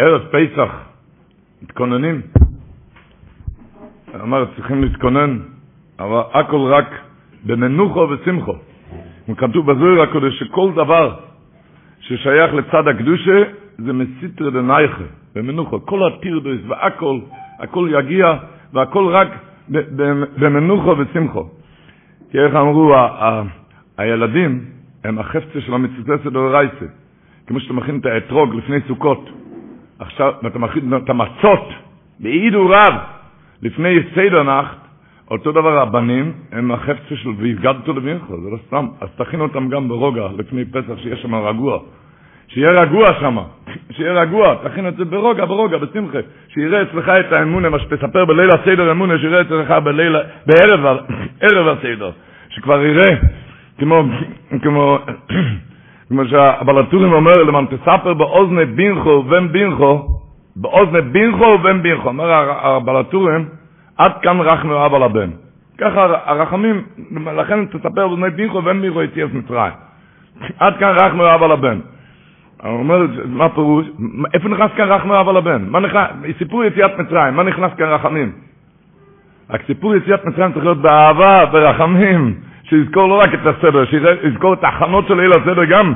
ערב פסח, מתכוננים. אמר, צריכים להתכונן, אבל הכל רק במנוחו ושמחו. וכתוב בזוהר הקודש שכל דבר ששייך לצד הקדושה זה מסיתר דנייכה, במנוחו. כל הטירדוס והכל, הכל יגיע והכל רק במנוחו ושמחו. כי איך אמרו, הילדים הם החפצה של המצווה דאורייסה. כמו שאתה מכין את האתרוג לפני סוכות. עכשיו, את המצות, בעידו רב, לפני סדר נחת, אותו דבר הבנים, הם החפצה של והפגדת לבינך, זה לא סתם. אז תכין אותם גם ברוגע, לפני פסח, שיהיה שם רגוע. שיהיה רגוע שם, שיהיה רגוע, תכין את זה ברוגע, ברוגע, בשמחה. שיראה אצלך את האמונה, מה שתספר בליל הסדר אמונה, שיראה אצלך בליל, בערב, ערב הסדר. שכבר יראה, כמו, כמו, כמו שהבלטורים אומר, למען תספר באוזני בינכו ובן בינכו, באוזני בינכו ובן בינכו. אומר הבלטורים, עד כאן רחנו אבא לבן. ככה הרחמים, לכן תספר באוזני בינכו ובן בינכו יציאת מצרים. עד כאן רחנו אבא לבן. הוא אומר, מה פירוש? איפה נכנס כאן רחנו אבא לבן? מה נכנס, סיפור יציאת מצרים, מה נכנס כאן רחמים? רק סיפור יציאת מצרים צריך להיות באהבה, ברחמים, שיזכור לא רק את הסדר, שיזכור את ההכנות של ליל הסדר גם,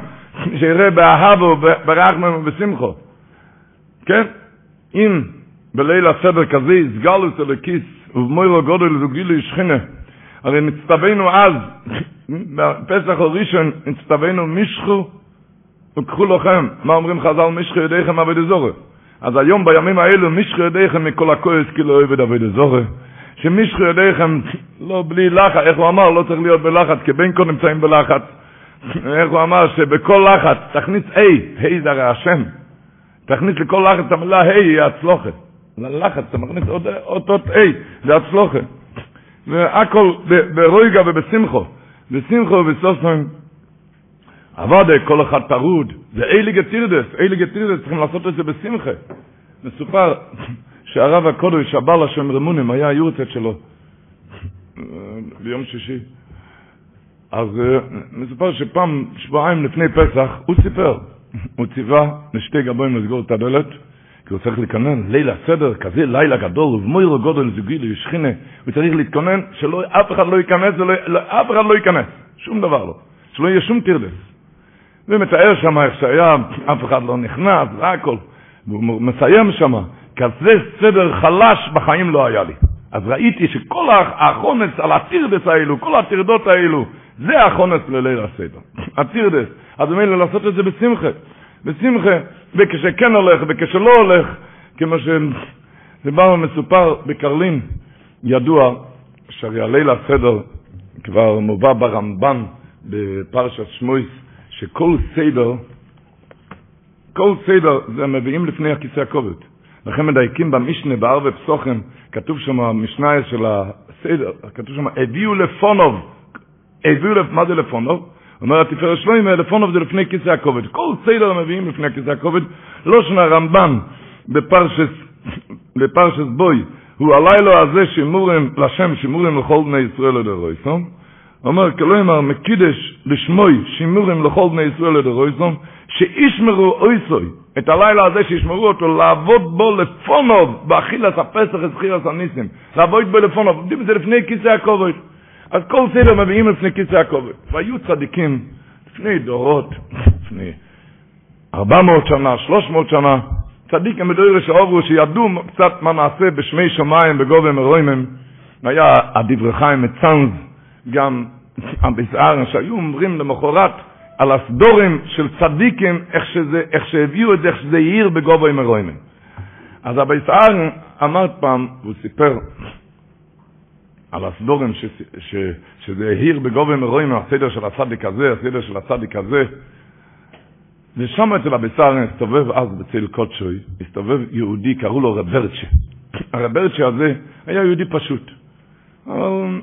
שיראה באהבה וברחמם ובשמחו. כן? אם בליל הסדר כזה יסגל אותו לכיס, ובמוירו גודל זוגילו ישכינה, הרי נצטווינו אז, בפסח הראשון, נצטווינו משכו וקחו לכם, מה אומרים חז"ל, משכו ידיכם עבד זורי. אז היום בימים האלו, משכו ידיכם מכל הכועס, כי לא עבד עבד זורי. שמשכו ידיכם, לא בלי לחץ, איך הוא אמר, לא צריך להיות בלחץ, כי בין כה נמצאים בלחץ. איך הוא אמר, שבכל לחץ, תכניס A, A זה הרי השם. תכניס לכל לחץ, המילה A היא הצלוחת. ללחץ, אתה מכניס עוד אותות A, זה הצלוחת. והכל ברויגה ובשמחו. בשמחו ובסוסן. עבודה, כל אחד טרוד. זה איליגה טירדס, איליגה טירדס, צריכים לעשות את זה בשמחה. מסופר שהרב הקודש, הבעל השם רמונים, היה היורצת שלו ביום שישי. אז אה, מסופר שפעם, שבועיים לפני פסח, הוא סיפר, הוא ציווה לשתי גבוהים לסגור את הדלת, כי הוא צריך להתכונן, ליל הסדר, כזה לילה גדול, ובמוירו גודל זוגי לישכינה, הוא צריך להתכונן שאף אחד לא ייכנס, לא- אף אחד לא ייכנס, שום דבר לא, שלא יהיה שום טרדס. ומתאר שם איך שהיה, אף אחד לא נכנס, והכל. והוא מסיים שם, כזה סדר חלש בחיים לא היה לי. אז ראיתי שכל החונץ על הטירדס האלו, כל הטרדות האלו, זה החונץ לליל הסדר. הטירדס. אז ממילא לעשות את זה בשמחה. בשמחה, וכשכן הולך וכשלא הולך, כמו שדיברנו מסופר בקרלין, ידוע שהרי הליל הסדר כבר מובא ברמב"ן בפרשת שמויס, שכל סדר, כל סדר זה מביאים לפני הכיסא הכובד. לכן מדייקים במשנה, בערבי פסוחם, כתוב שם, המשנה של הסדר, כתוב שם, הביאו לפונוב. הביאו, לפ- מה זה לפונוב? אומר התפארת שלוימה, לפונוב זה לפני כיסא הכובד. כל סדר מביאים לפני הכיסא הכובד. לא שנה רמב"ן בפרשס, בפרשס בוי, הוא הלילה הזה שימורים, לשם שימורים לכל בני ישראל לדרויסון. אומר, כלומר, מקידש לשמוי שימורים לכל בני ישראל לדרויסון, שישמרו אויסוי, את הלילה הזה שישמרו אותו, לעבוד בו לפונוב, באכילת הפסח, הזכירס הניסים, לעבוד בו לפונוב, עובדים את זה לפני כיסא הכובד. אז כל סדר מביאים לפני כיסא הכובד. והיו צדיקים לפני דורות, לפני 400 שנה, 300 שנה, צדיקים בדוירש העוברו שידעו קצת מה נעשה בשמי שמיים בגובה מרוימם. היה הדברי חיים מצאנז, גם הבזער, שהיו אומרים למחרת על הסדורים של צדיקים, איך, שזה, איך שהביאו את זה, איך שזה העיר בגובה מרוימם. אז הבזער אמר פעם, הוא סיפר על הסדורים ש, ש, שזה העיר בגובה מרוימם, הסדר של הצדיק הזה, הסדר של הצדיק הזה, ושם אצל הביסר הסתובב אז בצל קודשוי, הסתובב יהודי, קראו לו רברצ'ה. הרברצ'ה הזה היה יהודי פשוט. אבל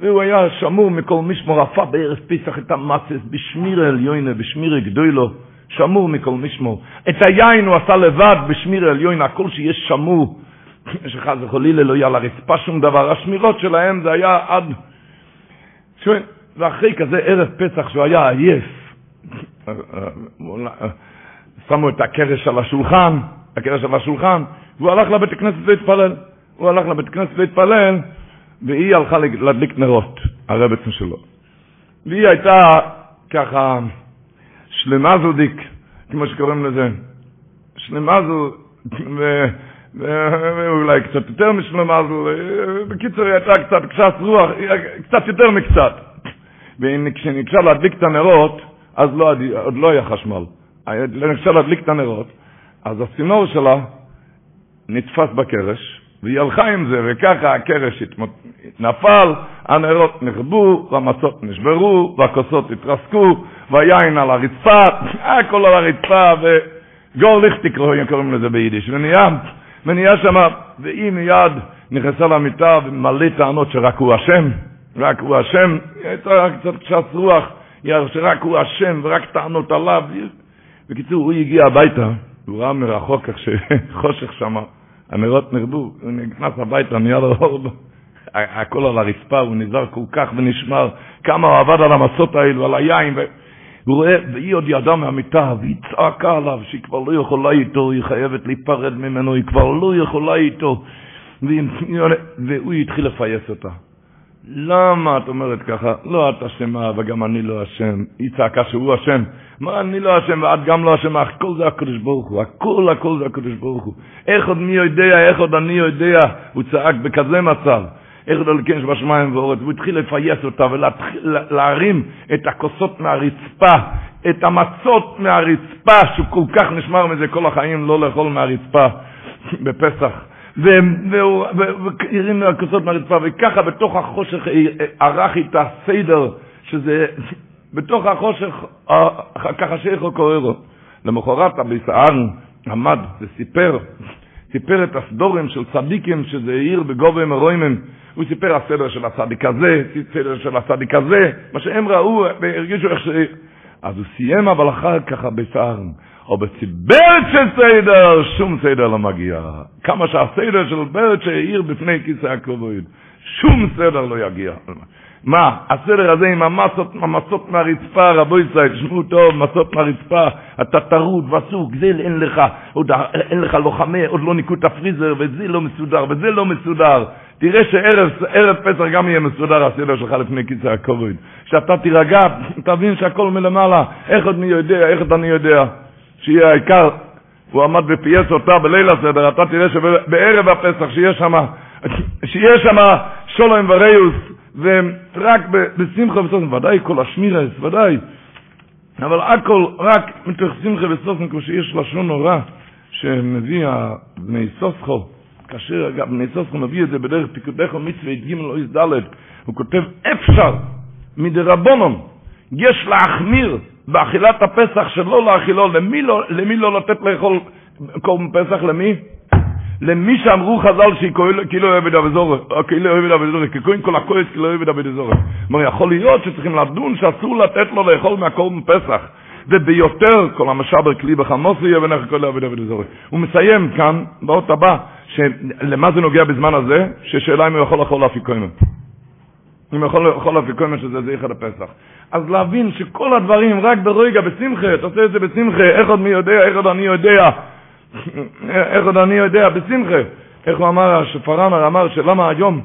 והוא היה שמור מכל משמור, עפה בערב פסח את המצס, בשמיר עליונה, בשמיר גדולו, שמור מכל משמור. את היין הוא עשה לבד בשמיר עליונה, הכל שיש שמור, שחס וחלילה לא יהיה על הרצפה שום דבר, השמירות שלהם זה היה עד... שואל, ואחרי כזה ערב פסח שהוא היה עייף, שמו את הקרש על השולחן, הקרש על השולחן, והוא הלך לבית הכנסת להתפלל. הוא הלך לבית הכנסת להתפלל, והיא הלכה להדליק נרות, הרבצן שלו. והיא הייתה ככה שלמה זודיק, כמו שקוראים לזה. שלמה זו, ואולי קצת יותר משלמה זו, בקיצור היא הייתה קצת קשת רוח, קצת יותר מקצת. וכשנקשה להדליק את הנרות, אז לא, עוד לא היה חשמל. נקשה להדליק את הנרות, אז הצינור שלה נתפס בקרש, והיא הלכה עם זה, וככה הקרש נפל, הנרות נכבו, והמצות נשברו, והכוסות התרסקו, והיין על הרצפה, הכל על הרצפה, וגור ליכטיק קוראים לזה ביידיש, ונהיה, ונהיה שמה, והיא מיד נכנסה למיטה ומלא טענות שרק הוא אשם, רק הוא אשם, היא הייתה קצת קשת רוח, שרק הוא אשם ורק טענות עליו. בקיצור, הוא הגיע הביתה, הוא ראה מרחוק איך שחושך שמה. הנרות נרדו, הוא נכנס הביתה, נהיה לו הכל על הרצפה, הוא נזהר כל כך ונשמר, כמה הוא עבד על המסות האלו, על היין, והוא רואה, והיא עוד ידעה מהמיטה, והיא צעקה עליו שהיא כבר לא יכולה איתו, היא חייבת להיפרד ממנו, היא כבר לא יכולה איתו, והוא התחיל לפייס אותה. למה את אומרת ככה? לא את אשמה וגם אני לא אשם. היא צעקה שהוא אשם. מה אני לא אשם ואת גם לא אשם, הכל זה הקדוש ברוך הוא. הכל הכל זה הקדוש ברוך הוא. איך עוד מי יודע, איך עוד אני יודע, הוא צעק בכזה מצב. איך עוד אלוקים שבשמיים ואורץ, והוא התחיל לפייס אותה ולהרים את הכוסות מהרצפה, את המצות מהרצפה, שהוא כל כך נשמר מזה כל החיים, לא לאכול מהרצפה בפסח. והוא הרים מהכוסות מהרצפה, וככה בתוך החושך ערך איתה סדר, שזה בתוך החושך, ככה שאיכו קורא לו. למחרת הביסען עמד וסיפר, סיפר את הסדורים של צדיקים שזה עיר בגובה מרוימם. הוא סיפר הסדר של הצדיק הזה, סדר של הצדיק הזה, מה שהם ראו והרגישו איך ש... אז הוא סיים אבל אחר כך הביסען. או בציברצ'ה סדר, שום סדר לא מגיע. כמה שהסדר של ברצ'ה העיר בפני כיסא הכבוד, שום סדר לא יגיע. מה, הסדר הזה עם המסות, המסות מהרצפה, רבו ישראל, תשמעו טוב, מסות מהרצפה, אתה טרוד וסוג, זה אין לך, עוד אין לך לוחמי, עוד לא ניקו את הפריזר, וזה לא מסודר, וזה לא מסודר. תראה שערב פסח גם יהיה מסודר הסדר שלך לפני כיסא הכבוד. כשאתה תירגע, תבין שהכל מלמעלה, איך עוד מי יודע, איך עוד אני יודע. שיהיה העיקר, הוא עמד ופייס אותה בליל הסדר, אתה תראה שבערב הפסח שיהיה שם, שיהיה שם שולם וריוס, ורק בשמחה וסוסן, ודאי כל השמירס, ודאי, אבל הכל רק מתוך שמחה וסוסן, כמו שיש לשון נורא, שמביא בני סוסחו, כאשר אגב בני סוסחו מביא את זה בדרך פיקודך ומצווה י"ג לא י"ד, הוא כותב אפשר מדרבונון, יש להחמיר באכילת הפסח שלא לאכילו, למי לא, למי לא לתת לאכול קורבן פסח? למי? למי שאמרו חז"ל שהיא כאילו אוהבת אבזורת, או כאילו אוהבת אבזורת, כי קודם כל הכועס כאילו אוהבת אבזורת. כלומר, יכול להיות שצריכים לדון שאסור לתת לו לאכול מהקורבן פסח. וביותר כל המשבר כלי בחמוסי יהיה ונך כל אוהבת אבזורת. הוא מסיים כאן, באות הבא, שלמה זה נוגע בזמן הזה? ששאלה אם הוא יכול לאכול אפיקוימן. אם יכול לאכול אפיקוימן שזה זכר לפסח. אז להבין שכל הדברים רק ברגע, בשמחה, תעשה את זה בשמחה, איך עוד מי יודע, איך עוד אני יודע, איך עוד אני יודע, בשמחה. איך הוא אמר, שפרנר אמר שלמה היום,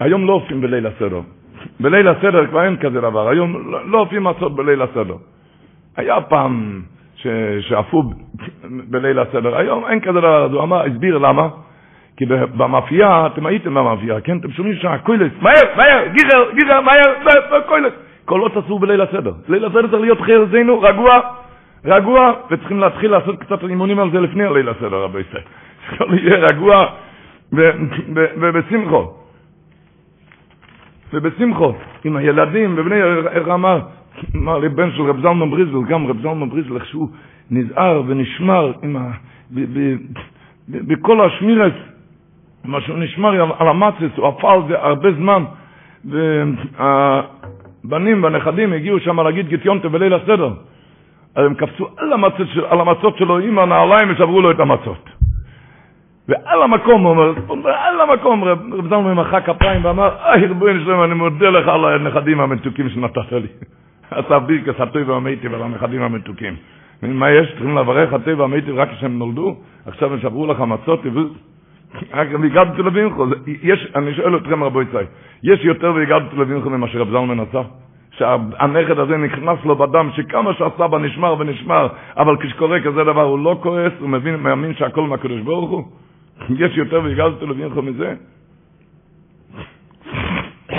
היום לא הופכים בליל הסדר. בליל הסדר כבר אין כזה דבר, היום לא, לא הופכים מצות בליל הסדר. היה פעם שאפו בליל הסדר, היום אין כזה דבר, אז הוא אמר, הסביר למה. כי במאפייה, אתם הייתם במאפייה, כן? אתם שומעים שהקוילס, מהר, מהר, גיגר, גיגר, מהר, קוילס. קולות אסור בליל הסדר. ליל הסדר צריך להיות חרזנו, רגוע, רגוע, וצריכים להתחיל לעשות קצת אימונים על זה לפני הליל הסדר, רבי ישראל. שלא יהיה רגוע ובשמחו. ובשמחו, עם הילדים ובני, איך אמר, אמר לי בן של רב זלמן בריזל, גם רב זלמן בריזל, איך שהוא נזהר ונשמר עם ה... בכל השמירס, מה שהוא נשמר על המצס, הוא עפה על זה הרבה זמן, והבנים והנכדים הגיעו שם להגיד גטיונטה בליל הסדר. אז הם קפצו על המצות, על המצות שלו עם הנעליים ושברו לו את המצות. ועל המקום, אומר, על המקום, רב זלמן מחא כפיים ואמר, איי, ריבונו שלם, אני מודה לך על הנכדים המתוקים שנתת לי. עשה בירקס הטוב והמיטיב על הנכדים המתוקים. מה יש? צריכים לברך הטוב והמיטיב רק כשהם נולדו? עכשיו הם שברו לך מצות, רק והגעתי לבינכו. אני שואל אתכם רבו יצאי, יש יותר והגעתי לבינכו ממה שרב זלמן עשה? שהנכד הזה נכנס לו בדם, שכמה שהסבא נשמר ונשמר, אבל כשקורה כזה דבר הוא לא כועס, הוא מבין, מאמין שהכל מהקדוש ברוך הוא? יש יותר והגעתי לבינכו מזה?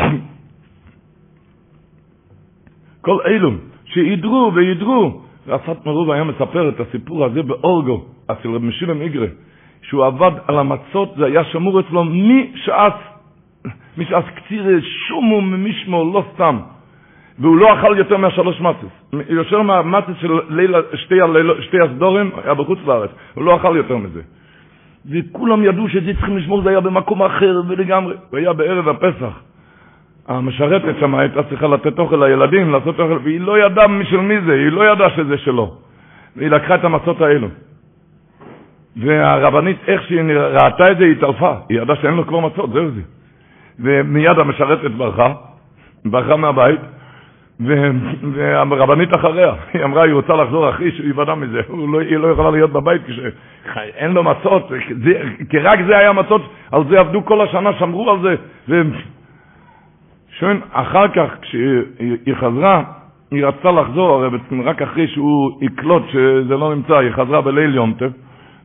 כל אלו שידרו וידרו, ואסת מרוב היה מספר את הסיפור הזה באורגו, אצל רב משילם איגרה, שהוא עבד על המצות, זה היה שמור אצלו משעס, משעס קציר שומו ממשמו, לא סתם. והוא לא אכל יותר מהשלוש מצס. יושב מהמצס של לילה, שתי, הלילה, שתי הסדורים, היה בחוץ לארץ, הוא לא אכל יותר מזה. וכולם ידעו שזה צריכים לשמור, זה היה במקום אחר ולגמרי. הוא היה בערב הפסח. המשרתת שם הייתה צריכה לתת אוכל לילדים, לעשות אוכל, והיא לא ידעה של מי זה, היא לא ידעה שזה שלו. והיא לקחה את המצות האלו. והרבנית, איך שהיא ראתה את זה, היא התעלפה. היא ידעה שאין לו כבר מצות, זהו זה. ומיד המשרתת ברחה, ברחה מהבית, והרבנית אחריה, היא אמרה, היא רוצה לחזור אחרי שהוא ייוודע מזה, לא, היא לא יכולה להיות בבית כשאין לו מצות, כי רק זה היה מצות, על זה עבדו כל השנה, שמרו על זה, שואל, אחר כך, כשהיא חזרה, היא רצתה לחזור, הרי רק אחרי שהוא יקלוט שזה לא נמצא, היא חזרה בליל יונטף,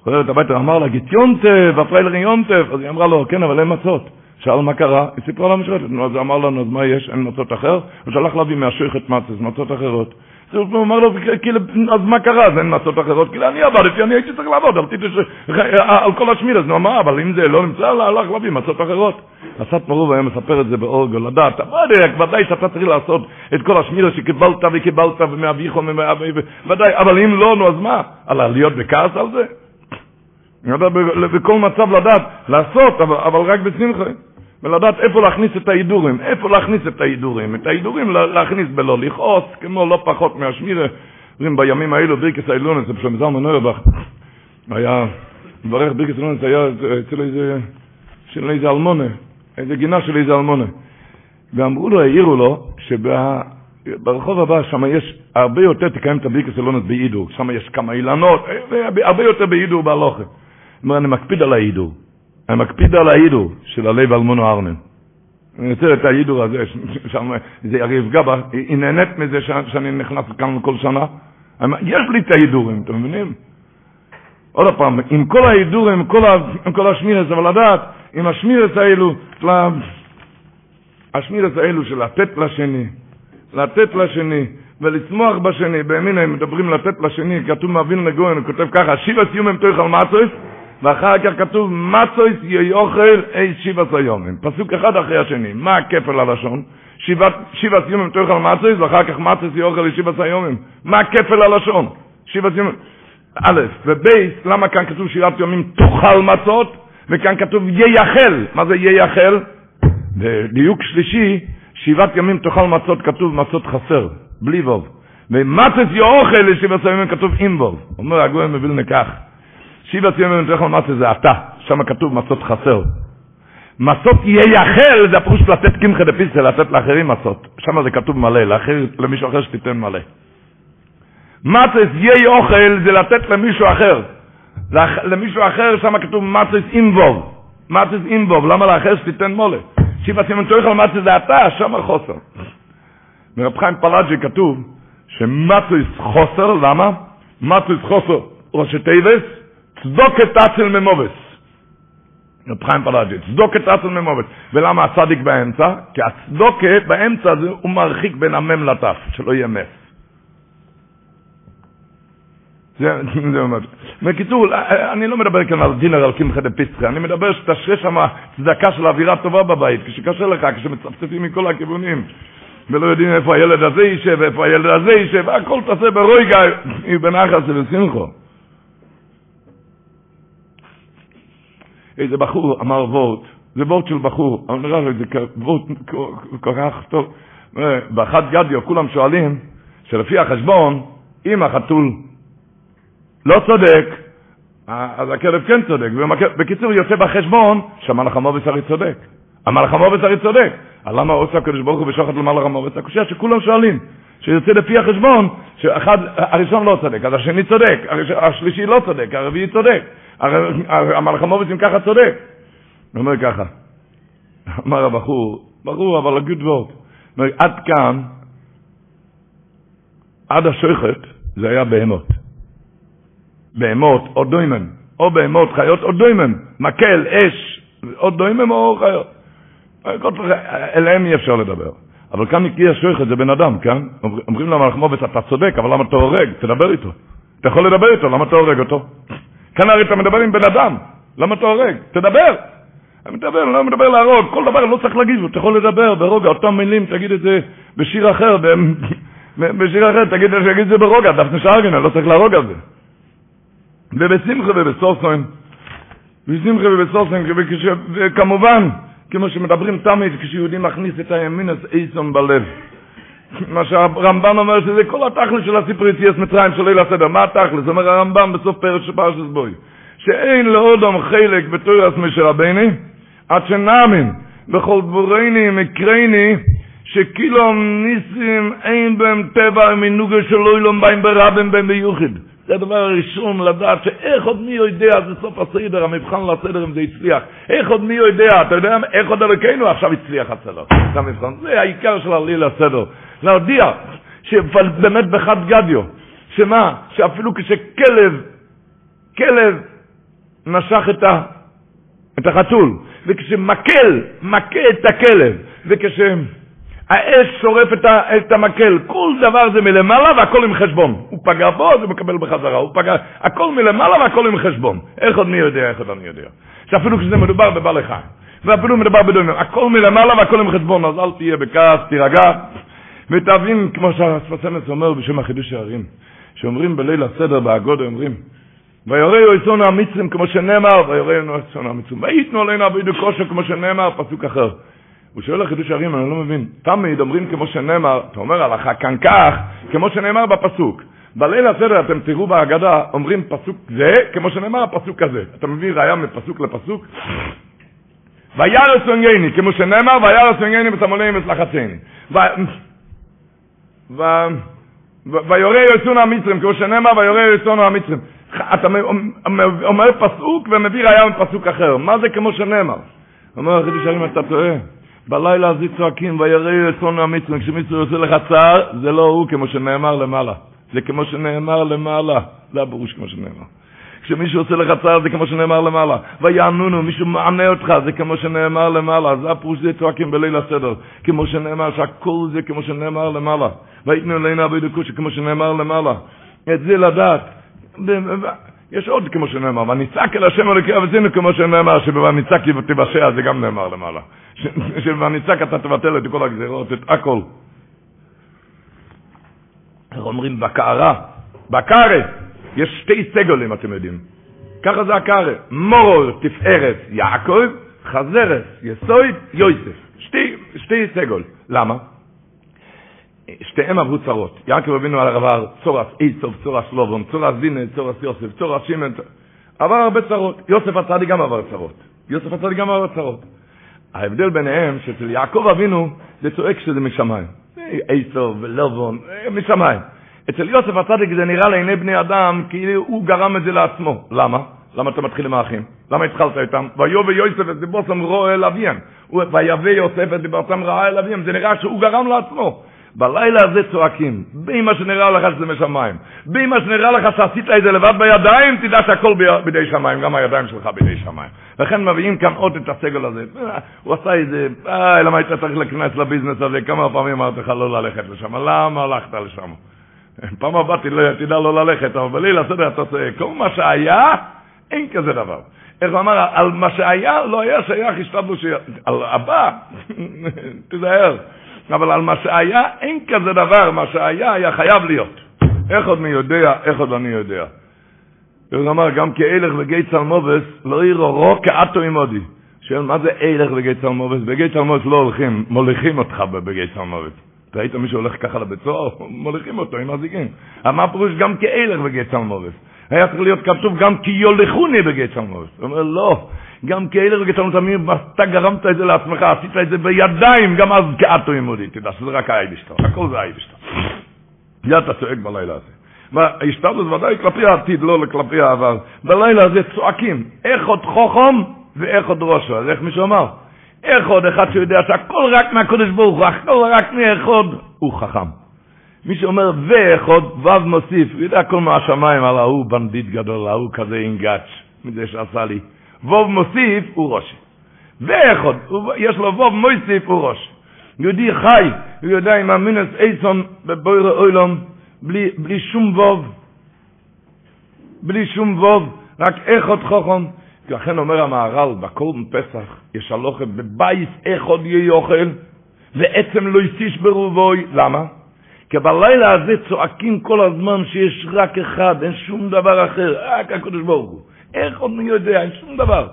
חוזרת הביתה, אמר לה, גיט יונטף, הפריילר יונטף, אז היא אמרה לו, כן, אבל אין מצות. שאל מה קרה, היא סיפרה לה משרתת, אז הוא אמר לנו, אז מה יש, אין מצות אחר? הוא שלח להביא מהשייכת מצות, מצות אחרות. אז הוא אמר לו, אז מה קרה? אז אין מצות אחרות? כאילו, אני עבדתי, אני הייתי צריך לעבוד, על כל השמיר, אז נו, מה, אבל אם זה לא נמצא, הלך להביא מצות אחרות. הסת מרוב היה מספר את זה באורגו, לדעת, ודאי שאתה צריך לעשות את כל השמיר שקיבלת וקיבלת ומאביכו, ודאי, אבל אם לא, נו, אז מה? על להיות בכעס על זה? בכל מצב לדעת, לעשות, אבל רק בשמחה. ולדעת איפה להכניס את ההידורים, איפה להכניס את ההידורים, את ההידורים להכניס בלא לכעוס, כמו לא פחות מהשמירה, אומרים בימים האלו בירקס האילונס, בשלום זלמן נוירבך, היה, מברך בירקס האילונס היה אצל איזה, של איזה אלמונה, איזה גינה של איזה אלמונה, ואמרו לו, העירו לו, שברחוב הבא שם יש הרבה יותר תקיים את הבירקס האילונס בהידור, שם יש כמה אילנות, הרבה יותר בהידור בהלוכה. אומר, אני מקפיד על ההידור. אני מקפיד על ההידור של הלב אלמונו ארנן. אני רוצה את ההידור הזה, שם, זה הרי יפגע בה, היא נהנית מזה שאני נכנס כאן כל שנה. יש לי את ההידורים, אתם מבינים? עוד פעם, עם כל ההידורים, כל, עם כל השמירס, אבל לדעת, עם השמירס האלו, השמירס האלו של לתת לשני, לתת לשני, ולצמוח בשני, בימין הם מדברים לתת לשני, כתוב מאבין לגויין, הוא כותב ככה, שיבה סיום הם תויכל מצויס, ואחר כך כתוב, מצויס יאכל אי שבעת היומים. פסוק אחד אחרי השני. מה הכפל הלשון? שבעת יומים תאכל מצויס, ואחר כך מצויס יאכל אי שבעת היומים. מה הכפל הלשון? שבעת יומים. א', ובייס, למה כאן כתוב שבעת יומים תאכל מצות, וכאן כתוב ייחל. מה זה ייחל? בדיוק שלישי, שבעת ימים תאכל מצות, כתוב מצות חסר, בלי ווב. ומצויס יאכל לשבעת היומים כתוב עם ווב. אומר הגויים מבילנה כך. שיבה ציון בן תוכל מצה זה אתה, שם כתוב מצות חסר. מצות ייחל זה הפירוש לתת קמחה דפיסה, לתת לאחרים מצות. שם זה כתוב מלא, לאחר, למישהו אחר שתיתן מלא. מצס יהיה אוכל זה לתת למישהו אחר. למישהו אחר שם כתוב מצס אימבוב. מצס אימבוב, למה לאחר שתיתן מולה? שיבה ציון בן תוכל מצה זה אתה, שם חוסר. מרב חיים פלאג'י כתוב שמצס חוסר, למה? מצס חוסר ראשי תיבס, צדוקת אצל ממובס. רב חיים פלאג'י, צדוקת אצל ממובס. ולמה הצדיק באמצע? כי הצדוקת באמצע זה הוא מרחיק בין המם לטף, שלא יהיה מס. זה, זה אומר. בקיצור, אני לא מדבר כאן על דינר על קמחא דפיסטרי, אני מדבר שתשרה שם צדקה של אווירה טובה בבית, כשקשה לך, כשמצפצפים מכל הכיוונים. ולא יודעים איפה הילד הזה יישב, ואיפה הילד הזה יישב, והכל תעשה ברויגה, בנחס ובשמחו. איזה בחור אמר וורט, זה וורט של בחור, אבל נראה לי, זה וורט כל כך טוב. באחת גדיו כולם שואלים, שלפי החשבון, אם החתול לא צודק, אז הכלב כן צודק. בקיצור, יוצא בחשבון שהמלאך המובס הרי צודק. המלאך המובס הרי צודק. למה עושה הקדוש ברוך הוא בשוחד למלאך המובס? הקושייה שכולם שואלים. שיוצא לפי החשבון, שאחד, הראשון לא צודק, אז השני צודק, השלישי לא צודק, הרביעי צודק. המלאך המובס אם ככה צודק. הוא אומר ככה, אמר הבחור, בחור אבל הגוד וורד, עד כאן, עד השוחט, זה היה בהמות. בהמות או דוימן, או בהמות, חיות או דוימן, מקל, אש, או דוימן או חיות. אליהם אי אפשר לדבר. אבל כאן הגיע שוחט, זה בן אדם, כן? אומרים למלאך מובץ, אתה צודק, אבל למה אתה הורג? תדבר איתו. אתה יכול לדבר איתו, למה אתה הורג אותו? כאן הרי אתה מדבר עם בן אדם, למה אתה הורג? תדבר. אני מדבר, אני לא מדבר להרוג, כל דבר לא צריך להגיד, אתה יכול לדבר ברוגע, אותם מילים, תגיד את זה בשיר אחר, בשיר אחר, תגיד את זה ברוגע, שארגן, אני לא צריך להרוג על זה. ובשמחה ובסוסן, בשמחה ובסוסן, וכמובן, כמו שמדברים תמיד, כשיהודי מכניס את הימין, אז איסון בלב. מה שהרמב"ן אומר שזה כל התכלס של הסיפור יציאס מצרים של ליל הסדר. מה התכלס? זאת אומרת הרמב"ן בסוף פרק של פרשת בוי. שאין לאודום חלק בתורס משה רבני, עד שנאמין בכל דבורני מקרני, שכאילו ניסים אין בהם טבע מנוגה שלא ילום בהם ברבים בהם ביוחד. זה הדבר הראשון לדעת שאיך עוד מי יודע, זה סוף הסדר, המבחן לסדר אם זה הצליח. איך עוד מי יודע, אתה יודע איך עוד אלוקינו עכשיו הצליח הסדר. זה המבחן, זה העיקר של הליל הסדר. להודיע שבאמת בחד גדיו, שמה, שאפילו כשכלב, כלב משך את, ה, את החתול, וכשמקל, מכה את הכלב, וכש... האש שורף את, המקל, כל דבר זה מלמעלה והכל עם חשבון. הוא פגע בו, אז הוא מקבל בחזרה. הוא פגע, הכל מלמעלה והכל עם חשבון. איך עוד מי יודע, איך עוד אני יודע. שאפילו כשזה מדובר בבעלי חיים, ואפילו מדובר בדומים, הכל מלמעלה והכל עם חשבון, אז אל תהיה בכעס, תירגע, ותבין, כמו שהספסמס אומר בשם החידוש הערים, שאומרים בליל הסדר בהגודה, אומרים, ויוריו יצאנו המצרים כמו שנאמר, ויוריו יצאנו המצרים. ויתנו עלינו אבידו כושר כמו שנאמר, פסוק אחר. הוא שואל לחידוש הערים, אני לא מבין. תמיד אומרים כמו שנאמר, אתה אומר הלכה כאן כך, כמו שנאמר בפסוק. בליל הסדר אתם תראו בהגדה, אומרים פסוק זה, כמו שנאמר הפסוק הזה. אתה מביא ראיה מפסוק לפסוק? וירס ונגני, כמו שנאמר, וירס ונגני וסמוליהם וסלחצני. ויורה יצאנו המצרים, כמו שנאמר, ויורה יצאנו המצרים. אתה אומר פסוק ומביא ראיה מפסוק אחר. מה זה כמו שנאמר? אומר החידוש הערים, אתה טועה. בלילה הזה צועקים, וירא אסון המצרים, כשמישהו עושה לך צער, זה לא הוא כמו שנאמר למעלה. זה כמו שנאמר למעלה. זה הפירוש כמו שנאמר. כשמישהו עושה לך צער זה כמו שנאמר למעלה. ויענונו, מישהו מענה אותך, זה כמו שנאמר למעלה. זה הפירוש זה צועקים בליל הסדר. כמו שנאמר שהכל זה כמו שנאמר למעלה. ויתנו אלינו אבי דקושי כמו שנאמר למעלה. את זה לדעת. יש עוד כמו שנאמר, וניצק אל השם אלוקי אבותינו כמו שנאמר, שבניצק תבשע, זה גם נאמר למעלה. שבניצק אתה תבטל את כל הגזירות, את הכל. אומרים בקערה? בקערה יש שתי סגולים, אתם יודעים. ככה זה הקערה. מורו תפארת יעקב, חזרת יסויד יוסף. שתי, שתי. למה? שתיהם עברו צרות. יעקב אבינו עבר צורס איסוף, צורס לובון, צורס דינה, צורס יוסף, צורס שימן. עבר הרבה צרות. יוסף הצדיק גם עבר צרות. יוסף הצדיק גם עבר צרות. ההבדל ביניהם, שאצל יעקב אבינו זה צועק שזה משמיים. איסוף ולובון, משמיים. אצל יוסף הצדיק זה נראה לעיני בני אדם כאילו הוא גרם את זה לעצמו. למה? למה אתה מתחיל עם האחים? למה התחלת איתם? ויובא יוסף את דיבוסם רואה אל אביהם. ויבא יוסף את דיבוסם רעה אל אביהם. זה נראה שהוא גרם לעצמו. בלילה הזה צועקים, מה שנראה לך שזה משמיים, מה שנראה לך שעשית את זה לבד בידיים, תדע שהכל בידי שמיים, גם הידיים שלך בידי שמיים. לכן מביאים כאן עוד את הסגל הזה. הוא עשה את זה, אה, למה היית צריך להיכנס לביזנס הזה? כמה פעמים אמרתי לך לא ללכת לשם, למה הלכת לשם? פעם הבאה תדע לא ללכת, אבל בליל הסדר אתה עושה, כל מה שהיה, אין כזה דבר. איך הוא אמר, על מה שהיה לא היה שייך, השתדלו ש... על הבא, תיזהר. אבל על מה שהיה אין כזה דבר, מה שהיה היה חייב להיות. איך עוד מי יודע, איך עוד אני יודע. הוא אמר, גם כאילך וגי צלמובס, לא יראו רו כאטו עמודי. שואל, מה זה אילך וגי צלמובס? בגי צלמובס לא הולכים, מוליכים אותך בגי צלמובס. אתה ראית מישהו הולך ככה לבית סוהר? מוליכים אותו עם אזיקים. אבל מה פירוש גם כאילך וגי צלמובס? היה צריך להיות כתוב גם כי יולכוני בגי צלמובס. הוא אומר, לא, גם כאילך וגי צלמובס, אתה גרמת את זה לעצמך, עשית את זה בידיים, גם אז כאטו עמודי. תדע שזה רק האייבשטר, הכל זה האייבשטר. זה אתה צועק בלילה הזה. וההשתדלות ודאי כלפי העתיד, לא כלפי העבר. בלילה הזה צועקים, איך עוד חוכם ואיך עוד ראשו. אז איך מישהו אמר? איך עוד אחד שיודע שהכל רק מהקודש ברוך הוא, הכל רק מאחוד, הוא חכם. מי שאומר ואיך עוד, ו' מוסיף, הוא יודע כל מהשמיים על ההוא בנדיט גדול, ההוא כזה אינגאץ', מזה שעשה לי. ו' מוסיף הוא ראשי. ואיך עוד, יש לו ו' מוסיף הוא ראשי. יהודי חי, הוא יודע אם המינס אייסון בבויר אוילום, בלי, בלי שום ווב, בלי שום ווב, רק איכות חוכם. לכן אומר המהר"ל, בכל פסח יש הלוכת בבייס יהיה אוכל, ועצם לא יסיש ברובוי. למה? כי בלילה הזה צועקים כל הזמן שיש רק אחד, אין שום דבר אחר, רק הקדוש ברוך הוא. איך עוד מי יודע, אין שום דבר.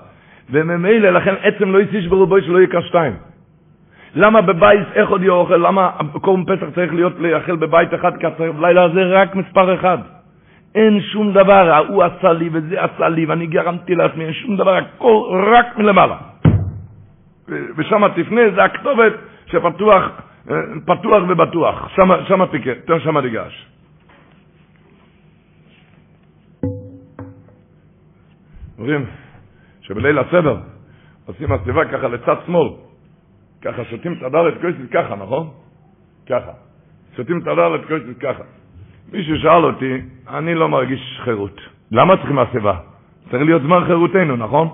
וממילא, לכן עצם לא יסיש ברובוי שלא יהיה כשתיים. למה בבית איך עוד יהיה אוכל? למה קורם פסח צריך להיות לאכל בבית אחד? כי בלילה הזה רק מספר אחד. אין שום דבר, ההוא עשה לי וזה עשה לי ואני גרמתי לעצמי, אין שום דבר, הכל רק מלמעלה. ושם תפנה, זה הכתובת שפתוח פתוח ובטוח. שם תיגש. אומרים שבליל הסדר עושים הסביבה ככה לצד שמאל. ככה שותים את הדלת קויסט ככה, נכון? ככה. שותים את הדלת קויסט ככה. מישהו שאל אותי, אני לא מרגיש חירות. למה צריכים הסבה? צריך להיות זמן חירותנו, נכון?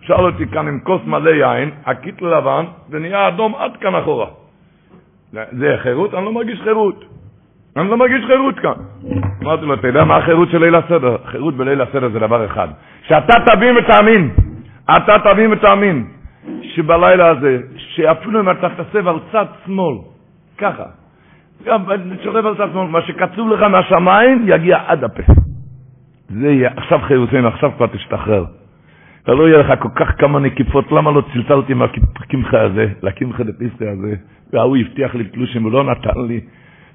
שאל אותי כאן עם כוס מלא יין, הקיטל לבן, ונהיה אדום עד כאן אחורה. זה חירות? אני לא מרגיש חירות. אני לא מרגיש חירות כאן. אמרתי לו, אתה יודע מה החירות של ליל הסדר? חירות בליל הסדר זה דבר אחד. שאתה תבין ותאמין. אתה תבין ותאמין. שבלילה הזה, שאפילו אם אתה תסב על צד שמאל, ככה, גם שוכב על צד שמאל, מה שקצוב לך מהשמיים יגיע עד הפה. זה יהיה, עכשיו חירותנו, עכשיו כבר תשתחרר. לא יהיה לך כל כך כמה נקיפות, למה לא צלצלתי מהקמחה הזה, לקמחה דפיסטי הזה, וההוא הבטיח לי תלושים, הוא לא נתן לי,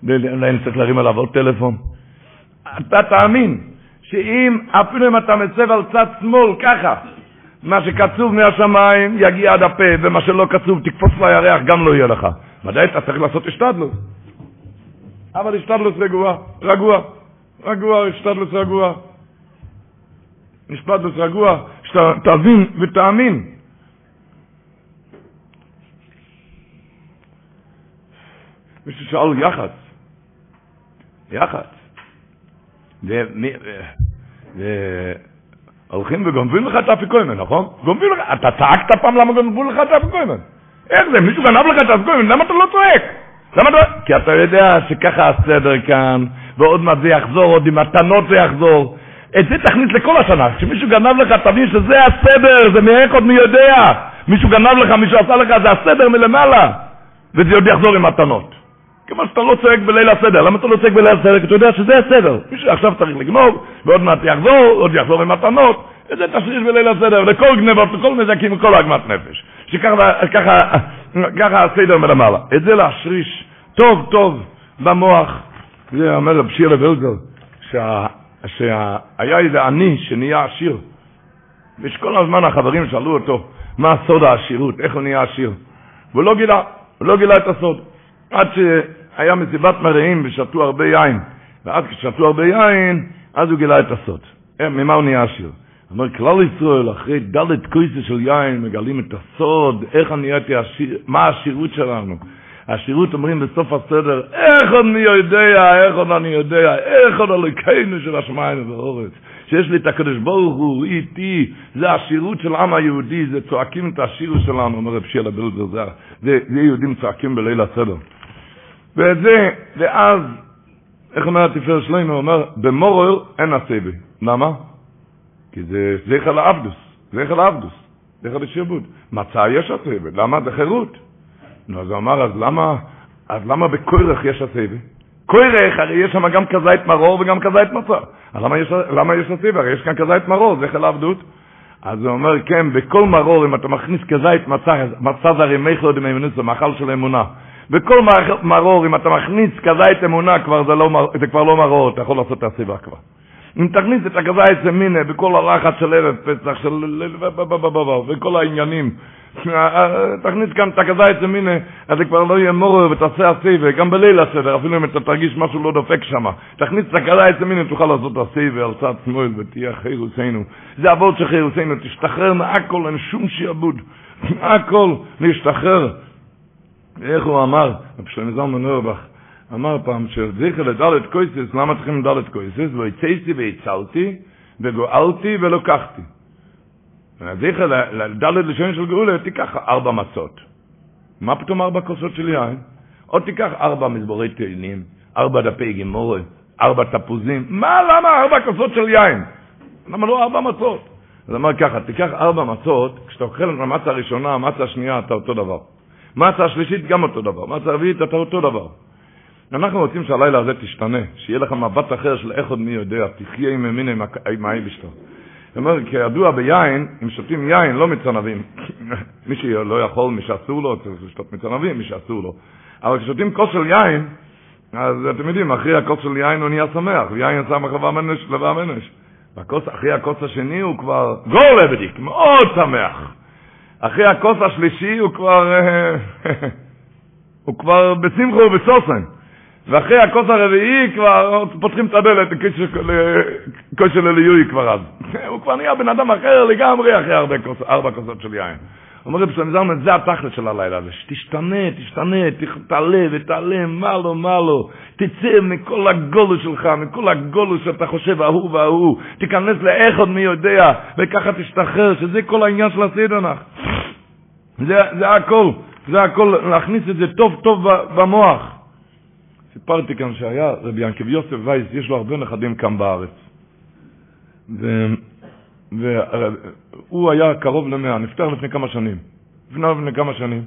אני צריך להרים עליו עוד טלפון. אתה תאמין שאם, אפילו אם אתה מצב על צד שמאל, ככה, מה שקצוב מהשמיים יגיע עד הפה, ומה שלא קצוב תקפוץ לירח גם לא יהיה לך. ודאי אתה צריך לעשות השתדלות. אבל השתדלות רגוע, רגוע, רגוע, השתדלות רגוע. השתדלות רגוע, שתבין ותאמין. מישהו שאל יח"צ, יח"צ, הולכים וגונבים לך את האפיקוימן, נכון? גונבים לך, אתה צעקת פעם למה גונבו לך את האפיקוימן? איך זה, מישהו גנב לך את האפיקוימן, למה אתה לא צועק? למה אתה... כי אתה יודע שככה הסדר כאן, ועוד מעט זה יחזור, עוד עם מתנות זה יחזור. את זה תכניס לכל השנה. כשמישהו גנב לך, תבין שזה הסדר, זה מאיך עוד מי יודע. מישהו גנב לך, מישהו עשה לך, זה הסדר מלמעלה. וזה עוד יחזור עם מתנות. כמו שאתה לא צועק בליל הסדר. למה אתה לא צועק בליל הסדר? כי אתה יודע שזה הסדר. עכשיו צריך לגנוב, ועוד מעט יחזור, עוד יחזור עם מתנות. וזה תשריש בליל הסדר, לכל גנבות, לכל נזקים, לכל עגמת נפש. שככה הסדר מלמעלה. את זה להשריש טוב טוב במוח. זה אומר רב שיר לבלגר, שהיה איזה עני שנהיה עשיר. ושכל הזמן החברים שאלו אותו, מה סוד העשירות, איך הוא נהיה עשיר? והוא לא גילה, הוא לא גילה את הסוד. עד שהיה מסיבת מרעים ושתו הרבה יין. ואז כששתו הרבה יין, אז הוא גילה את הסוד. אה, ממה הוא נהיה עשיר? אומר, כלל ישראל, אחרי דלת קויסה של יין, מגלים את הסוד, איך אני נהייתי עשיר, מה העשירות שלנו. העשירות אומרים בסוף הסדר, איך אני יודע, איך אני יודע, איך עוד אלוקינו של השמיים והאורץ, שיש לי את הקדוש ברוך הוא, איתי, זה העשירות של העם היהודי, זה צועקים את השירות שלנו, אומר רב שילה בלדר, זה, זה יהודים צועקים בליל הסדר. ואת זה, ואז, איך אומר התפארת שלמה? הוא אומר, במורר אין הסבי. למה? כי זה זכר לעבדוס, זכר לעבדוס, זכר לשעבוד. מצא יש הסבי, למה? זה חירות. נו, אז הוא אמר, אז למה, אז למה בכוירך יש הסייבה? כוירך, הרי יש שם גם כזית מרור וגם כזית מצה. אז למה יש, למה יש הסייבה? הרי יש כאן כזית מרור, זה חיל עבדות. אז הוא אומר, כן, בכל מרור, אם אתה מכניס כזית מצה, מצה זה הרי מיכלו דמימנוס, זה מאכל של אמונה. בכל מרור, אם אתה מכניס כזית אמונה, כבר זה, לא, זה כבר לא מרור, אתה יכול לעשות את הסיבה כבר. אם תכניס את הכזית מינה בכל הלחץ של ערב פסח, של... וכל העניינים, תכניס כאן את הכזית מינה, אז זה כבר לא יהיה מורר ותעשה הסייבה, גם בליל הסדר, אפילו אם אתה תרגיש משהו לא דופק שם. תכניס את הכזית מינה, תוכל לעשות הסייבה על צד שמאל ותהיה חירוסנו. זה אבות של חירוסנו, תשתחרר מהכל, אין שום שיעבוד. הכל, להשתחרר. איך הוא אמר, רב שלמה זלמן אורבך, אמר פעם שזכר לדלת קויסס, למה צריכים לדלת קויסס? והצייתי והצלתי, וגואלתי ולוקחתי. זכר לדלת לשון של גאולה, תיקח ארבע מצות. מה פתאום ארבע כוסות של יין? או תיקח ארבע מזבורי תאנים, ארבע דפי גימורת, ארבע תפוזים. מה, למה ארבע כוסות של יין? למה לא ארבע מצות? אז אמר ככה, תיקח ארבע מצות, כשאתה אוכל את המצה הראשונה, המצה השנייה, אתה אותו דבר. מצה השלישית גם אותו דבר, מצה הרביעית אתה אותו דבר. אנחנו רוצים שהלילה הזה תשתנה, שיהיה לך מבט אחר של איך עוד מי יודע, תחיה עם אמין עם האיבשתו. זאת אומרת, כידוע ביין, אם שותים יין, לא מצנבים. מי שלא יכול, מי שאסור לו, צריך לשתות מצנבים, מי שאסור לו. אבל כששותים כוס של יין, אז אתם יודעים, אחרי הכוס של יין הוא נהיה שמח, ויין סמך לבא מנש, לבא מנש. אחרי הכוס השני הוא כבר גור לבדיק, מאוד שמח. אחרי הכוס השלישי הוא כבר, אה, הוא כבר בשמחו ובסוסן. ואחרי הכוס הרביעי כבר פותחים את הדלת לכושר לליוי כבר אז. הוא כבר נהיה בן אדם אחר לגמרי אחרי ארבע, כוס, ארבע כוסות של יין. אומר רבי שלמה זלמן, זה התכלת של הלילה הזה, שתשתנה, תשתנה, תעלה ותעלה, מה לו, מה לו, תצא מכל הגולו שלך, מכל הגולו שאתה חושב, ההוא וההוא, תיכנס לאחד מי יודע, וככה תשתחרר, שזה כל העניין של הסידנח. זה, זה הכל, זה הכל, להכניס את זה טוב טוב במוח. סיפרתי כאן שהיה רבי ינקב יוסף וייס, יש לו הרבה נכדים כאן בארץ. והוא היה קרוב למאה, נפטר לפני כמה שנים. נפטר לפני כמה שנים.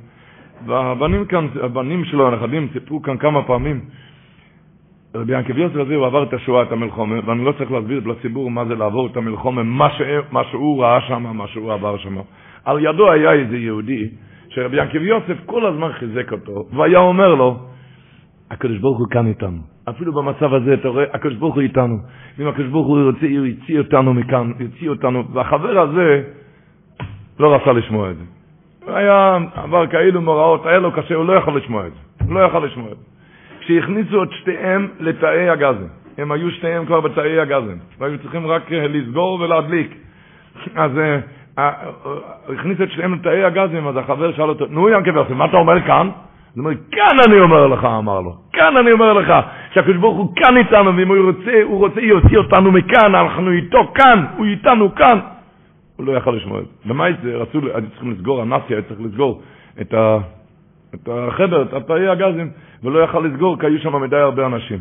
והבנים כאן, הבנים שלו, הנכדים, סיפרו כאן כמה פעמים. רבי ינקב יוסף הזה, הוא עבר את השואה, את המלחומה, ואני לא צריך להסביר לציבור מה זה לעבור את המלחומה, מה, ש... מה שהוא ראה שם, מה שהוא עבר שם. על ידו היה איזה יהודי, שרבי ינקב יוסף כל הזמן חיזק אותו, והיה אומר לו, הקדוש ברוך הוא כאן איתנו. אפילו במצב הזה, אתה רואה, הקדוש ברוך הוא איתנו. ואם הקדוש ברוך הוא הוא יוציא אותנו מכאן, יוציא אותנו. והחבר הזה לא רצה לשמוע את זה. היה עבר כאילו מוראות, היה לו קשה, הוא לא יכול לשמוע את זה. הוא לא יכול לשמוע את זה. כשהכניסו את שתיהם לתאי הגזם, הם היו שתיהם כבר בתאי הגזם, והיו צריכים רק אה, לסגור ולהדליק. אז אה, אה, הכניס את שתיהם לתאי הגזם, אז החבר שאל אותו, נו ינקב מה אתה אומר כאן? הוא אומר, כאן אני אומר לך, אמר לו, כאן אני אומר לך, שהקדוש ברוך הוא כאן איתנו, ואם הוא רוצה, הוא רוצה יוציא אותנו מכאן, אנחנו איתו כאן, הוא איתנו כאן. הוא לא יכל לשמוע את זה. למה זה? רצו, היו צריכים לסגור, הנאצי היה צריך לסגור את, ה, את החדר, את התאי הגזים, ולא יכל לסגור, כי היו שם מדי הרבה אנשים.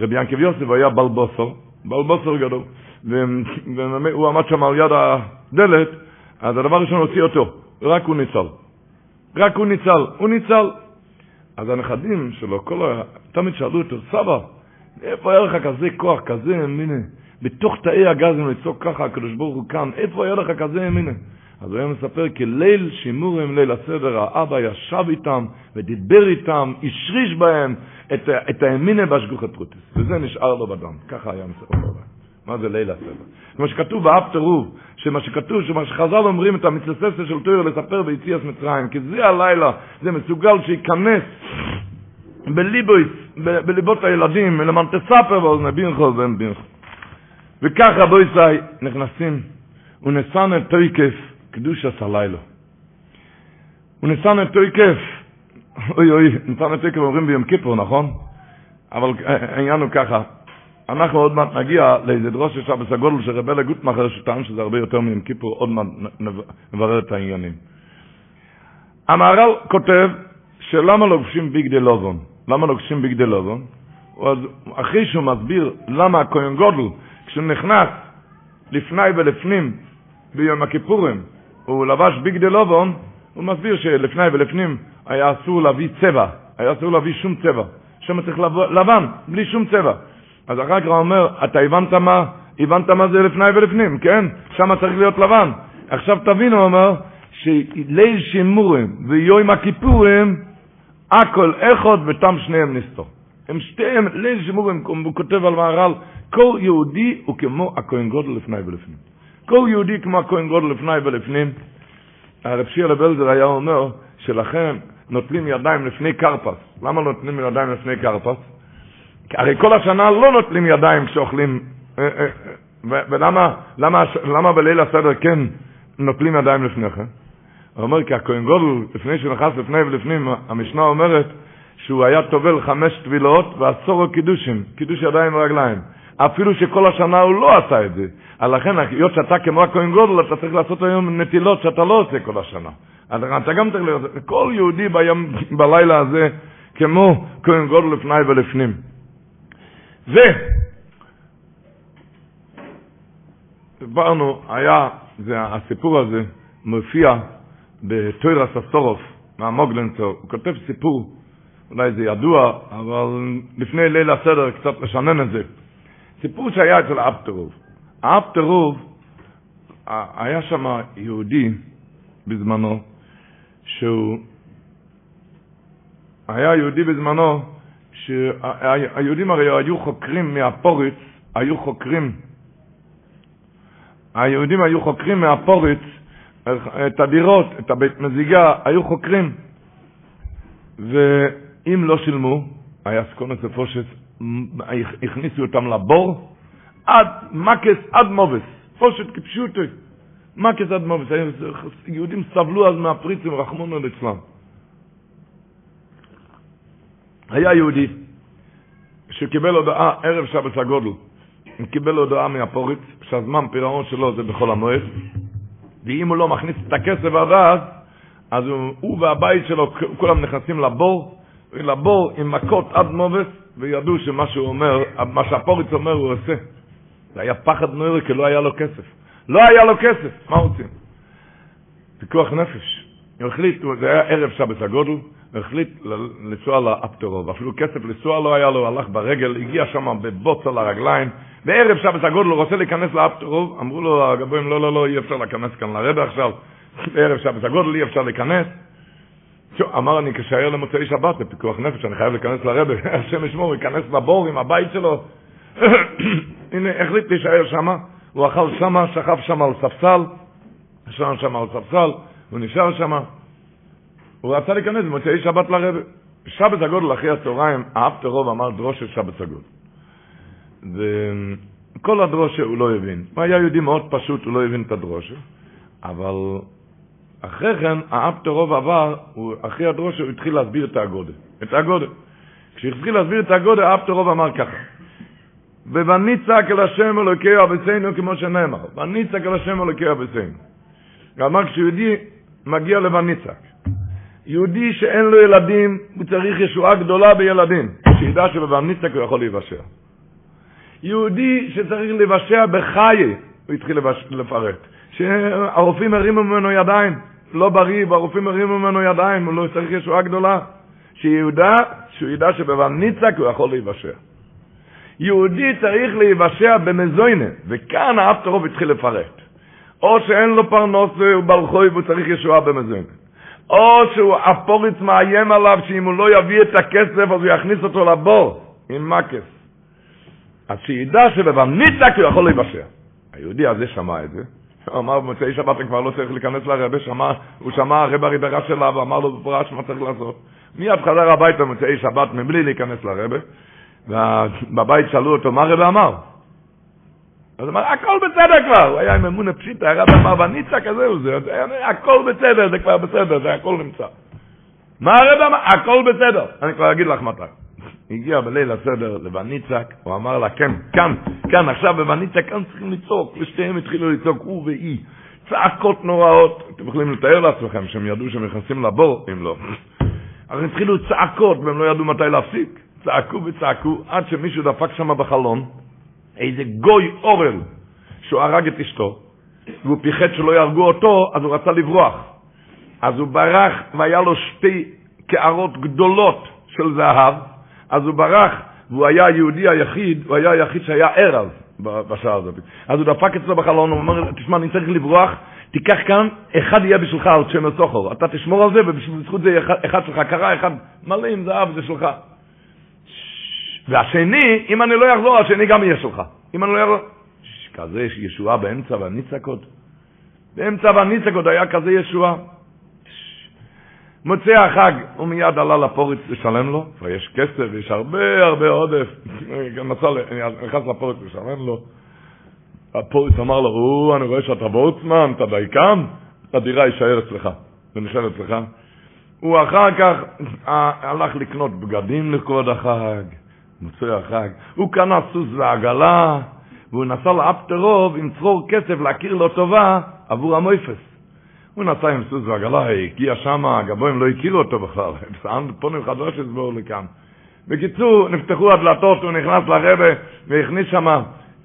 רבי ינקב יוסף היה בלבוסר, בלבוסר גדול, והוא עמד שם על יד הדלת, אז הדבר הראשון הוציא אותו, רק הוא ניצל. רק הוא ניצל, הוא ניצל. אז הנכדים שלו, כל ה... תמיד שאלו אותו, סבא, איפה היה לך כזה כוח, כזה אמינה? בתוך תאי הגזים לצעוק ככה, הקדוש ברוך הוא כאן, איפה היה לך כזה אמינה? אז הוא היה מספר, כי ליל שימורים, ליל הסדר, האבא ישב איתם ודיבר איתם, השריש בהם את, את האמינה בהשגוחת פרוטיס. וזה נשאר לו בדם. ככה היה מספר. מה זה ליל הסדר? כמו שכתוב באב טירוב, שמה שכתוב, שמה שחז"ל אומרים את המצלססה של תויר לספר ביציאת מצרים, כי זה הלילה, זה מסוגל שייכנס בליבויס, בליבות הילדים, למען תספר ואוזני בינכו ואין בינכו. וכך רבו ישראל נכנסים, ונשן את תויקף קדושת הלילה. ונשן את תויקף, אוי אוי, נשן את תויקף אומרים ביום כיפור, נכון? אבל העניין הוא ככה, אנחנו עוד מעט נגיע לאיזה דרוש יש אבא סגול של רבי לגוטמאחר שטען שזה הרבה יותר מיום כיפור, עוד מעט נברר את העניינים. המהר"ל כותב שלמה לובשים ביגדי לובון? למה לובשים ביגדי לובון? אז אחרי שהוא מסביר למה הכהן גודל, כשהוא נכנס לפני ולפנים ביום הכיפורים, הוא לבש ביגדי לובון, הוא מסביר שלפני ולפנים היה אסור להביא צבע, היה אסור להביא שום צבע. שם צריך לבן, בלי שום צבע. אז אחר כך אומר, אתה הבנת מה, הבנת מה זה לפני ולפנים, כן? שם צריך להיות לבן. עכשיו תבינו, אומר, שליל שימורים ויום הכיפורים, הכל אחד ותם שניהם נסתור. הם שתיהם, ליל שימורים, הוא כותב על מהר"ל, כל יהודי הוא כמו הכהן גודל לפני ולפנים. כל יהודי כמו הכהן גודל לפני ולפנים. הרב שיר לבלזר היה אומר שלכם נוטלים ידיים לפני קרפס. למה נוטלים ידיים לפני קרפס? הרי כל השנה לא נוטלים ידיים כשאוכלים, אה, אה, אה, ולמה למה, למה בליל הסדר כן נוטלים ידיים לפני כן? הוא אומר, כי הכהן גודל, לפני שהוא נכנס לפני ולפנים, המשנה אומרת שהוא היה טובל חמש טבילות ועשורו קידושים, קידוש ידיים ורגליים. אפילו שכל השנה הוא לא עשה את זה. לכן, היות שאתה כמו הכהן גודל, אתה צריך לעשות היום נטילות שאתה לא עושה כל השנה. אתה גם צריך להיות, כל יהודי ביום, בלילה הזה, כמו כהן גודל לפני ולפנים. זה, דיברנו, היה, זה, הסיפור הזה מופיע בתוירס הסורוף, מהמוגלנצור, הוא כותב סיפור, אולי זה ידוע, אבל לפני ליל הסדר קצת לשנן את זה. סיפור שהיה אצל אפטרוב. האפטרוב, היה שם יהודי בזמנו, שהוא היה יהודי בזמנו, שהיהודים הרי היו חוקרים מהפוריץ, היו חוקרים, היהודים היו חוקרים מהפוריץ את הדירות, את הבית מזיגה, היו חוקרים. ואם לא שילמו, היה סקונס ופושס, הכניסו אותם לבור, עד מקס עד מובס, פושט כפשוטו, מקס עד מובס, יהודים סבלו אז מהפריצים, רחמונו ליצלם. היה יהודי שקיבל הודעה ערב שבת הגודל, הוא קיבל הודעה מהפוריץ, שהזמן פירעון שלו זה בחול המועד, ואם הוא לא מכניס את הכסף עד אז, אז הוא, הוא והבית שלו, כולם נכנסים לבור, לבור עם מכות עד מובס, וידעו שמה שהוא אומר, מה שהפוריץ אומר הוא עושה. זה היה פחד נוירי כי לא היה לו כסף. לא היה לו כסף, מה רוצים? פיקוח נפש. הוא החליט, זה היה ערב שבת הגודל, החליט לנסוע לאפטרוב, אפילו כסף לנסוע לא היה לו, הלך ברגל, הגיע שם בבוץ על הרגליים, בערב שבת הגודל הוא רוצה להיכנס לאפטרוב, אמרו לו הגבוהים, לא, לא, לא, אי אפשר להיכנס כאן לרבה עכשיו, בערב שבת הגודל אי אפשר להיכנס. אמר אני כשהיה למוצאי שבת בפיקוח נפש, אני חייב להיכנס לרבה, השם ישמור, ייכנס לבור עם הבית שלו. הנה, החליט להישאר שמה, הוא אכל שמה, שכב שם על ספסל, ישן שם על ספסל, הוא נשאר שמה. הוא רצה להיכנס במוצאי שבת לרבה. שבת הגודל אחרי הצהריים, האפטר רוב אמר דרושה שבת הגודל. וכל הדרושה הוא לא הבין. הוא היה יהודי מאוד פשוט, הוא לא הבין את הדרושה, אבל אחרי כן האפטר רוב עבר, הוא, אחרי הדרושה הוא התחיל להסביר את הגודל. את הגודל. כשהתחיל להסביר את הגודל, האפטר רוב אמר ככה. ובניצק אל השם אלוקי אבסינו כמו שנאמר, וניצק אל השם אלוקי אבסינו. ואמר כשיהודי מגיע לבניצק, יהודי שאין לו ילדים, הוא צריך ישועה גדולה בילדים, שידע שבבניצק הוא יכול להיוושע. יהודי שצריך להיוושע בחיי, הוא התחיל לפרט, שהרופאים הרימו ממנו ידיים, לא בריא, והרופאים הרימו ממנו ידיים, הוא לא צריך ישועה גדולה. שיודע, שהוא ידע שבבניצק הוא יכול להיוושע. יהודי צריך להיוושע במזוינה, וכאן האפטרוב התחיל לפרט. או שאין לו פרנוס והוא בלחוי והוא צריך ישועה במזוינה. או שהוא הפוריץ מאיים עליו שאם הוא לא יביא את הכסף אז הוא יכניס אותו לבור עם מקס. אז שידע שבבניצק הוא יכול להיוושע. היהודי הזה שמע את זה, הוא אמר במוצאי שבת כבר לא צריך להיכנס לרבה, שמע, הוא שמע הרב הריברה שלה ואמר לו בפרש מה צריך לעשות. מיד חזר הביתה במוצאי שבת מבלי להיכנס לרבה, ובבית שאלו אותו, מה הרב אמר? אז אמר, הכל בסדר כבר, הוא היה עם אמונה פשיטה, הרב אמר, בניצה כזה הוא זה, הכל בסדר, זה כבר בסדר, זה הכל נמצא. מה הרב אמר? הכל בסדר. אני כבר אגיד לך מתי. הגיע בליל הסדר לבניצק, הוא אמר לה, כן, כאן, כאן, עכשיו בבניצק, כאן צריכים לצעוק, ושתיהם התחילו לצעוק, הוא והיא. צעקות נוראות, אתם יכולים לתאר לעצמכם שהם ידעו שהם נכנסים לבור, אם לא. אז התחילו צעקות, והם לא ידעו מתי להפסיק. צעקו וצעקו, עד שמישהו דפק שם בחלון, איזה גוי אורל, שהוא הרג את אשתו, והוא פיחד שלא יהרגו אותו, אז הוא רצה לברוח. אז הוא ברח, והיה לו שתי קערות גדולות של זהב, אז הוא ברח, והוא היה היהודי היחיד, הוא היה היחיד שהיה ער אז בשעה הזאת. אז הוא דפק אצלו בחלון, הוא אומר, תשמע, אני צריך לברוח, תיקח כאן, אחד יהיה בשבילך על שם הסוחר, אתה תשמור על זה, ובזכות זה אחד שלך קרה, אחד מלא עם זהב, זה שלך. והשני, אם אני לא אחזור, השני גם יהיה שלך. אם אני לא אחזור... כזה יש ישועה באמצע והניצקות. באמצע והניצקות היה כזה ישועה. מוצאי החג, הוא מיד עלה לפורץ לשלם לו, כבר יש כסף, יש הרבה הרבה עודף. נכנס לפורץ לשלם לו. הפורץ אמר לו, הוא, אני רואה שאתה בורצמן, אתה דייקן, הדירה יישאר אצלך, ונשאר אצלך. הוא אחר כך אה, הלך לקנות בגדים לכבוד החג, מוצאי החג. הוא קנה סוס ועגלה, והוא נסע לאפטרוב עם צרור כסף להכיר לו טובה עבור המויפס. הוא נסע עם סוס ועגלה, הגיע שם, הגבוהים לא הכירו אותו בכלל, פונים חדש הסבור לכאן. בקיצור, נפתחו הדלתות, הוא נכנס לרבה והכניס שם,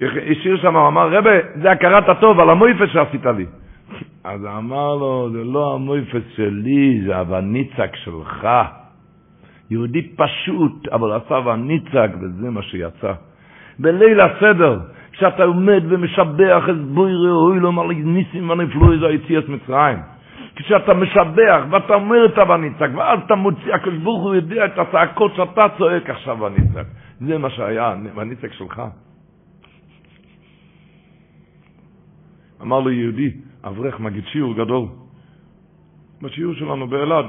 השאיר שם, הוא אמר, רבה, זה הכרת הטוב על המויפס שעשית לי. אז אמר לו, זה לא המויפס שלי, זה הווניצק שלך. יהודי פשוט, אבל עשה וניצק, וזה מה שיצא. בליל הסדר, כשאתה עומד ומשבח את בוירי אוי לו מלא ניסים ונפלו איזה יציאת מצרים. כשאתה משבח ואתה אומר את הווניצק, ואז אתה מוציא, הקדוש ברוך הוא יודע את הצעקות שאתה צועק עכשיו וניצק. זה מה שהיה, וניצק שלך. אמר לו יהודי, אברך מגיד שיעור גדול, בשיעור שלנו באלעד,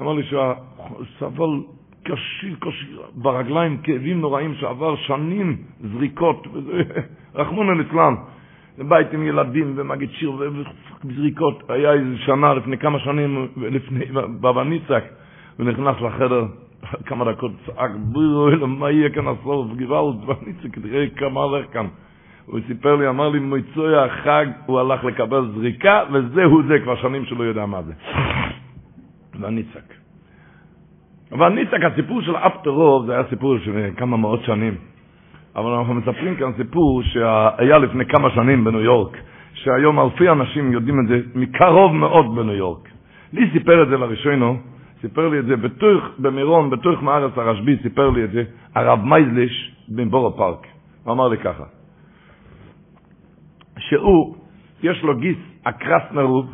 אמר לי שהסבל קשי, קשי, ברגליים כאבים נוראים שעבר שנים זריקות, רחמונו ליצלן, בית עם ילדים ומגיד שיר וזריקות, היה איזה שנה לפני כמה שנים, לפני, בבא ניצק, הוא נכנס לחדר, כמה דקות צעק, בואי מה יהיה כאן הסוף, גוואלד, בניצק, תראה כמה הולך כאן. הוא סיפר לי, אמר לי, מויצוי החג, הוא הלך לקבל זריקה, וזהו זה, כבר שנים שלא יודע מה זה. והניצק. אבל ניצק, הסיפור של אפטרוב, זה היה סיפור של כמה מאות שנים. אבל אנחנו מספרים כאן סיפור שהיה לפני כמה שנים בניו יורק, שהיום אלפי אנשים יודעים את זה מקרוב מאוד בניו יורק. לי סיפר את זה לראשונו, סיפר לי את זה בתוך, במירון, בתוך מארץ הרשב"י, סיפר לי את זה הרב מייזליש מבורו פארק. הוא אמר לי ככה, שהוא, יש לו גיס אקרס נרוב,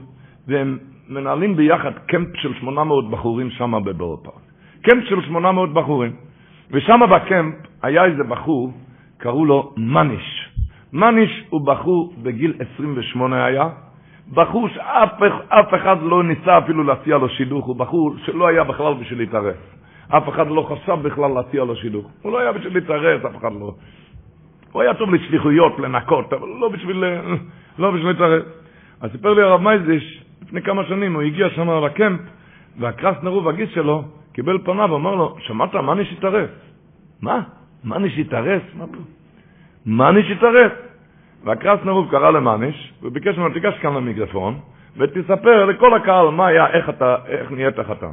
והם מנהלים ביחד camp של 800 בחורים שם פארק. camp של 800 בחורים. ושם ב camp היה איזה בחור, קראו לו מניש. מניש הוא בחור בגיל 28 היה, בחור שאף אחד לא ניסה אפילו להציע לו שידוך, הוא בחור שלא היה בכלל בשביל להתערף. אף אחד לא חשב בכלל להציע לו שידוך. הוא לא היה בשביל להתערף, אף אחד לא. הוא היה טוב לשליחויות, לנקות, אבל לא בשביל, לא בשביל להתערף. אז סיפר לי הרב מייזיש, לפני כמה שנים הוא הגיע שם לקמפ, והקרס נרוב הגיס שלו, קיבל פניו, אמר לו, שמעת, מה נש התערף? מה? נש התערף? מה נש התערף? והקרס נרוב קרא למאניש, וביקש ממנו, תיגש כאן למיקרופון, ותספר לכל הקהל מה היה, איך, אתה, איך נהיית חתן.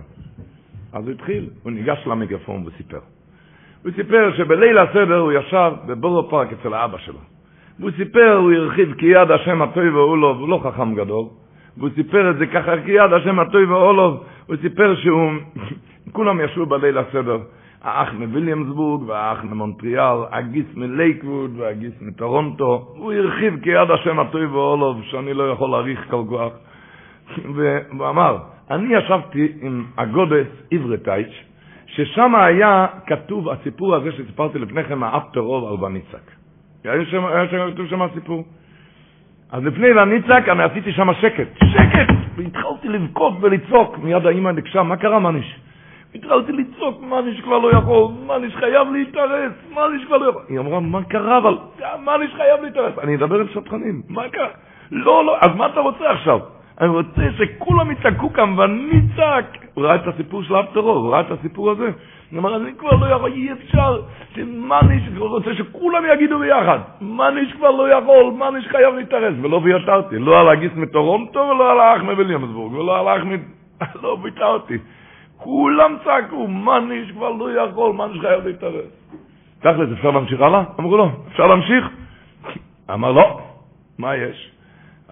אז הוא התחיל, הוא ניגש למיקרופון וסיפר. הוא סיפר שבליל הסדר הוא ישב בבורו פארק אצל האבא שלו. והוא סיפר, הוא הרחיב כיד השם עליו, הוא לא חכם גדול, והוא סיפר את זה ככה, כיד השם הטובה עליו, הוא סיפר שהוא כולם ישבו בליל הסדר, האח מוויליאמסבורג והאח ממונטריאל, הגיס מלייקווד והגיס מטורונטו, הוא הרחיב כיד השם הטובה עליו, שאני לא יכול להעריך כל כך, והוא אמר, אני ישבתי עם הגודס עברתייץ', ששם היה כתוב הסיפור הזה שסיפרתי לפני כן, האפטר רוב על בניצק. היה שם כתוב שם הסיפור. אז לפני לניצק אני עשיתי שם שקט, שקט, והתחלתי לבכות ולצעוק, מיד האמא נקשה, מה קרה מניש? התחלתי לצעוק, מניש כבר לא יכול, מניש חייב להתערס, מניש כבר לא יכול. היא אמרה, מה קרה אבל? מניש חייב להתערס. אני אדבר עם שטחנים, מה קרה? לא, לא, אז מה אתה רוצה עכשיו? אני רוצה שכולם יצעקו כאן ואני צעק. הוא ראה את הסיפור של אף טרור, הוא ראה את הסיפור הזה. הוא אמר, אני כבר לא יכול, אי אפשר, שמניש, הוא רוצה שכולם יגידו ביחד, מניש כבר לא יכול, מניש חייב להתערס, ולא ויתרתי, לא על הגיס מטורונטו ולא על האח מוויליאמסבורג, ולא על האח מ... לא ויתרתי. כולם צעקו, מניש כבר לא יכול, מניש חייב להתערב. תכל'ס, אפשר להמשיך הלאה? אמרו לו, אפשר להמשיך? אמר לא, מה יש?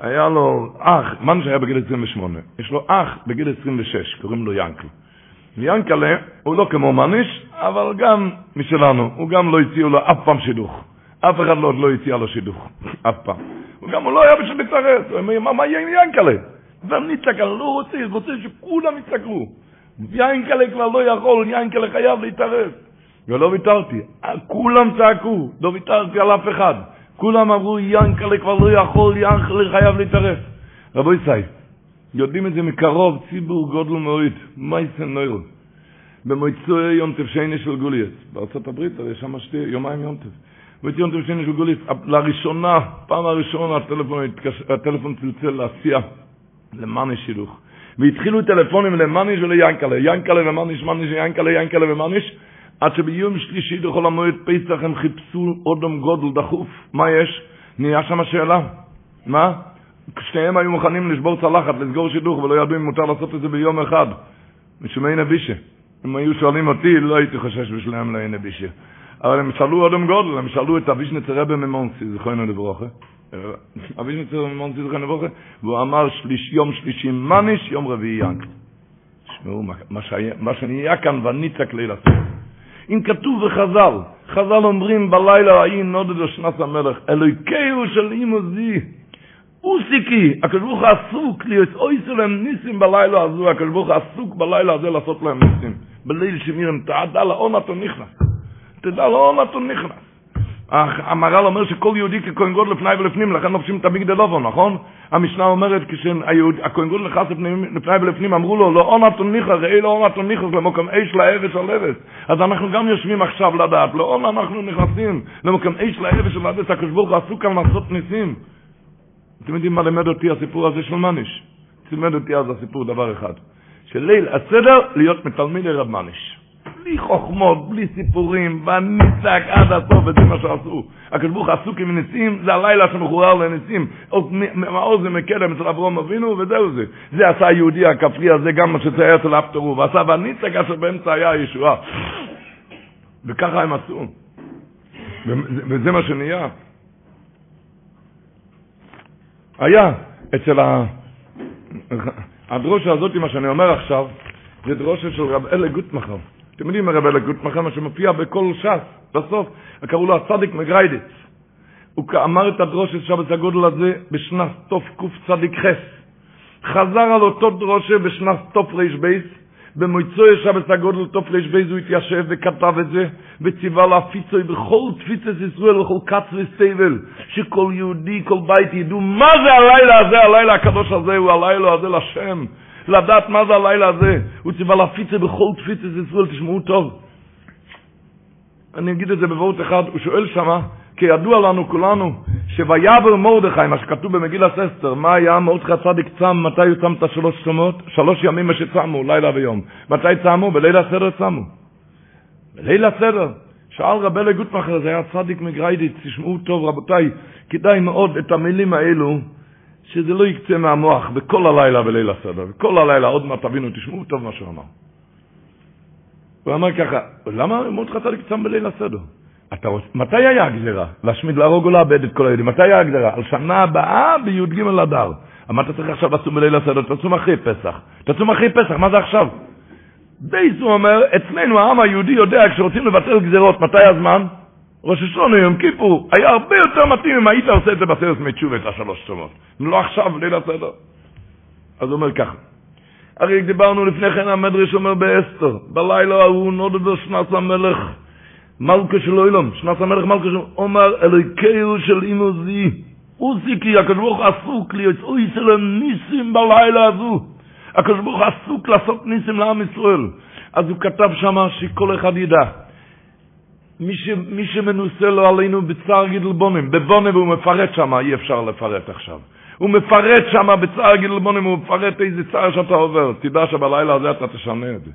היה לו אח, מניש היה בגיל 28, יש לו אח בגיל 26, קוראים לו ינקל. ינקלה הוא לא כמו מניש, אבל גם משלנו, הוא גם לא הציעו לו אף פעם שידוך. אף אחד לא, לא הציע לו שידוך, אף פעם. הוא גם לא היה בשביל להתערץ, הוא אומר, מה, מה יהיה עם ינקלה? ואני אני לא רוצה, רוצה שכולם יצעקו. ינקלה כבר לא יכול, ינקלה חייב להתערץ. ולא ויתרתי, כולם צעקו, לא ויתרתי על אף אחד. כולם אמרו, ינקלה כבר לא יכול, ינקלה חייב להתערף. רבו ישי, יודעים את זה מקרוב, ציבור גודל מאוד, מייסן נויר. במועצוי יום תפשייני של גוליאס, בארצות הברית, הרי שם שתי, יומיים יום תפשייני. והייתי יום תפשייני של גוליאס, לראשונה, פעם הראשונה הטלפון, הטלפון צלצל לעשייה, למאני שילוך. והתחילו טלפונים למאניש וליינקלה, ינקלה ומאניש, מאניש וינקלה, ינקלה ומאניש, עד שביום שלישי לכל המועד פסח הם חיפשו אודם גודל דחוף. מה יש? נהיה שם שאלה. מה? שניהם היו מוכנים לשבור צלחת, לסגור שידוך, ולא ידעו אם מותר לעשות את זה ביום אחד. משומעי נבישה. אם היו שואלים אותי, לא הייתי חושש בשלהם לעין נבישה. אבל הם שאלו אודם גודל, הם שאלו את אבישנצר רבי ממונסי, זכרנו לברוכה. אבישנצר ממונסי, זכרנו לברוכה, והוא אמר שליש, יום שלישי מניש, יום רביעי ינק. תשמעו, מה שנהיה כאן, וניצק לילה סוף. אם כתוב בחז"ל, חז"ל אומרים בלילה ההיא נודד שנת המלך, אלוהיקהו של אימו זי, אוסיקי, הקדוש עסוק להיות אויסו להם ניסים בלילה הזו, הקדוש עסוק בלילה הזה לעשות להם ניסים. בליל שמירם, תדע לאון אתה נכנס. תדע לאון אתה נכנס. המהר"ל אומר שכל יהודי ככהן גודל לפני ולפנים, לכן לובשים את המגדל אופן, נכון? המשנה אומרת, כשהכהן גודל נכנס לפני ולפנים, אמרו לו, לא עונת תוניחה, ראי לא עונת תוניחה, למקום אש לארץ על ארץ. אז אנחנו גם יושבים עכשיו לדעת, לא עונה אנחנו נכנסים למקום אש לארץ על ארץ, הקדוש ברוך הוא עשו כאן לעשות ניסים. אתם יודעים מה לימד אותי הסיפור הזה של מניש? לימד אותי אז הסיפור דבר אחד, שליל הסדר להיות מתלמיד לרב מניש. בלי חוכמות, בלי סיפורים, בניצק עד הסוף, וזה מה שעשו. הקדוש ברוך עסוק עם ניסים, זה הלילה שמחורר לניסים. מעוז ומקדם אצל אברום אבינו, וזהו זה. זה עשה היהודי הכפרי הזה, גם מה שצייר אצל אפטרו, ועשה בניצק אשר באמצע היה הישועה. וככה הם עשו. וזה מה שנהיה. היה אצל ה... הדרושה הזאת, מה שאני אומר עכשיו, זה דרושה של רב אלה גוטמחר. אתם יודעים הרב גוטמחר, מה שמופיע בכל ש"ס, בסוף, קראו לו הצדיק מגריידיץ. הוא אמר את הדרושה שבת הגודל הזה בשנת תוף קצ"ח. חזר על אותו דרושה בשנת תוף ר"ב, במויצוי שבת הגודל תוף ר"ב הוא התיישב וכתב את זה, וציווה להפיצוי בכל תפיצת ישראל וכל כץ וסבל, שכל יהודי, כל בית ידעו מה זה הלילה הזה, הלילה הקדוש הזה הוא הלילה הזה לשם. לדעת מה זה הלילה הזה. הוא ציווה להפיץ את בכל תפיצת ישראל, תשמעו טוב. אני אגיד את זה בבואות אחד, הוא שואל שמה, כי ידוע לנו כולנו, שויבר מרדכי, מה שכתוב במגילת אסתר, מה היה מרדכי צדיק צם, מתי הוא צם את השלוש צומות? שלוש ימים מה שצמו, לילה ויום. מתי צמו? בליל הסדר צמו. בליל הסדר. שאל רבי גוטמכר, זה היה צדיק מגריידיץ, תשמעו טוב רבותיי, כדאי מאוד את המילים האלו, שזה לא יקצה מהמוח בכל הלילה בליל הסדר. בכל הלילה, עוד מעט תבינו, תשמעו טוב מה שהוא אמר. הוא אמר ככה, למה מרדכי צדיק צם בליל הסדר? אתה רוצה, מתי היה הגזירה? להשמיד, להרוג או לאבד את כל היהודים? מתי היה הגזירה? על שנה הבאה בי"ג אדר. מה אתה צריך עכשיו לצום בליל הסדר? תצום אחרי פסח. תצום אחרי פסח, מה זה עכשיו? בייס הוא אומר, אצלנו העם היהודי יודע, כשרוצים לבטל גזירות, מתי הזמן? ראש השונה, יום כיפור. היה הרבה יותר מתאים אם היית עושה את זה בסרט מתשובה, את השלוש צומות. לא עכשיו, ליל הסדר. אז הוא אומר ככה. הרי דיברנו לפני כן, המדרש אומר באסתר, בלילה ההוא נודדו שנת המלך מלכה של אילום, שנת המלך מלכה של אומר אלוהיקהו של אימו זי, הקדוש ברוך עסוק לי, אוי שלהם ניסים בלילה הזו. הקדוש ברוך עסוק לעשות ניסים לעם ישראל. אז הוא כתב שם שכל אחד ידע. מי, ש, מי שמנוסה לו עלינו בצער גידל בונים, בבונה והוא מפרט שם, אי אפשר לפרט עכשיו. הוא מפרט שם בצער גידל בונים, הוא מפרט איזה צער שאתה עובר. תדע שבלילה הזה אתה תשנה את זה.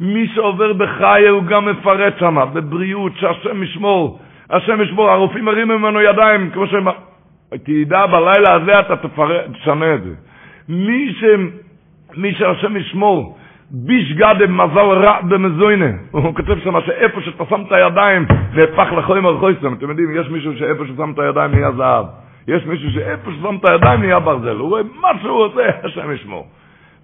מי שעובר בחיי הוא גם מפרט שם, בבריאות, שהשם ישמור. השם ישמור, הרופאים מרים ממנו ידיים, כמו שהם... תדע, בלילה הזה אתה תפרט, תשנה את זה. מי, ש... מי שהשם ישמור, ביש גדם מזל רע במזוינה. הוא כותב שם שאיפה שאתה שם את הידיים, נהפך לחומר חויסם. אתם יודעים, יש מישהו שאיפה ששם את הידיים נהיה זהב. יש מישהו שאיפה ששם את הידיים נהיה ברזל. הוא רואה מה שהוא עושה, השם ישמור.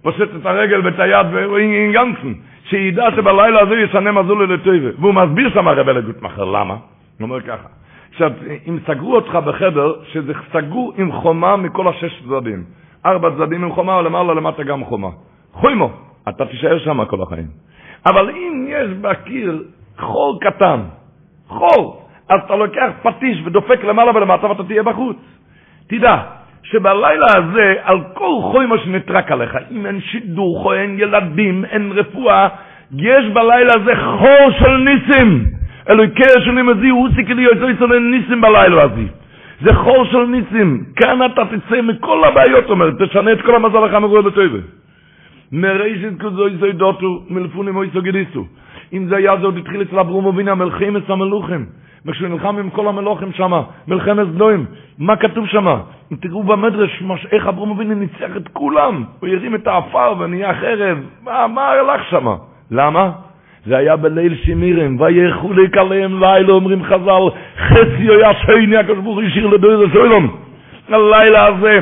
פושט את הרגל ואת היד ואין גנצן, שידע שבלילה הזה ישנה מזול לטויבה. והוא מסביר שם הרב לגוטמכר, למה? הוא אומר ככה, עכשיו, אם סגרו אותך בחדר, שזה סגור עם חומה מכל השש צדדים. ארבע צדדים עם חומה, ולמעלה למטה גם חומה. חוימו, אתה תישאר שם כל החיים. אבל אם יש בקיר חור קטן, חור, אז אתה לוקח פטיש ודופק למעלה ולמטה ואתה תהיה בחוץ. תדע שבלילה הזה, על כל חוימו שנטרק עליך, אם אין שידור, אין ילדים, אין רפואה, יש בלילה הזה חור של ניסים. אלוהיקי השני מזי, הוא סיכי לי יוצא יצא ניסים בלילה הזה. זה חור של ניסים. כאן אתה תצא מכל הבעיות, אומר, תשנה את כל המזל לך מרואי לטובה. מראשית כזו יזו ידותו, מלפונים או יזו גדיסו. אם זה היה זה עוד התחיל אצל אברום אבינה, המלחמת המלוכים. וכשהוא נלחם עם כל המלוכים שמה, מלחמת סדוים, מה כתוב? אם תראו במדרש, מש, איך אברום אבינה ניצח את כולם, הוא הרים את האפר ונהיה חרב, מה, מה הלך שמה? למה? זה היה בליל שמירים, ויחו לקליהם לילה, אומרים חז"ל, חצי היה שני, הקדוש ברוך הוא השאיר לדויר הסוילום. הלילה הזה,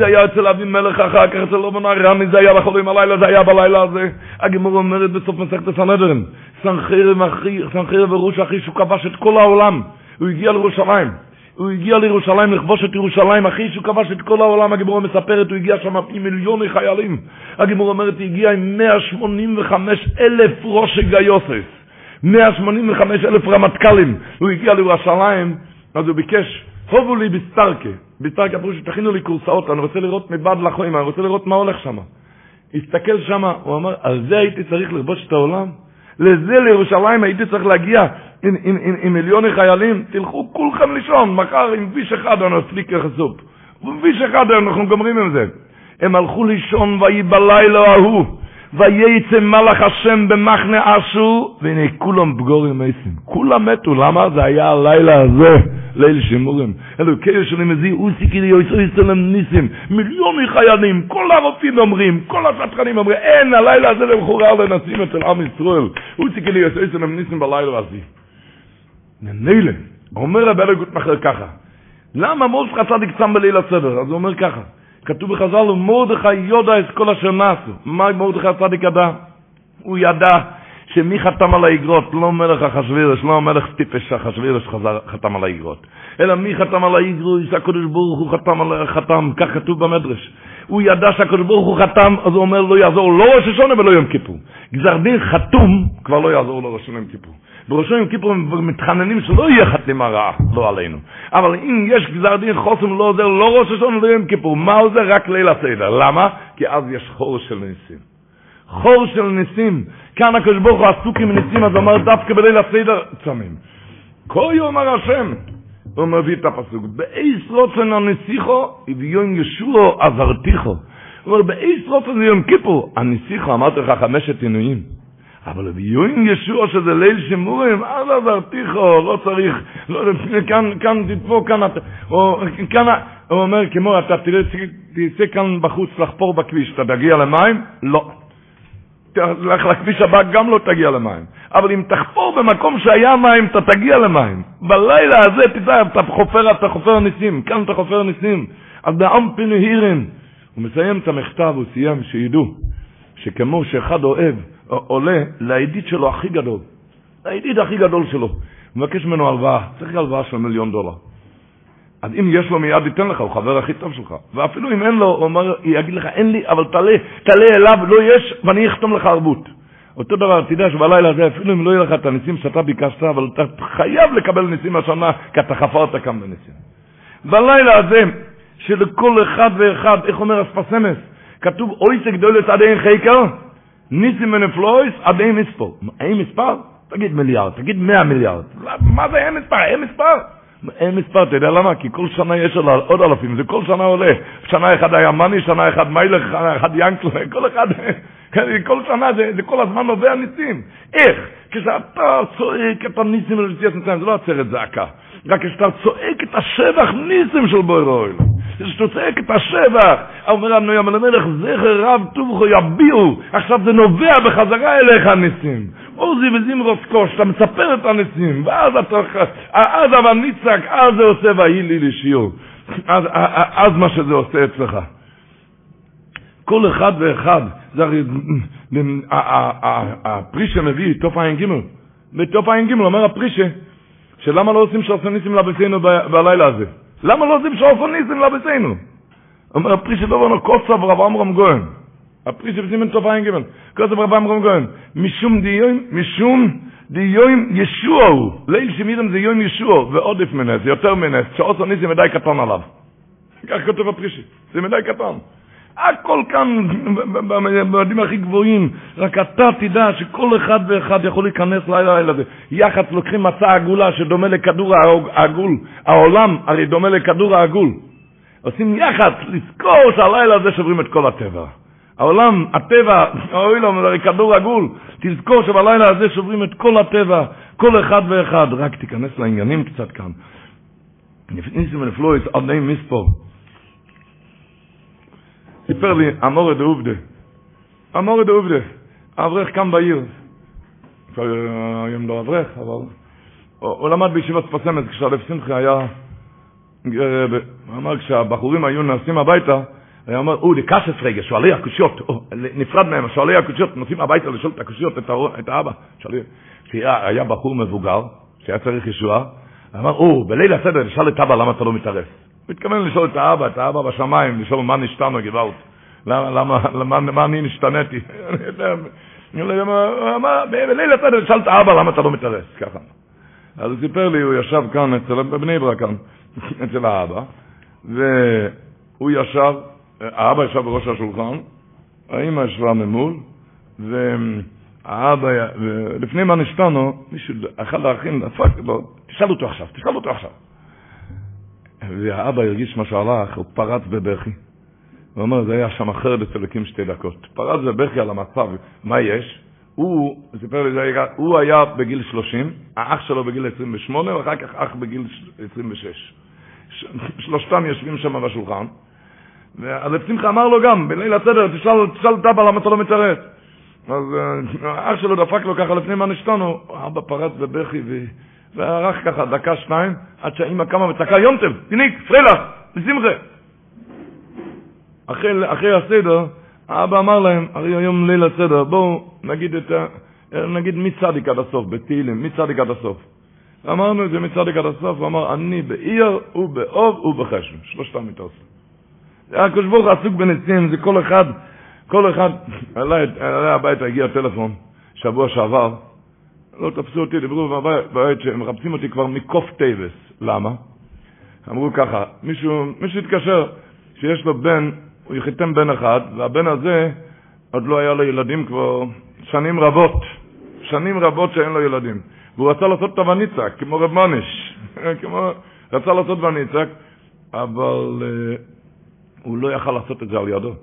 זה היה אצל אבי מלך אחר כך, אצל אובן הרמי, זה היה בחולים הלילה, זה היה בלילה הזה. הגמור אומרת בסוף מסכת הסנהדרין, סנחיר וראש אחי שהוא כבש את כל העולם, הוא הגיע לירושלים. הוא הגיע לירושלים לכבוש את ירושלים, אחי שהוא כבש את כל העולם, הגיבור מספרת, הוא הגיע שם עם מיליוני חיילים. הגיבור אומרת, הוא הגיע עם 185 אלף ראשי גיוסס, 185 אלף רמטכ"לים. הוא הגיע לירושלים, אז הוא ביקש, הובו לי בסטרקה, בסטרקה פירוש, תכינו לי קורסאות, אני רוצה לראות מבעד לחויים, אני רוצה לראות מה הולך שם. הסתכל שם, הוא אמר, על זה הייתי צריך לכבוש את העולם? לזה לירושלים הייתי צריך להגיע עם, עם, עם, עם מיליוני חיילים, תלכו כולכם לישון, מחר עם ויש אחד אני אסליק יחסוף. ויש אחד אנחנו גומרים עם זה. הם הלכו לישון ויהי בלילה ההוא, וייצא מלאך השם במחנה אשור, והנה כולם בגורים עשים. כולם מתו, למה? זה היה הלילה הזה, ליל שימורים. אלוקי שלי מזיע, אוסי לי יויסו יסלם ניסים, מיליוני חיילים, כל הרופאים אומרים, כל השטחנים אומרים, אין, הלילה הזה למחורה לנשים אצל עם ישראל. אוסי לי יויסו יסלם ניסים בלילה הזה. ממילא, אומר רבי אלגות מחר ככה, למה מורדכי צדיק צם בליל הסדר? אז הוא אומר ככה, כתוב בחז"ל, ומרדכי יודע את כל אשר נעשו. מה מרדכי הצדיק ידע? הוא ידע שמי חתם על האגרות? לא מלך אחשווירש, לא המלך טיפש אחשווירש חתם על האגרות. אלא מי חתם על האגרות? שהקדוש ברוך הוא חתם על חתם, כך כתוב במדרש. הוא ידע שהקדוש ברוך הוא חתם, אז הוא אומר לא יעזור לא ראש השונה ולא יום כיפור. גזר דין חתום, כבר לא יעזור לו ראש השונה יום כיפור. בראשו יום כיפור מתחננים שלא יהיה חתימה רעה, לא עלינו. אבל אם יש גזר דין חוסם לא עוזר, לא ראש השונה ולא יום כיפור, מה עוזר? רק ליל הסדר. למה? כי אז יש חור של ניסים. חור של ניסים. כאן הקדוש ברוך הוא עסוק עם ניסים, אז אמר דווקא בליל הסדר צמים. כה יאמר השם, הוא מביא את הפסוק, באיס רוצן הנסיכו, וביום ישוע עזרתיכו. הוא אומר, באיס רוצן יום כיפור, הנסיכו, אמרתי לך חמשת עינויים. אבל ביום ישוע שזה ליל שימורים, אז עזרתיכו, לא צריך, לא, כאן, כאן תדפוק, כאן, או, כאן, הוא אומר, כמו, אתה תצא כאן בחוץ לחפור בכביש, אתה תגיע למים? לא. תלך לכביש הבא גם לא תגיע למים. אבל אם תחפור במקום שהיה מים, אתה תגיע למים. בלילה הזה תדע, אתה חופר, אתה חופר ניסים, כאן אתה חופר ניסים. אז בעם פינו הירן. הוא מסיים את המכתב, הוא סיים, שידעו, שכמו שאחד אוהב, עולה לידיד שלו הכי גדול, לידיד הכי גדול שלו, הוא מבקש ממנו הלוואה, צריך הלוואה של מיליון דולר. אז אם יש לו מיד ייתן לך, הוא חבר הכי טוב שלך. ואפילו אם אין לו, הוא אומר, יגיד לך, אין לי, אבל תעלה, תעלה אליו, לא יש, ואני אחתום לך ערבות. אותו דבר, תדע שבלילה הזה, אפילו אם לא יהיה לך את הניסים שאתה ביקשת, אבל אתה חייב לקבל ניסים השנה, כי אתה חפרת כמה ניסים. בלילה הזה, שלכל אחד ואחד, איך אומר אספסמס, כתוב, אוי סגדולת עד אין חקר, ניסים ונפלויס עד אין מספור. אין מספר? תגיד מיליארד, תגיד מאה מיליארד. מה זה אין מספר? אין מספר? אין מספר, אתה יודע למה? כי כל שנה יש עוד אלפים, זה כל שנה עולה. שנה אחד היה מאני, שנה אחד מיילך, שנה אחד ינקלה, כל אחד, כל שנה זה, זה כל הזמן נובע ניסים. איך? כשאתה צועק את הניסים ולציאת ניסים, זה לא עצרת זעקה. רק כשאתה צועק את השבח ניסים של בוי רויל. צועק את השבח, אומר ים המלך, זכר רב טובכו יביעו, עכשיו זה נובע בחזרה אליך הניסים. עוזי וזמרוס קוש, אתה מספר את הניסים, ואז אתה, אז אבל ניצק, אז זה עושה ויהי לי לשיעור. אז, אז מה שזה עושה אצלך. כל אחד ואחד, זה הרי, הפרישה מביא, תוף עין גימל, בתוף עין גימל אומר הפרישה, שלמה לא עושים שרפניסים לביתנו בלילה הזה? למה לא עושים שרפניסים לביתנו? אומר הפרישה לא אומר קוצה ורב עמרם גויין. הפרישה בסימן תוף עין גימל, קוצה ורב עמרם גויין. משום דיון, משום דיון ישוע הוא. ליל שמירם זה יום ישוע, ועודף מנס, יותר מנס, שעושה ניסים מדי קטן עליו. כך כתוב הפרישה, זה מדי קטן. הכל כאן במדים הכי גבוהים, רק אתה תדע שכל אחד ואחד יכול להיכנס לילה הזה. יחד לוקחים מצע עגולה שדומה לכדור העגול, העולם הרי דומה לכדור העגול. עושים יחד לזכור שהלילה הזה שוברים את כל הטבע. העולם, הטבע, אוי לו, הרי כדור עגול, תזכור שבלילה הזה שוברים את כל הטבע, כל אחד ואחד. רק תיכנס לעניינים קצת כאן. נפניסים ונפלויס עד נעים מספור. סיפר לי אמורי דעובדה, אמורי דעובדה, האברך קם בעיר, היום לא אברך, אבל הוא למד בישיבת פסמת כשהלב שמחה היה, הוא אמר כשהבחורים היו נוסעים הביתה, היה אומר, הוא לקשס רגע, שואלי הקושיות, נפרד מהם, שואלי הקושיות, נוסעים הביתה לשאול את הקושיות, את האבא, כשהיה בחור מבוגר, שהיה צריך ישועה, אמר, הוא, בליל הסדר, נשאל את אבא למה אתה לא מתערף. הוא התכוון לשאול את האבא, את האבא בשמיים, לשאול מה נשתנו גבעות. למה, למה, מה אני נשתניתי? הוא אמר, בליל הסדר שאל את האבא למה אתה לא מתארס, ככה. אז הוא סיפר לי, הוא ישב כאן, בבני ברק כאן, אצל האבא, והוא ישב, האבא ישב בראש השולחן, האמא ישבה ממול, והאבא, לפני מה נשתנו, מישהו, אחד האחים דפק לו, תשאל אותו עכשיו, תשאל אותו עכשיו. והאבא הרגיש מה שהלך, הוא פרץ בבכי. הוא אומר, זה היה שם אחר לצלקים שתי דקות. פרץ בבכי על המצב, מה יש? הוא, סיפר לי, זה, הוא היה בגיל 30, האח שלו בגיל 28, ואחר כך אח בגיל 26. שלושתם יושבים שם בשולחן. אז שמחה אמר לו גם, בליל הסדר, תשאל, תשאל את אבא למה אתה לא מתערץ. אז האח שלו דפק לו ככה לפני מה נשתנו, אבא פרץ בבכי וערך ככה דקה, שניים, עד שהאימא קמה וצעקה, יונטב, תניק, פרילך, בשמחה. אחרי, אחרי הסדר, האבא אמר להם, הרי היום ליל הסדר, בואו נגיד את ה... נגיד מי צדיק עד הסוף, בתהילים, מי צדיק עד הסוף. אמרנו את זה מצדיק עד הסוף, הוא אמר, אני בעיר ובאוב ובחשם, שלושתם מתערסים. הקדוש ברוך עסוק בניסים, זה כל אחד, כל אחד, אליי הביתה הגיע טלפון, שבוע שעבר, לא תפסו אותי, דיברו בבית שהם מחפשים אותי כבר מכ"ף טבת. למה? אמרו ככה, מישהו, מישהו התקשר שיש לו בן, הוא חיתן בן אחד, והבן הזה עוד לא היה לו ילדים כבר שנים רבות, שנים רבות שאין לו ילדים. והוא רצה לעשות את הונצעק, כמו רב מוניש, כמו, רצה לעשות ונצעק, אבל אה, הוא לא יכל לעשות את זה על ידו.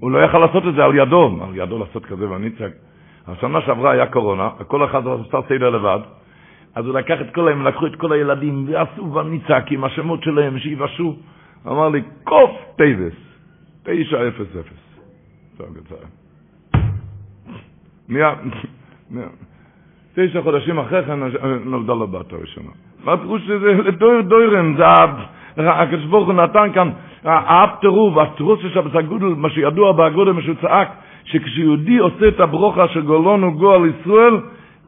הוא לא יכל לעשות את זה על ידו, על ידו לעשות כזה ונצעק. השנה שעברה היה קורונה, וכל אחד עשה סדר לבד, אז הוא לקח את כל, הם לקחו את כל הילדים ועשו ונצעק עם השמות שלהם שיבשו. אמר לי, כ"ף טבת, תשע אפס אפס. תשע חודשים אחרי כן נולדה לו בת הראשונה. מה פירוש שזה לדור דורים, זה הקדוש ברוך הוא נתן כאן, האב טירוב, הטירוס יש בגודל, מה שידוע בגודל, מה שהוא צעק, שכשיהודי עושה את הברוכה של גולון וגועל ישראל,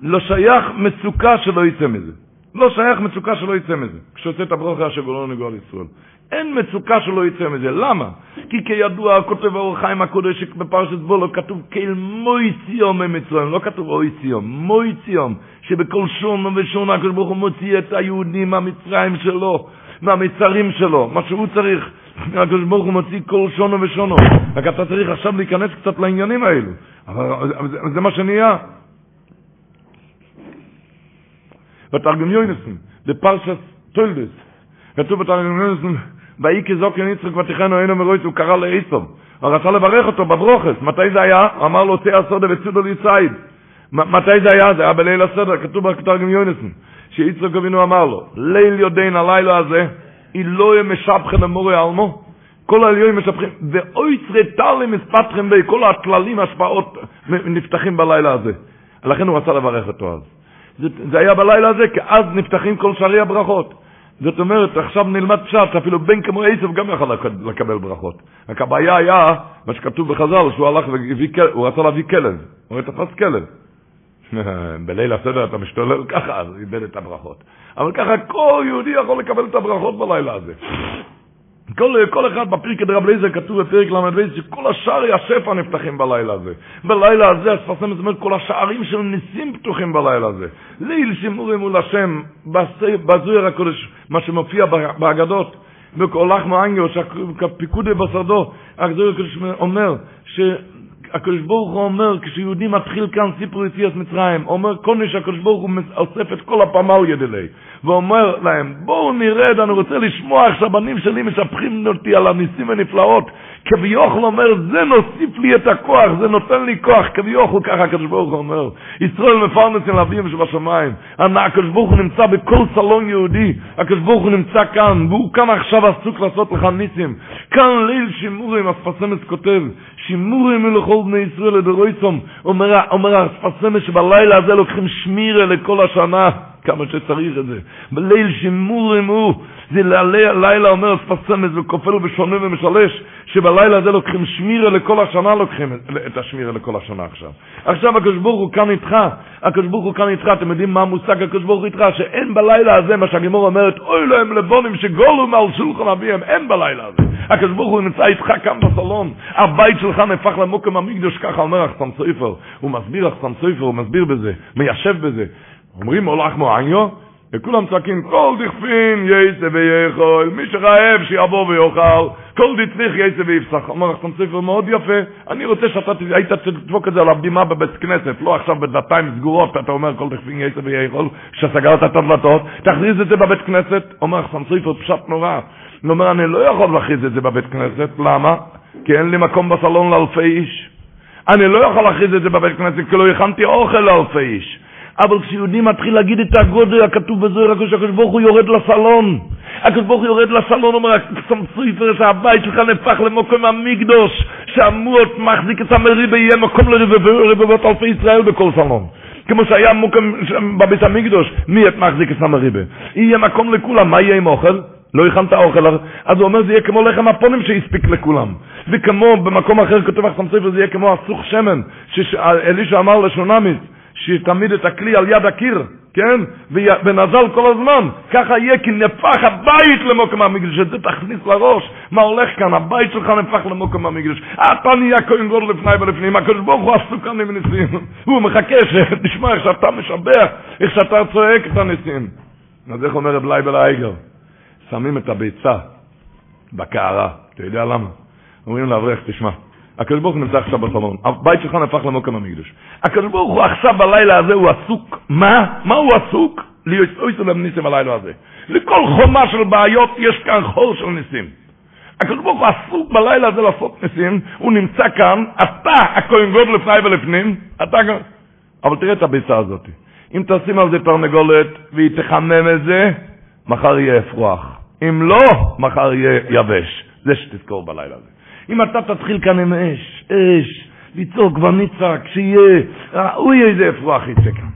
לא שייך מצוקה שלא יצא מזה. לא שייך מצוקה שלא יצא מזה, כשעושה את הברוכה של גולון וגועל ישראל. אין מצוקה שלא יצא מזה. למה? כי כידוע, כותב האור חיים הקודש בפרשת בולו, כתוב כאל מוי ציום ממצרים, לא כתוב אוי ציום, מוי ציום, שבכל שון ושון הקדוש ברוך הוא מוציא את היהודים מהמצרים שלו, מהמצרים שלו, מה שהוא צריך. הקדוש ברוך הוא מוציא כל שונו ושונו. רק אתה צריך עכשיו להיכנס קצת לעניינים האלו. אבל זה מה שנהיה. בתרגום יוינסון, בפרשת טולדס, כתוב בתרגום יוינסון, ויהי כזוקן יצחק ותיכנו אינו מרויס, הוא קרא לעיסוב. הוא רצה לברך אותו בברוכס. מתי זה היה? הוא אמר לו, צא הסודה וצודו ליצייד. מתי זה היה? זה היה בליל הסדר, כתוב בתרגום יוינסון, שיצחק אבינו אמר לו, ליל יודעין הלילה הזה, אילוי משבחם אמורי אלמו, כל העליונים משבחים, ואוי צרטלים מספתחם בי, כל הכללים, השפעות, נפתחים בלילה הזה. לכן הוא רצה לברך אותו אז. זה, זה היה בלילה הזה, כי אז נפתחים כל שערי הברכות. זאת אומרת, עכשיו נלמד פשט, אפילו בן כמו עשב גם יכול לקבל ברכות. רק הבעיה היה, מה שכתוב בחז"ל, שהוא הלך והוא רצה להביא כלב, הוא תפס כלב. בליל הסדר אתה משתולל ככה, אז איבד את הברכות. אבל ככה כל יהודי יכול לקבל את הברכות בלילה הזה. כל, כל אחד בפרק דרב לייזר כתוב בפרק ל"ו שכל השערי השפע נפתחים בלילה הזה. בלילה הזה, הספרסם זאת אומרת, כל השערים של ניסים פתוחים בלילה הזה. ליל שימורים מול השם, בזוהר הקודש, מה שמופיע באגדות, בכל לחמו אנגיו, שהפיקודי בסרדו, הזוהר הקודש אומר. הקדוש ברוך הוא אומר, כשיהודי מתחיל כאן סיפור יציאת מצרים, אומר כל מי שהקדוש ברוך הוא אוסף את כל הפמל ידילי, ואומר להם, בואו נרד, אני רוצה לשמוע איך שהבנים שלי משבחים אותי על הניסים הנפלאות, כביכול אומר, זה נוסיף לי את הכוח, זה נותן לי כוח, כביכול ככה הקדוש ברוך הוא אומר. ישראל מפרנס אל אביהם שבשמיים. הקדוש ברוך הוא נמצא בכל סלון יהודי, הקדוש ברוך הוא נמצא כאן, והוא כאן עכשיו עסוק לעשות לך ניסים. כאן ליל שימורים, הספסמס כותב, שימורים מלכל בני ישראל לדורויצום. אומר, אומר הספסמס שבלילה הזה לוקחים שמירה לכל השנה. כמה שצריך את זה. בליל שימורים הוא, זה לילה אומר ספסמס וכופל בשונה ומשלש, שבלילה הזה לוקחים שמירה לכל השנה, לוקחים את השמירה לכל השנה עכשיו. עכשיו הקדוש ברוך הוא כאן איתך, הקדוש ברוך הוא כאן איתך, אתם יודעים מה המושג הקדוש ברוך הוא איתך? שאין בלילה הזה, מה שהגימור אומרת, אוי להם לבונים שגולו מעל שולחן אביהם, אין בלילה הזה. הקדוש ברוך הוא נמצא איתך כאן בסלון, הבית שלך נהפך למוקם המקדוש, ככה אומר אחסם סופר, הוא מסביר אחסם סופר, הוא מסביר בזה, מיישב בזה. אומרים הולך מועניו, וכולם צועקים, כל דכפין יסה ויכול, מי שרעב שיבוא ויאכל, כל דצריך יסה ויפסח. אומר לך ספר מאוד יפה, אני רוצה שאתה היית תדפוק את זה על הבימה בבית כנסת, לא עכשיו בדלתיים סגורות, אתה אומר כל דכפין יסה ויכול, כשסגרת את הדלתות, תכריז את זה בבית כנסת. אומר לך ספר פשט נורא. הוא אומר, אני לא יכול להכריז את זה בבית כנסת, למה? כי אין לי מקום בסלון לאלפי איש. אני לא יכול להכריז את זה בבית כנסת, כי לא הכנתי אוכל לאלפי איש. אבל כשיהודי מתחיל להגיד את הגודל הכתוב בזוהר הקדוש, הקדוש ברוך הוא יורד לסלון. הקדוש ברוך הוא יורד לסלון, אומר, סמסריפר, שהבית שלך נהפך למקום המקדוש, שהמות מחזיק את המריבה, יהיה מקום לרבבות אלפי ישראל בכל סלון. כמו שהיה מוקם בבית המקדוש, מי את מחזיק את המריבה? יהיה מקום לכולם, מה יהיה עם אוכל? לא הכנת אוכל, אז הוא אומר זה יהיה כמו לחם הפונים שהספיק לכולם. וכמו במקום אחר כתוב אחסם ספר זה יהיה כמו הסוך שמן, שאלישע אמר לשונמית, שתמיד את הכלי על יד הקיר, כן? ונזל כל הזמן. ככה יהיה כי נפח הבית למוקם המקדש. שזה תכניס לראש. מה הולך כאן? הבית שלך נפח למוקם המקדש. אתה נהיה כהן גדול לפני ולפנים. הקדוש ברוך הוא עסוק כאן עם ניסים. הוא מחכה שתשמע איך שאתה משבח, איך שאתה צועק את הניסים. אז איך אומר רב לייבל האייגר? שמים את הביצה בקערה. אתה יודע למה? אומרים לאברך, תשמע. הקדוש ברוך הוא נמצא עכשיו בסלון, הבית שלך נהפך למקום המקדש. הקדוש ברוך הוא עכשיו בלילה הזה הוא עסוק, מה? מה הוא עסוק? להיות עושה ניסים בלילה הזה. לכל חומה של בעיות יש כאן חור של ניסים. הקדוש ברוך הוא עסוק בלילה הזה לעשות ניסים, הוא נמצא כאן, אתה הכהן גדול לפני ולפנים, אתה גם... אבל תראה את הביצה הזאת. אם תשים על זה תרנגולת והיא תחמם את זה, מחר יהיה אפרוח. אם לא, מחר יהיה יבש. זה שתזכור בלילה הזה. אם אתה תתחיל כאן עם אש, אש, לצעוק ונצעק, שיהיה, הוא יהיה איזה אפרוח יצא כאן.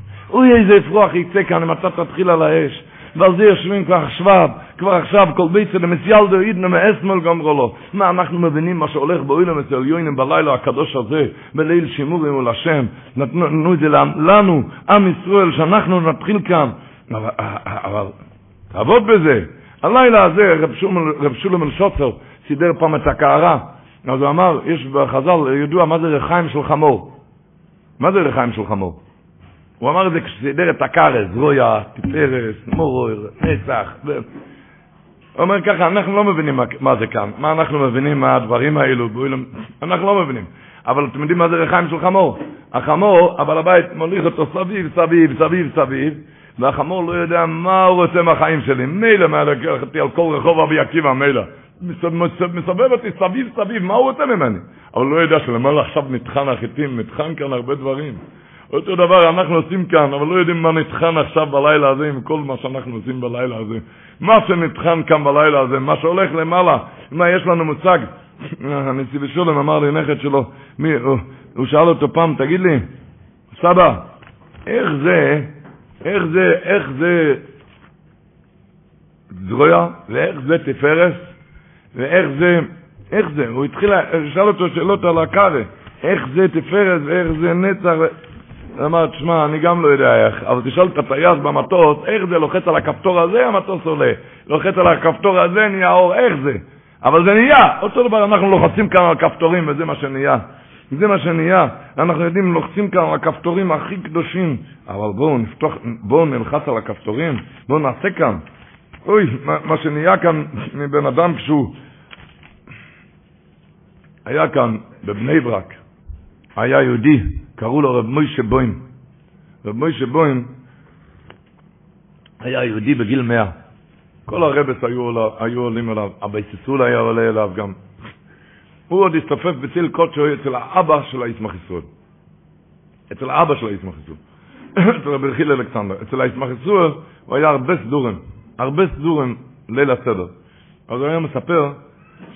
יהיה איזה אפרוח יצא כאן אם אתה תתחיל על האש. ועל זה יושבים כבר עכשיו, כבר עכשיו, כל בית של מסיילדו אידנה מאסמל גמרו לו. מה אנחנו מבינים מה שהולך באוילם אצל יוינים בלילה הקדוש הזה, בליל שימורים מול השם. נתנו את זה לנו, עם ישראל, שאנחנו נתחיל כאן. אבל, אבל תעבוד בזה. הלילה הזה, רב שולם אל-שוצר סידר פעם את הקערה. אז הוא אמר, יש בחז"ל ידוע מה זה ריחיים של חמור. מה זה ריחיים של חמור? הוא אמר את זה כשסידר את הכרס, רויה, תפארס, מורור, נצח. הוא אומר ככה, אנחנו לא מבינים מה, מה זה כאן, מה אנחנו מבינים מה הדברים האלו, אנחנו לא מבינים. אבל אתם יודעים מה זה ריחיים של חמור? החמור, הבעל הבית מוליך אותו סביב, סביב, סביב, סביב, והחמור לא יודע מה הוא רוצה מהחיים שלי. מילא אותי על כל רחוב אבי עקיבא, מילא. מסובב אותי סביב סביב, מה הוא רוצה ממני? אבל לא יודע שלמעלה עכשיו נטחן החיטים, נטחן כאן הרבה דברים. אותו דבר אנחנו עושים כאן, אבל לא יודעים מה נטחן עכשיו בלילה הזה עם כל מה שאנחנו עושים בלילה הזה. מה שנטחן כאן בלילה הזה, מה שהולך למעלה, מה יש לנו מושג. הנשיא בשולם אמר לי נכד שלו, מי, הוא, הוא שאל אותו פעם, תגיד לי, סבא, איך זה, איך זה, איך זה זרויה, ואיך זה תפארס, ואיך זה, איך זה, הוא התחיל, שאל אותו שאלות על הקארה, איך זה תפארס ואיך זה נצח, אמר, תשמע, אני גם לא יודע איך, אבל תשאל את הטייס במטוס, איך זה לוחץ על הכפתור הזה, המטוס עולה. לוחץ על הכפתור הזה, נהיה אור, איך זה? אבל זה נהיה, אותו דבר, אנחנו לוחצים כאן על כפתורים, וזה מה שנהיה. זה מה שנהיה. אנחנו יודעים, לוחצים כאן על הכפתורים הכי קדושים. אבל בואו נפתוח, בואו נלחץ על הכפתורים, בואו נעשה כאן. אוי, מה, מה שנהיה כאן מבן אדם כשהוא... היה כאן בבני ברק, היה יהודי, קראו לו רב מוישה בוים. רב מוישה בוים היה יהודי בגיל מאה. כל הרבס היו, היו עולים אליו, הבייססול היה עולה אליו גם. הוא עוד הסתופף בציל קודשו אצל האבא של הישמח ישראל. אצל האבא של הישמח ישראל. אצל רבי חיל אלכסנדר. אצל הישמח ישראל הוא היה הרבה סדורים, הרבה סדורים ליל הסדר. אז היה מספר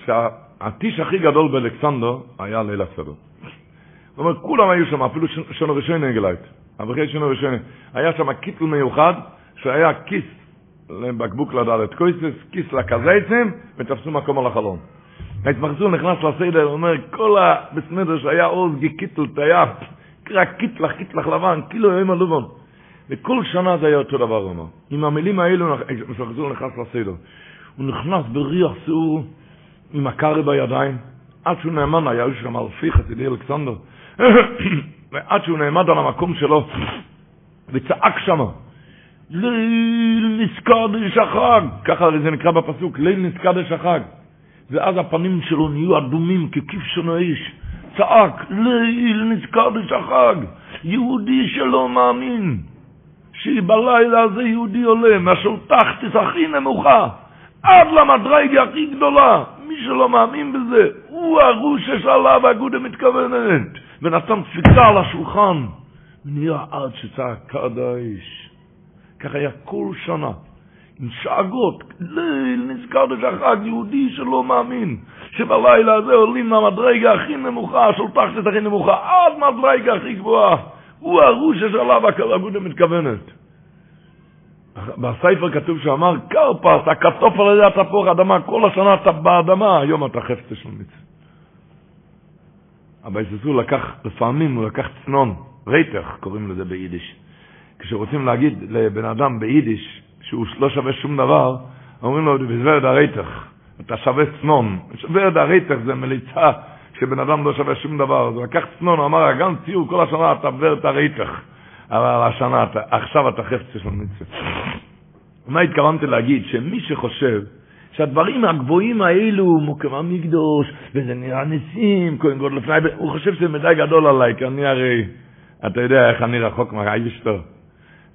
שהטיש הכי גדול באלכסנדר היה ליל הסדר. זאת אומרת, כולם היו שם, אפילו שונו ראשוני גלייט. אברכי שונו ראשוני. היה שם קיטל מיוחד, שהיה כיס לבקבוק לדלת קויסס, כיס לקזייצים, ותפסו מקום על החלון. ההתמחזור נכנס לסדר, אומר, כל הבסמדר שהיה עוז גיקיטל, היה רק קיטלח, קיטלח לבן, כאילו יום הלובון. וכל שנה זה היה אותו דבר, הוא אומר. עם המילים האלו, המחזור נכנס לסדר. הוא נכנס בריח סעור, עם הקארי בידיים, עד שהוא נאמן, היה שם אלפי חסידי אלכסנדר. ועד שהוא נעמד על המקום שלו, וצעק שמה, ליל נסקדש החג, ככה זה נקרא בפסוק, ליל נסקדש החג. ואז הפנים שלו נהיו אדומים ככבשון האיש. צעק, ליל נסקדש החג, יהודי שלא מאמין, שבלילה הזה יהודי עולה, מהשולטח הכי נמוכה, עד למדרגה הכי גדולה. מי שלא מאמין בזה, הוא הרוש שעליו הגודה מתכוונת. ונתן דפיקה על השולחן, ונהיה עד שצעק קדש. כך היה כל שנה, עם שאגות, ליל נזכר לשחג, יהודי שלא מאמין, שבלילה הזה עולים למדרגה הכי נמוכה, שולטחת הכי נמוכה, עד מדרגה הכי גבוהה. הוא הרוש שעליו הגודה מתכוונת. בספר כתוב שאמר, קרפס, הכתוף על ידי התפוח אדמה, כל השנה אתה באדמה, היום אתה חפצה של מצווה. אבל יססו לקח, לפעמים הוא לקח צנון, רייטך קוראים לזה ביידיש. כשרוצים להגיד לבן אדם ביידיש שהוא לא שווה שום דבר, אומרים לו, בזוורד הרייטך, אתה שווה צנון. זוורד הרייטך זה מליצה שבן אדם לא שווה שום דבר. אז הוא לקח צנון, הוא אמר, גם ציור כל השנה אתה ורד הרייטך. אבל השנה, אתה, עכשיו אתה חפץ של מצווה. מה התכוונתי להגיד? שמי שחושב שהדברים הגבוהים האלו, מוקם המקדוש, וזה נראה ניסים, כהן גוד לפני, הוא חושב שזה מדי גדול עליי, כי אני הרי, אתה יודע איך אני רחוק מהאייבשטר.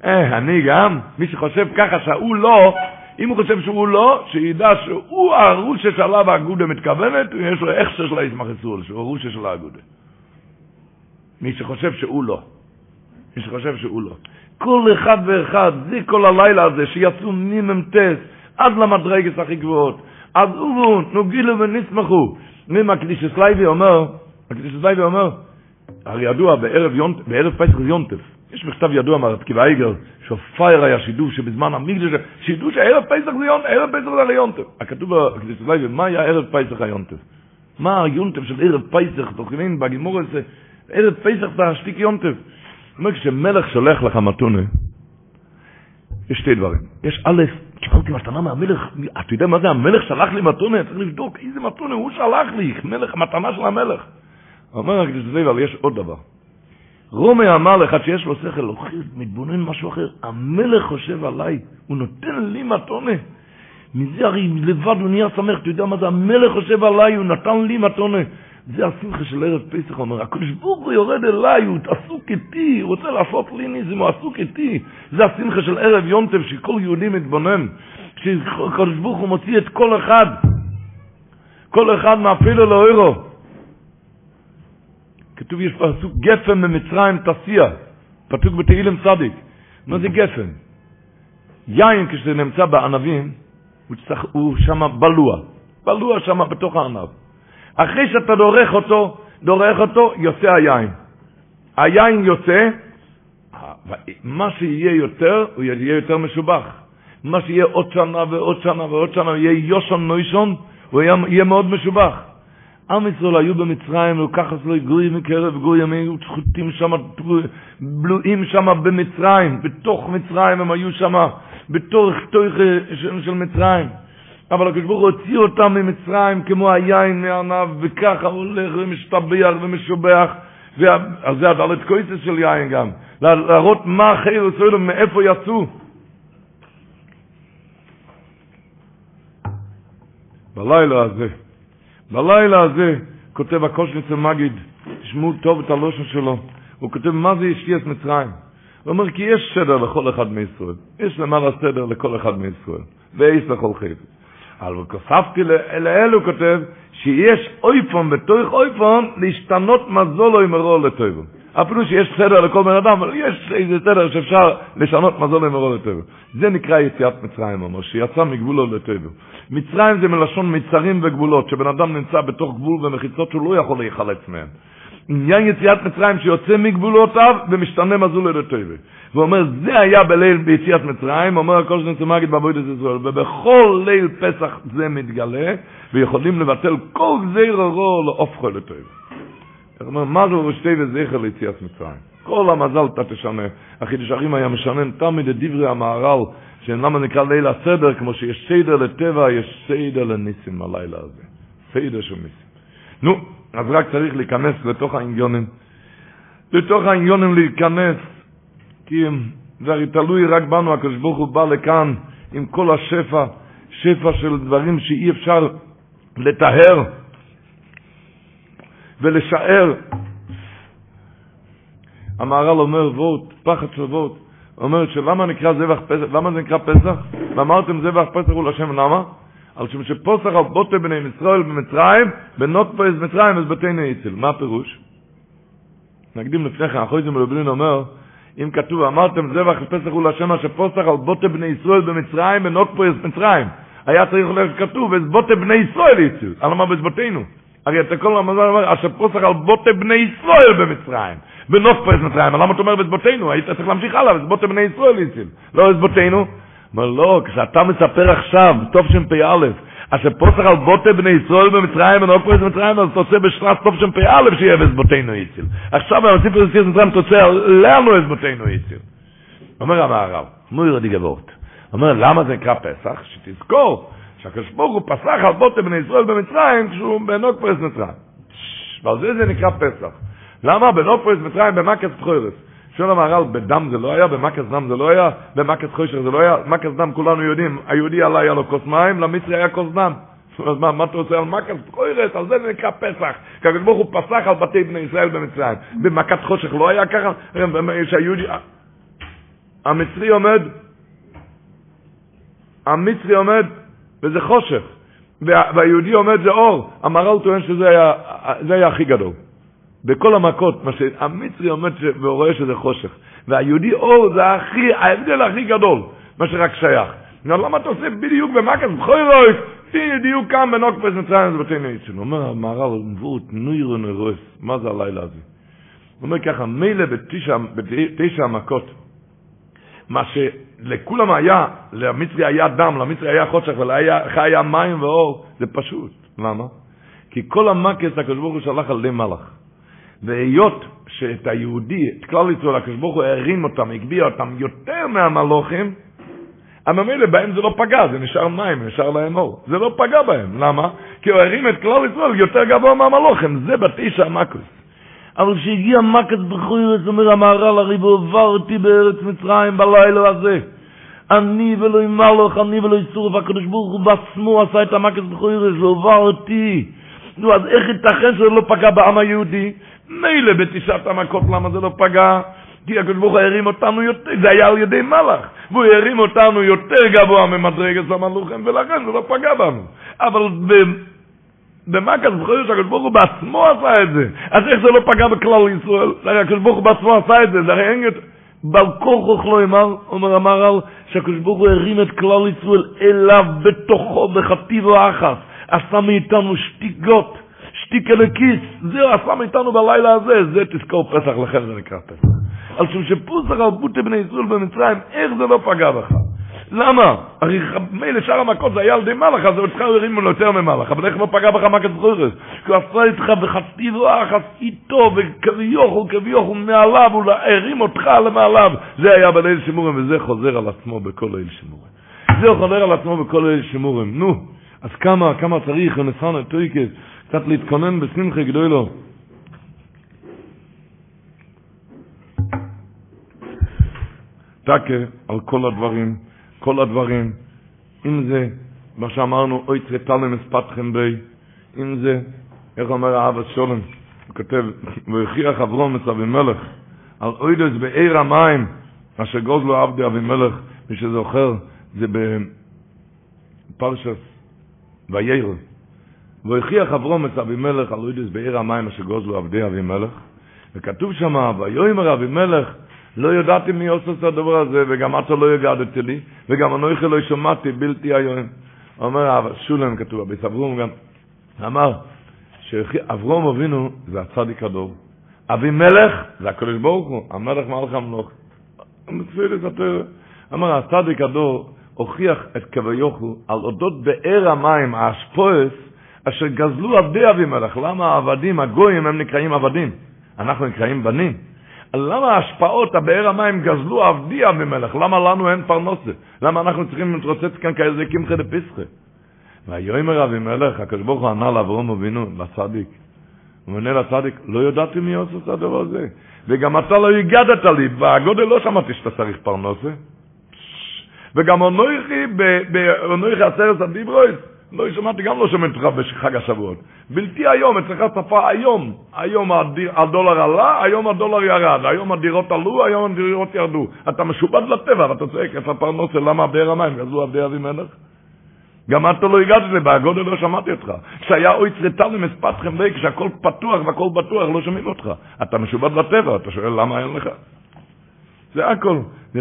אה, אני גם, מי שחושב ככה שהוא לא, אם הוא חושב שהוא לא, שידע שהוא הרושה שעליו האגודה מתכוונת, יש לו הכשר של הישמחסול, שהוא הרושה של האגודה. מי שחושב שהוא לא. מי שחושב שהוא לא. כל אחד ואחד, זה כל הלילה הזה, שיצאו ממ"טס עד למדרגס הכי גבוהות. אז אובו, נוגילו ונשמחו. ממה קדישס לייבי אומר, הקדישס לייבי אומר, הרי ידוע בערב, יונט, בערב פסח יונטף, יש מכתב ידוע מהרב קיבא איגר, שפייר היה שידור שבזמן המקדש, שידור שערב פסח זה יונטף, ערב פסח זה יונטף. הכתוב בקדישס לייבי, מה היה ערב פסח היונטף? מה היונטף של ערב פסח, תוכנין בגימור הזה, ערב פסח זה השתיק יונטף. אומר, כשמלך שולח לך מתונה, יש שתי דברים. יש א', קיבלתי מתנה מהמלך, אתה יודע מה זה, המלך שלח לי מתונה, צריך לבדוק איזה מתונה, הוא שלח לי, מלך, מתנה של המלך. אומר הקדוש אבל יש עוד דבר. רומי אמר לך שיש לו שכל, אוכל, מתבונן משהו אחר, המלך חושב עליי, הוא נותן לי מתונה. מזה הרי לבד הוא נהיה שמח, אתה יודע מה זה, המלך חושב עליי, הוא נתן לי מתונה. זה השמחה של ערב פסח, אומר, הקדוש ברוך הוא יורד אליי, הוא עסוק איתי, הוא רוצה לעשות לי ניזם, הוא עסוק איתי. זה השמחה של ערב יונטב, שכל יהודי מתבונן, שהקדוש ברוך הוא מוציא את כל אחד, כל אחד מאפילו לאוירו. כתוב יש פסוק גפן ממצרים תסיע, פתוק בתהילם צדיק. מה זה גפן? יין כשזה נמצא בענבים, הוא, הוא שם בלוע, בלוע שם בתוך הענב. אחרי שאתה דורך אותו, דורך אותו, יוצא היין. היין יוצא, מה שיהיה יותר, הוא יהיה יותר משובח. מה שיהיה עוד שנה ועוד שנה ועוד שנה, יהיה יושון נוישון, הוא יהיה מאוד משובח. עם ישראל היו במצרים, וככה לא גוי מקרב גוי, הם היו שחוטים שם, בלועים שם במצרים, בתוך מצרים הם היו שם, בתוך תוך של מצרים. אבל הקדוש ברוך הוא הוציא אותם ממצרים כמו היין מענב, וככה הולך ומשתבח ומשובח. אז זה הדלת קויצס של יין גם, להראות מה חייר ישראל ומאיפה יצאו. בלילה הזה, בלילה הזה, כותב הקושניצר מגיד, תשמעו טוב את הלושן שלו, הוא כותב מה זה ישתיית מצרים. הוא אומר כי יש סדר לכל אחד מישראל, יש למעלה סדר לכל אחד מישראל, ואיס לכל חפץ. אבל כוספתי לאלו כותב שיש אויפון בתוך אויפון להשתנות מזולו עם הרול לטויבו. אפילו שיש סדר לכל בן אדם, אבל יש איזה סדר שאפשר לשנות מזולו עם הרול לטויבו. זה נקרא יציאת מצרים, אומר, שיצא מגבולו לטויבו. מצרים זה מלשון מצרים וגבולות, שבן אדם נמצא בתוך גבול ומחיצות שהוא לא יכול להיחלץ מהן. עניין יציאת מצרים שיוצא מגבולותיו ומשתנה מזול לטויבה. והוא אומר, זה היה בליל ביציאת מצרים, אומר הכל שנצא מגיד בעבודת ישראל, ובכל ליל פסח זה מתגלה, ויכולים לבטל כל גזיר הרוע להופכו לטויבה. זאת אומרת, מה זה רשתי וזכר ליציאת מצרים? כל המזל אתה תשנה. החידוש הרים היה משנן תמיד את דברי המהר"ל, שלמה נקרא ליל הסדר, כמו שיש סדר לטבע, יש סדר לניסים הלילה הזה. סדר של ניסים. נו, אז רק צריך להיכנס לתוך העניונים. לתוך העניונים להיכנס, כי זה הרי תלוי רק בנו, הקדוש ברוך הוא בא לכאן עם כל השפע, שפע של דברים שאי אפשר לטהר ולשער. המהר"ל אומר וורט, פחד של וורט, אומר שלמה נקרא זבח פסח, למה זה נקרא פסח? ואמרתם זבח פסח הוא לשם, למה? על שם שפוסח על בוטה בני ישראל במצרים, בנות פרס מצרים אז בתינו יצל. מה הפירוש? נקדים לפני כן, אחרי זה מלובלין אומר, אם כתוב, אמרתם זבח פסח הוא לשם שפוסח על בוטה בני ישראל במצרים, בנות פרס מצרים. היה צריך להיות כתוב, בוטה בני ישראל יצל. על מה בזבותינו? הרי אתה כל הזמן אומר, אשר פוסח על בוטה בני ישראל במצרים, בנות פרס מצרים. למה אתה אומר בזבותינו? היית צריך להמשיך הלאה, בזבוטה בני ישראל יצל. לא בזבותינו. אומר, לא, כשאתה מספר עכשיו, טוב שם פ"א, אשר פוסח על בוטה בני ישראל במצרים ונאו פרס במצרים, אז אתה עושה בשטרס טוב שם פ"א שיהיה בסבותינו יציל. עכשיו, אני מוסיף לזה מצרים, עושה לנו בסבותינו יציל. אומר המערב, מו ירדי גבורת. אומר, למה זה נקרא פסח? שתזכור, שהקדוש ברוך הוא פסח על בוטה בני ישראל במצרים כשהוא בנוק פרס מצרים. ועל זה זה נקרא פסח. למה בנוק פרס מצרים במקס בחורס? שואל המהר"ל, בדם זה לא היה, במכס דם זה לא היה, במכס חושך זה לא היה, מכס דם כולנו יודעים, היהודי עלה היה לו כוס מים, למצרי היה כוס דם. אז מה, מה אתה עושה על מכס חורס? על זה נקרא פסח. הקדוש ברוך הוא פסח על בתי בני ישראל במצרים. במכת חושך לא היה ככה? שהיהודי... המצרי עומד, המצרי עומד, וזה חושך. והיהודי עומד זה אור. המהר"ל טוען שזה היה, היה הכי גדול. בכל המכות, מה שהמצרי עומד ורואה שזה חושך. והיהודי אור זה הכי, ההבדל הכי גדול, מה שרק שייך. נו, למה אתה עושה בדיוק במכס בחוירויס? בדיוק כאן בנוקפס מצרים זה בתינו יצאנו. אומר המהר"ל, נבואות נוירו נרוס, מה זה הלילה הזה? הוא אומר ככה, מילא בתשע המכות, מה שלכולם היה, למצרי היה דם, למצרי היה חושך, ולך היה מים ואור, זה פשוט. למה? כי כל המכס הקדוש ברוך הוא שלח על ידי מלאך. והיות שאת היהודי, את כלל ישראל, הקדוש ברוך הוא הרים אותם, הגביה אותם יותר מהמלוכים, הממילא בהם זה לא פגע, זה נשאר מים, נשאר להם אור. זה לא פגע בהם, למה? כי הוא הרים את כלל ישראל יותר גבוה מהמלוכים, זה בתשע המקוס. אבל כשהגיע מקס בחוירס, אומר המהר"ל, הרי ועברתי בארץ מצרים בלילה הזה. אני ולא מלוך, אני ולא יסורף, הקדוש ברוך הוא בעצמו עשה את המקס בחוירס, ועברתי. נו, אז איך ייתכן שזה לא פגע בעם היהודי? מילא בתשעת המכות למה זה לא פגע? כי הקדוש ברוך הוא הרים אותנו יותר, זה היה על ידי מלאך, והוא הרים אותנו יותר גבוה ממדרגת המלוכים, ולכן זה לא פגע בנו. אבל במכת זכויות שהקדוש ברוך הוא בעצמו עשה את זה, אז איך זה לא פגע בכלל ישראל? הרי הקדוש ברוך הוא בעצמו עשה את זה, זה הרי אין יותר... בל כוחו לא אמר, אומר המהר"ל, שהקדוש ברוך הוא הרים את כלל ישראל אליו בתוכו בחטיבו אחת, עשה מאיתנו שתיקות. שתיק אלוקיס, זה עשה מאיתנו בלילה הזה, זה תזכור פסח, לכן זה נקרא פסח. על שם שפוסח על בוטה בני ישראל במצרים, איך זה לא פגע בך? למה? הרי מילא שאר המכות זה היה על ידי מלאך, אז אותך הרימו לו יותר ממלאך, אבל איך לא פגע בך מכת זכורת? כי הוא עשה איתך בחצי רוח, טוב, וכביוכו, כביוכו מעליו, הוא הרים אותך למעליו. זה היה בליל שימורים, וזה חוזר על עצמו בכל ליל שימורים. זה חוזר על עצמו בכל ליל שימורים. נו, אז כמה, כמה צריך, ונסענו טויקס, קצת להתכונן בשמחה גדולו. טקה על כל הדברים, כל הדברים, אם זה מה שאמרנו, אוי צרטלם אספתכם בי, אם זה, איך אומר האב השולם, הוא כותב, והכריח אברום את אבימלך, על אוידס בעיר המים, אשר גוזלו עבדי אבימלך, מי שזוכר, זה בפרשס ויירא. והכריח אברום את אבימלך על אוידס בעיר המים, אשר גוזלו עבדי אבימלך, וכתוב שם, ויאמר אבימלך, לא ידעתי מי עושה את הדבר הזה, וגם אתה לא יגדת לי, וגם אנוכי לא שמעתי בלתי היום. אומר שולם כתוב, אביס אברום גם, אמר, שאברום אבינו זה הצדיק הדור. אבימלך זה הקדוש ברוך הוא, המלך מלך המלוך. אמר, הצדיק הדור הוכיח את כביוכו על אודות באר המים, האשפועס, אשר גזלו עבדי אבימלך. למה העבדים, הגויים, הם נקראים עבדים? אנחנו נקראים בנים. למה ההשפעות, הבאר המים גזלו עבדי אבימלך? למה לנו אין פרנסה? למה אנחנו צריכים להתרוצץ כאן כאיזה קמחא דפסחא? ויאמר אבימלך, הקדוש ברוך הוא ענה לאברום אבינו, לצדיק. הוא עונה לצדיק, לא ידעתי מי עושה את הדבר הזה. וגם אתה לא הגדת לי, בגודל לא שמעתי שאתה צריך פרנסה. וגם אנוכי, באנוכי עשרת הדיברויס, לא שמעתי, גם לא שומעים אותך בחג השבועות. בלתי היום, אצלך שפה היום. היום הדולר עלה, היום הדולר ירד. היום הדירות עלו, היום הדירות ירדו. אתה משובד לטבע, ואתה צועק, איפה הפרנסה, למה באר המים? גזלו עבדי אבי מלך? גם אתה לא הגעת לזה, בהגודל לא שמעתי אותך. כשהיה אוי צרטל ומספתכם די, כשהכל פתוח והכל בטוח, לא שומעים אותך. אתה משובד לטבע, אתה שואל למה אין לך? זה הכל, זה,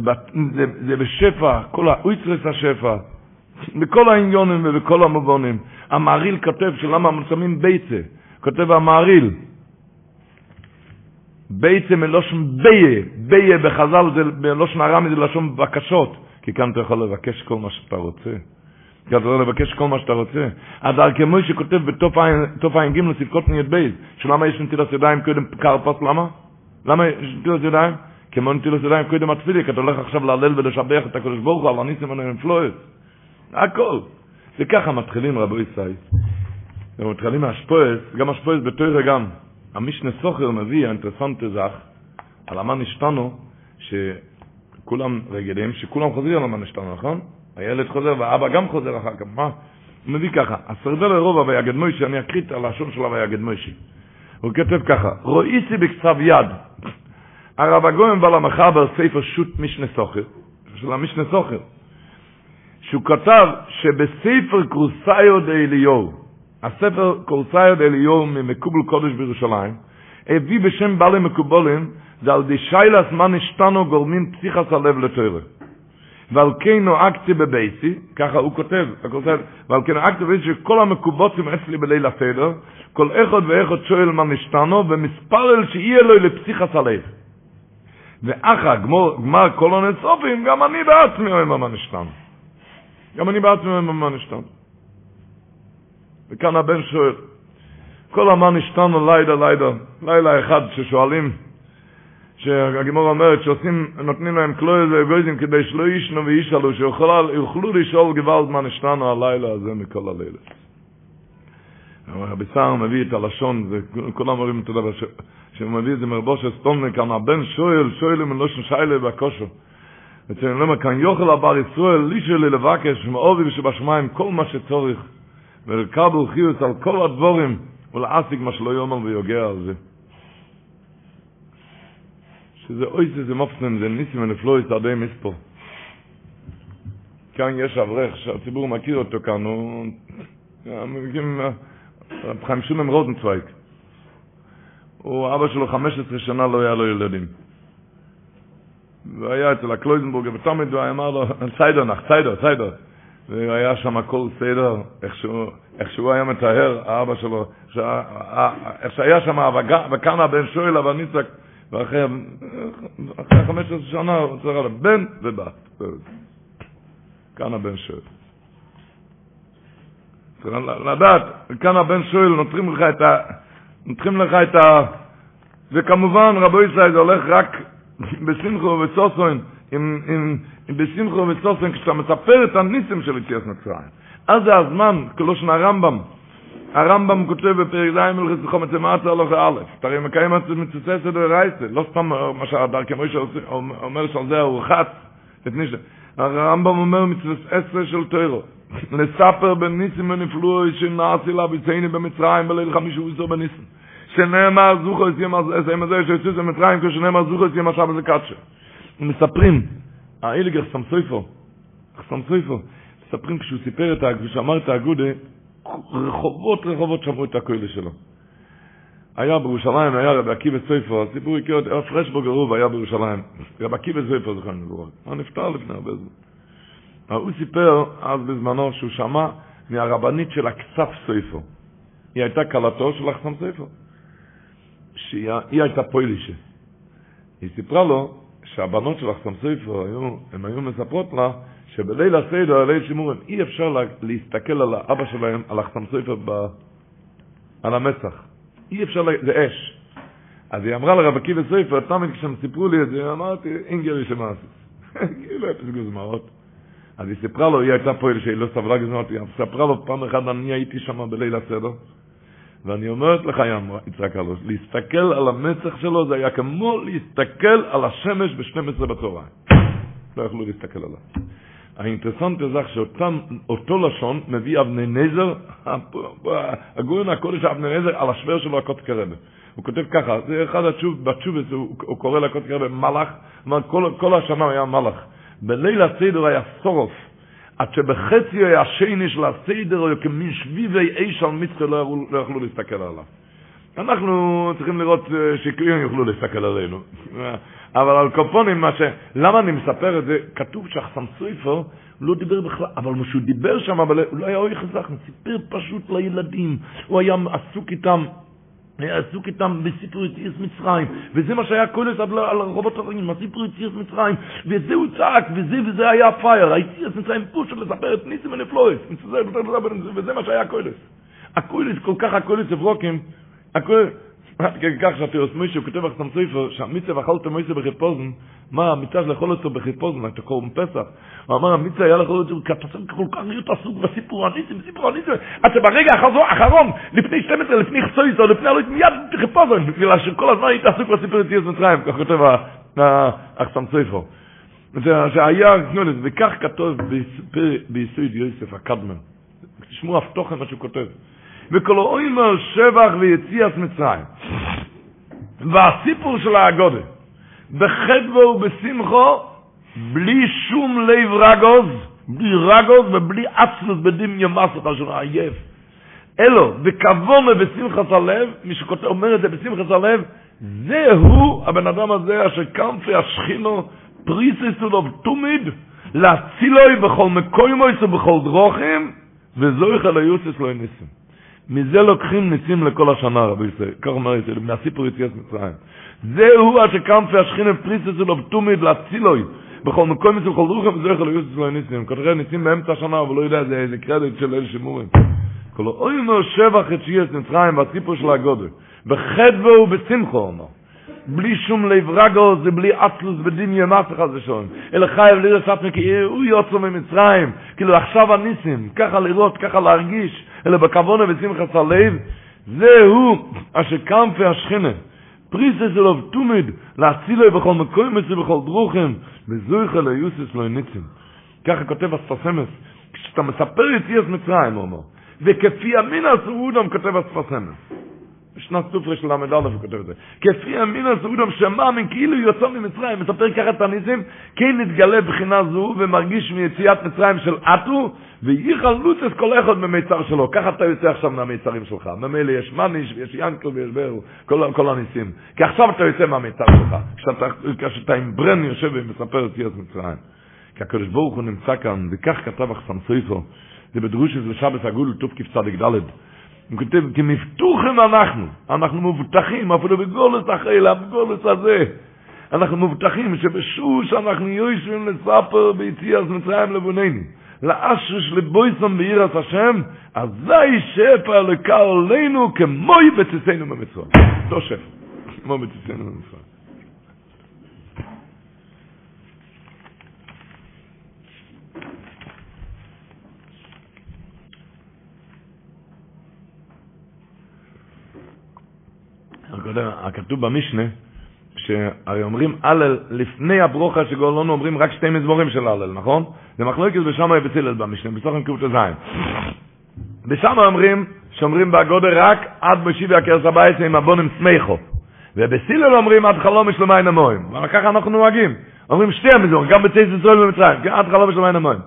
זה, זה בשפע, כל האויצרס השפע. בכל העניונים ובכל המובנים. המעריל כותב שלמה שמים ביצה. כותב המעריל, ביצה מלושן ביה, ביה בחז"ל זה בלושן ארמי זה לשון בקשות, כי כאן אתה יכול לבקש כל מה שאתה רוצה. כי אתה יכול לבקש כל מה שאתה רוצה. אז על כמו שכותב בתוף עין ג' ספקות נהיית בייז, שלמה יש נטילת ידיים קודם קרפס, למה? למה יש נטילת ידיים? כמו נטילת ידיים קודם התפילי, כי אתה הולך עכשיו להלל ולשבח את הקדוש ברוך הוא, אבל ניסים עליהם פלויס. הכל. וככה מתחילים רבו ישראל. מתחילים מהשפועס, גם השפועס בתוירה גם. המשנה סוחר מביא, האינטרסנטי זך, על המן השתנו, שכולם רגילים, שכולם חוזרים על המן השתנו, נכון? הילד חוזר והאבא גם חוזר אחר כך, מה? הוא מביא ככה, הסרדל לרוב ויגד מוישי, אני אקריא את הלשון של ויגד מוישי. הוא כותב ככה, רואיסי בכתב יד, הרב הגויים בעל המחבר ספר שו"ת משנה סוחר, של המשנה סוחר, שהוא כתב שבספר קורסאיו דאליהו, הספר קורסאיו דאליהו ממקובל קודש בירושלים, הביא בשם בעלי מקובולים, זה על די שיילס מה נשתנו גורמים פסיכס הלב לתוירה. ועל כן נוהגתי בבייסי, ככה הוא כותב, הוא כותב, ועל כן נוהגתי בבייסי שכל המקובוצים אצלי בליל הסדר, כל אחד ואחד שואל מה נשתנו, ומספרל שיהיה לו לפסיכס הלב. ואחר גמר כל הנצופים, גם אני בעצמי אומר מה נשתנו. גם אני בעצמי אומר נשתנו. וכאן הבן שואל, כל המה נשתנו לילה לילה, לילה אחד ששואלים, שהגימור אומרת שעושים, נותנים להם כלוי וגויזים כדי שלא ישנו וישאלו, שיוכלו לשאול גוואלד מה נשתנו הלילה הזה מכל הלילה. רבי סער מביא את הלשון, כולם אומרים את הדבר, שהוא מביא את זה מרבו של סטומנה, כאן הבן שואל, שואל אם לא שיילה בקושו. אצל למה כאן יוכל הבר ישראל לי לבקש מאובי ושבשמיים כל מה שצורך ולקבל חיוס על כל הדבורים ולעסיק מה שלא יאמר ויוגע על זה. שזה אוי זה זה מופסם, זה ניסים ונפלו יסעדי מספור. כאן יש אברך שהציבור מכיר אותו כאן, הוא... רב חיים שולם רוזנצוויג. הוא אבא שלו 15 שנה לא היה לו ילדים. והיה אצל הקלויזנבורג, ותמיד הוא אמר לו, סיידר נח, סיידר, סיידר. והיה שם הכל סדר, איך שהוא, היה מתאר, האבא שלו, איך שהיה שם, וכאן הבן שואל, אבל ניצק, ואחרי 15 שנה הוא צריך עליו בן ובת. כאן הבן שואל. לדעת, כאן הבן שואל. נותרים לך את ה... וכמובן, רבו ישראל, זה הולך רק בשמחו ובסוסוין, עם, עם, עם בשמחו ובסוסוין, כשאתה מספר את הניסים של יציאת מצרים. אז זה הזמן, כמו שנה הרמב"ם, הרמב"ם כותב בפרק ז' מלכס חומת למטה הלכה א', תראי מקיים את מצוצסת ורייסה, לא סתם מה שהדר כמו שאומר שעל זה הוא חץ, לפני ש... הרמב"ם אומר מצוצסת של טרו, לספר בניסים ונפלו שנעשי לה ביצייני במצרים בליל חמישי וסור בניסים. שנאמר זוכו את יום הזה שיוצאו זה מצרים כשנאמר זוכו את יום השבת זה קדשה. מספרים, האיליגר סמסויפו, סמסויפו, מספרים כשהוא סיפר את, כשאמר את האגודה, רחובות רחובות שמעו את הקוילה שלו. היה בירושלים, היה רבי עקיבא סויפו, הסיפור הכיר אותי, היה פרשבורג ערוב, היה בירושלים. רבי עקיבא סויפו, זוכר מבורך. הוא נפטר לפני הרבה זמן. הוא סיפר אז בזמנו שהוא שמע מהרבנית של הכסף סויפו. היא הייתה כלתו של אחסם סויפו. שהיא הייתה פוילישה. היא סיפרה לו שהבנות של אחסם סויפו, הן היו מספרות לה שבליל הסדר, ליל שימורים, אי אפשר להסתכל על האבא שלהם, על אחסם סויפו, על המצח. אי אפשר, זה אש. אז היא אמרה לרב עקיבא סויפו, תמיד כשהם סיפרו לי את זה, אמרתי, אינגרי שמאסיס. כאילו אפס גוזמאות. אז היא סיפרה לו, היא הייתה פועל שהיא לא סבלה גזמאות, היא סיפרה לו פעם אחת, אני הייתי שם בליל הסדר, ואני אומרת לך, יצחק אלוש, להסתכל על המצח שלו זה היה כמו להסתכל על השמש ב-12 בצהריים. לא יכלו להסתכל עליו. האינטרסנט זה שאותו לשון מביא אבני נזר, הגורן הקודש אבני נזר, על השוור שלו הקודש כרבה. הוא כותב ככה, זה אחד התשוב, בתשובס הוא, הוא קורא לקודש כרבה מלאך, כל, כל השנה היה מלאך. בליל הסדר היה סורוף, עד שבחצי השני של הסדר היו כמין שביבי אש על מצחה לא, לא יכלו להסתכל עליו. אנחנו צריכים לראות שכלים יוכלו להסתכל עלינו. אבל על קופונים, מה ש... למה אני מספר את זה? כתוב שהחסם סויפר לא דיבר בכלל, אבל כשהוא דיבר שם, אבל הוא לא היה אוי חזק, הוא סיפר פשוט לילדים. הוא היה עסוק איתם. עסוק איתם בסיפור יציאת מצרים, וזה מה שהיה כולס על, רחובות הרעים, הסיפור יציאת מצרים, וזה הוא צעק, וזה וזה היה פייר, היציאת מצרים פושר לספר את ניסים ונפלויס, וזה מה שהיה כולס. הכולס, כל כך הכולס אברוקים, הכולס, כך שהפירוס מוישה, הוא כותב אחסם סופר, שהמיצה ואכלת מוישה בחיפוזן, מה, המיצה לאכול אותו בחיפוזן, אתה קוראים פסח, הוא אמר, המיצה היה לאכול אותו, כי אתה צריך כל כך להיות עסוק בסיפור הניסים, בסיפור הניסים, עד שברגע האחרון, לפני 12, לפני חצויס, או לפני הלוית, מיד בחיפוזן, בגלל שכל הזמן היית עסוק בסיפור יציאת מצרים, כך כותב אחסם סופר. שהיה, וכך כתוב ביסוד יוסף הקדמן. תשמעו אף תוכן מה שהוא כותב. וכל אוימר שבח ויציאת מצרים. והסיפור של האגודה, בחדבו ובשמחו, בלי שום לב רגוז, בלי רגוז ובלי עצלות בדמייה מסות, אשר עייף. אלו, וכבונה בשמחת הלב, מי שאומר את זה בשמחת הלב, זהו הבן אדם הזה אשר קמפי השכינו פריסיס ולוב תומיד, להצילוי בכל מקוימויס ובכל דרוכים, וזויך על היוסס לא יניסים. מזה לוקחים ניסים לכל השנה, רבי ישראל, כך אומר ישראל, מהסיפור יציאת מצרים. זהו אשר קמפי השכינה פריסס שלו בתומיד להצילוי, בכל מקום מסוים, בכל רוחם, וזה יכול להיות אצלו ניסים. כנראה ניסים באמצע השנה, אבל לא יודע, זה איזה קרדיט של אלה שמורים. כל אוי נו שבח את שיהיה מצרים, והסיפור של הגודל. בחדבו ובשמחו, אומר. בלי שום לב רגו, זה בלי אצלוס ימאס אחד ושון. אלא חייב לראות ספק, הוא יוצא ממצרים. כאילו עכשיו הניסים, ככה לראות, ככה להרגיש. אלא בכוונה ושמחת הלב, זהו אשר קמפי השכנה. פריסס אלוב תומיד, להצילו בכל מקום אצלי בכל דרוכם, וזויך ליוסס לא ניצים. ככה כותב הספסמס, כשאתה מספר יציאת מצרים, הוא אומר, וכפי המין הסעודם כותב הספסמס. בשנת סופרי של ל"א הוא כותב את זה. כפי המין הסעודם שמאמין כאילו יוצא ממצרים, מספר ככה את הניסים, כן נתגלה בחינה זו ומרגיש מיציאת מצרים של אטו, וייחל לוצס כל אחד במיצר שלו. ככה אתה יוצא עכשיו מהמיצרים שלך. ממילא יש מניש ויש ינקל ויש ברו, כל, כל הניסים. כי עכשיו אתה יוצא מהמיצר שלך. כשאתה, כשאתה עם ברן יושב ומספר יציאת מצרים. כי הקדוש ברוך הוא נמצא כאן, וכך כתב אחסם סויפו, זה בדרוש של שבת עגול טוב כפצדיק ד' הוא כותב, כי מבטוחים אנחנו, אנחנו מבטחים, אפילו בגולס החילה, בגולס הזה, אנחנו מבטחים שבשוש אנחנו יושבים לספר ביציאת מצרים לבונני. לאשוש לבויסון בעירת השם, אזי שפע אלוקה עלינו כמוי בציסינו במצרים. אותו שפע, כמו בציסינו במצרים. הכתוב במשנה, שהרי אומרים הלל לפני הברוכה שגאולנו אומרים רק שתי מזמורים של הלל, נכון? זה מחלוקת בשמה בצילל במשנה, בסוכן ק"ז. בשמה אומרים שאומרים בגודל רק עד בשיבי הכרס הבית עם הבונים סמיכו. ובסילל אומרים עד חלום משלום עין המוים. וככה אנחנו נוהגים. אומרים שתי המזמורים, גם בצייס ישראל במצרים, עד חלום משלום עין המוים.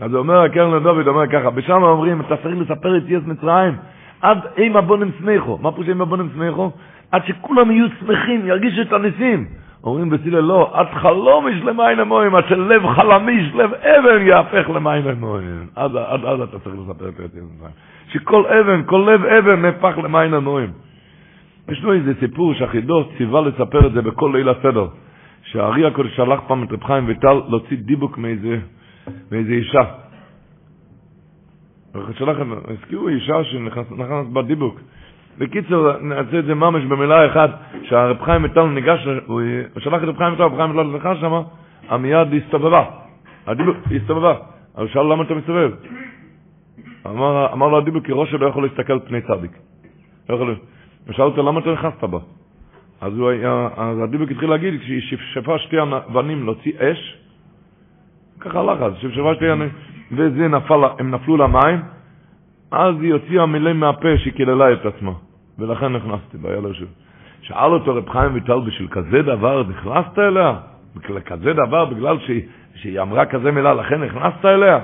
אז אומר הקרן לדוד, אומר ככה, בשמה אומרים, אתה צריך לספר את יס מצרים, עד עם הבונים סמיכו. מה פירוש עם הבונים סמיכו? עד שכולם יהיו שמחים, ירגישו את הניסים. אומרים בסילה לא, עד חלום יש למים המוים, עד שלב חלמיש, לב אבן יהפך למים המוים. עד, עד, עד אתה צריך לספר את זה. שכל אבן, כל לב אבן נהפך למים המוים. יש לו איזה סיפור שהחידוש ציווה לספר את זה בכל ליל הסדר. שהארי הקודש שלח פעם את רב חיים ויטל להוציא דיבוק מאיזה, מאיזה אישה. שלח, הזכירו אישה שנכנסת בדיבוק. בקיצור, נעשה את זה ממש במילה אחת, שהרב חיים מטל ניגש, הוא שלח את רב חיים מטל, רב חיים מטל נכנס שם, המיד הסתובבה. הדיבוק, הסתובבה. אז שאל למה אתה מסתובב? אמר, אמר לו הדיבוק, כי ראש לא יכול להסתכל פני צדיק. לא יכול... ושאל אותו, למה אתה נכנסת בה? אז, הוא אז הדיבוק התחיל להגיד, כשהיא שפשפה שתי אבנים להוציא אש, ככה הלך אז, שפשפה שתי אבנים, וזה נפל, הם נפלו למים, אז היא הוציאה מילים מהפה שהיא קיללה את עצמה. ולכן נכנסתי, והיה לה שוב. שאל אותו רב חיים ויטל, בשביל כזה דבר נכנסת אליה? כזה דבר, בגלל שהיא, שהיא אמרה כזה מילה, לכן נכנסת אליה?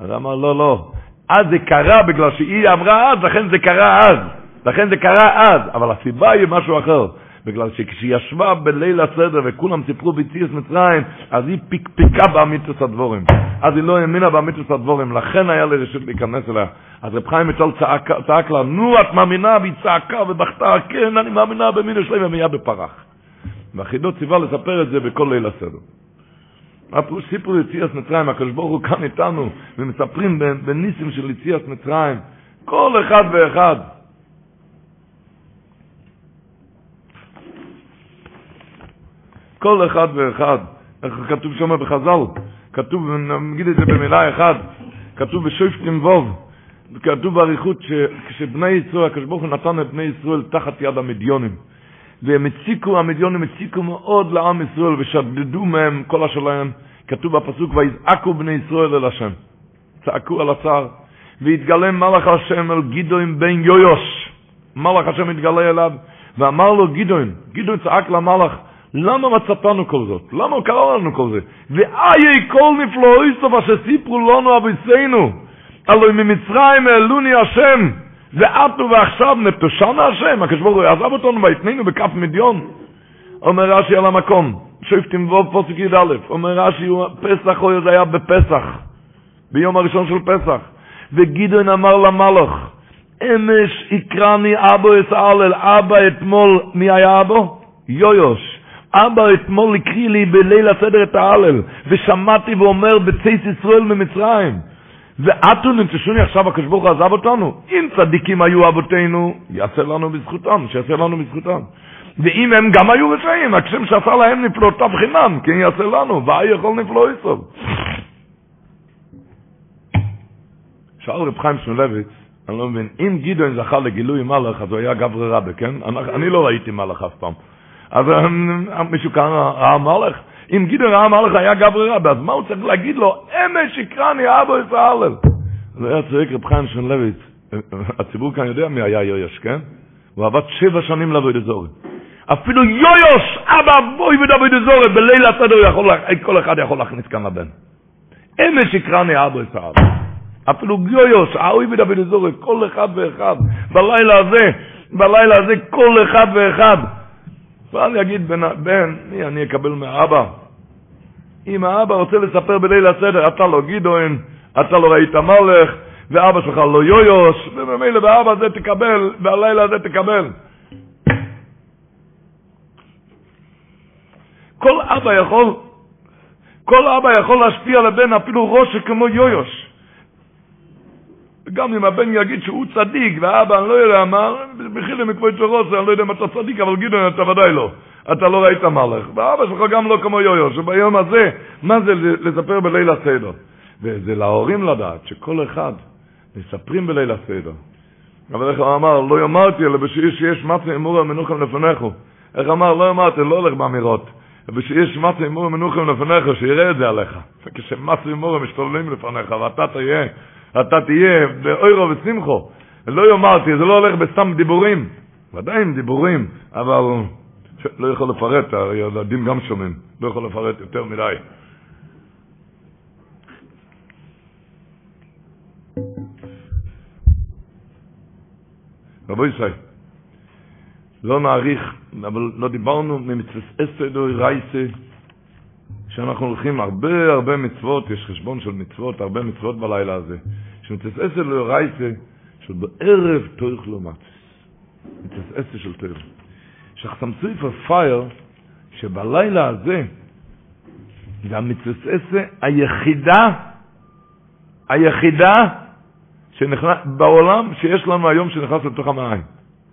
אז אמר, לא, לא. אז זה קרה בגלל שהיא אמרה אז, לכן זה קרה אז. לכן זה קרה אז, אבל הסיבה היא משהו אחר. בגלל שכשהיא ישבה בליל הסדר וכולם סיפרו ביציאס מצרים, אז היא פיקפיקה באמיתוס הדבורים. אז היא לא האמינה באמיתוס הדבורים, לכן היה לה רשות להיכנס אליה. אז רב חיים מצל צעק, צעק לה, נו, את מאמינה? והיא צעקה ובכתה, כן, אני מאמינה במינו שלהם, ומיד בפרח. והחידות ציווה לספר את זה בכל ליל הסדר. הפירוש סיפור יציאס מצרים, הקדוש ברוך הוא כאן איתנו, ומספרים בניסים של יציאס מצרים, כל אחד ואחד. כל אחד ואחד. איך כתוב שם בחז"ל? כתוב, נגיד את זה במילה אחת, כתוב בשופטים ווב, כתוב באריכות שכשבני ישראל, הקדוש ברוך הוא נתן את בני ישראל תחת יד המדיונים. והם הציקו, המדיונים הציקו מאוד לעם ישראל ושדדו מהם כל השלהם. כתוב בפסוק, ויזעקו בני ישראל אל השם. צעקו על הצער. והתגלם מלאך השם אל גדעון בן יויוש. מלאך השם התגלה אליו, ואמר לו גדעון, גדעון צעק למלאך, למה מצאתנו כל זאת? למה קרה לנו כל זה? ואיי כל נפלאויסטו אשר סיפרו לנו אביסינו, הלוא ממצרים העלוני השם, ועטו ועכשיו נטושנה השם, הקדוש ברוך הוא עזב אותנו ויתננו בכף מדיון. אומר רש"י על המקום, שופטים ווב פוסק י"א, אומר רש"י, פסח או זה היה בפסח, ביום הראשון של פסח, וגדעון אמר למלוך, אמש יקרני אבו אסאלל, אבא אתמול, מי היה אבו? יויוש. אבא אתמול הקריא לי בליל הסדר את ההלל, ושמעתי ואומר בצייס ישראל ממצרים. ואתו ננטשוני עכשיו הקדוש ברוך הוא עזב אותנו. אם צדיקים היו אבותינו, יעשה לנו בזכותם, שיעשה לנו בזכותם. ואם הם גם היו רשעים, הכשם שעשה להם נפלאותיו חינם, כן יעשה לנו, ואי יכול נפלוא ישראל. שאל רב חיים שמלביץ, אני לא מבין, אם גדעון זכה לגילוי מלאך, אז הוא היה גברי רבי, כן? אני לא ראיתי מלאך אף פעם. אז כאן ראה מלך? אם גדעון ראה מלך היה גברי רבי, אז מה הוא צריך להגיד לו? אמש יקרני אבו ההלל. זה היה צועק רב חיים שמלביץ. הציבור כאן יודע מי היה יויש, כן? הוא עבד שבע שנים לעבוד אזורי. אפילו יויוש, אבא בואי ודוד אזורי, בליל הסדר כל אחד יכול להכניס כאן לבן. אמש יקרני אבו ההלל. אפילו יויוש, האוי ודוד אזורי, כל אחד ואחד, בלילה הזה, בלילה הזה כל אחד ואחד. ואל יגיד בן, בן, מי אני אקבל מהאבא? אם האבא רוצה לספר בליל הסדר, אתה לא גדעון, אתה לא ראית מלך, ואבא שלך לא יויוש, וממילא באבא זה תקבל, והלילה הזה תקבל. כל אבא יכול, כל אבא יכול להשפיע לבן אפילו ראש כמו יויוש. גם אם הבן יגיד שהוא צדיק, ואבא, אני לא יודע מה, בחילה מקבוי צ'ורוסי, אני לא יודע אם אתה צדיק, אבל גדעון, אתה ודאי לא. אתה לא ראית מלך. ואבא שלך גם לא כמו יויו, שביום הזה, מה זה לספר בליל הסדר? וזה להורים לדעת, שכל אחד מספרים בליל הסדר. אבל איך הוא אמר, לא יאמרתי, אלא שיש מצה אמור מנוחם לפניכו. איך אמר, לא יאמרתי, לא הולך באמירות. ושיש מצה אמור מנוחם לפניך, שיראה את זה עליך. כשמצה אמור משתוללים לפניך, ואתה תהיה, אתה תהיה באוירו ושמחו. לא יאמרתי, זה לא הולך בסתם דיבורים. ודאי עם דיבורים, אבל לא יכול לפרט, הילדים גם שומעים, לא יכול לפרט יותר מדי. רבו ישראל, לא נאריך, אבל לא דיברנו ממצווה אסדו רייסה, שאנחנו הולכים הרבה הרבה מצוות, יש חשבון של מצוות, הרבה מצוות בלילה הזה. שמצווה אסדו רייסה, שבערב תורך לא מצס. אסדו של תורך. שחסמצוי פר פייר, שבלילה הזה, זה המצווה היחידה, היחידה שנכנס, בעולם שיש לנו היום שנכנס לתוך המים.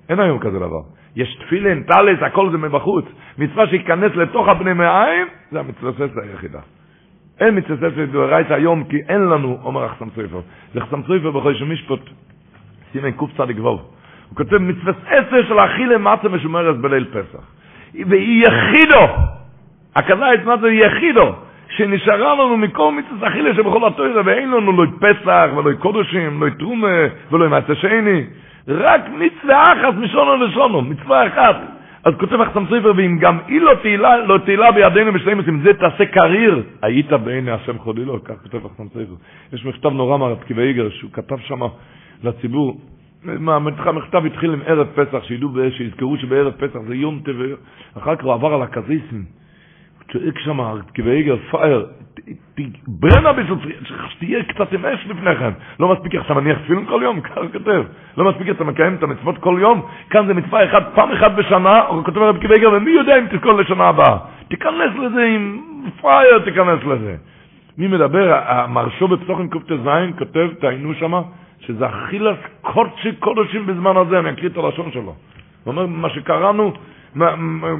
אין היום כזה דבר. יש תפילין, טלס, הכל זה מבחוץ. מצווה שייכנס לתוך הבני מעיים, זה המצווה היחידה. אין מצווה דאורייתא היום, כי אין לנו, אומר החסם סופר. זה חסם סופר בכל שמשפוט, סימן קצ"ו. הוא כותב מצווה עשר של אכילה מצה משומרת בליל פסח. והיא יחידו, הכוונה את מה זה יחידו, שנשארה לנו מכל מצווה אכילה שבכל התוירה, ואין לנו לא פסח ולא קודשים, לא תרומה ולא מעשה שני. רק מצווה אחת משונו לשונו, מצווה אחת. אז כותב החסם סופר, ואם גם היא לא תהילה, לא תהילה בידינו בשני אם זה תעשה קריר, היית בעיני השם חולילו, כך כותב החסם סופר. יש מכתב נורא מהרב איגר, שהוא כתב שם לציבור, המכתב התחיל עם ערב פסח, שידעו, שיזכרו שבערב פסח זה יום טבע, אחר כך הוא עבר על הקזיסים, צועק שם, כבייגר, פייר, ברנה בישל, שתהיה קצת עם אש לפניכם. לא מספיק עכשיו אני תפילין כל יום, ככה כותב. לא מספיק אתה מקיים את המצוות כל יום, כאן זה מצווה אחת, פעם אחת בשנה, הוא כותב הרב כבייגר, ומי יודע אם תזכור לשנה הבאה. תיכנס לזה עם פייר, תיכנס לזה. מי מדבר? המרשו בפסוחים קט"ז כותב, תעיינו שמה, שזה אכילס קודשי קודשים בזמן הזה, אני אקריא את הלשון שלו. הוא אומר, מה שקראנו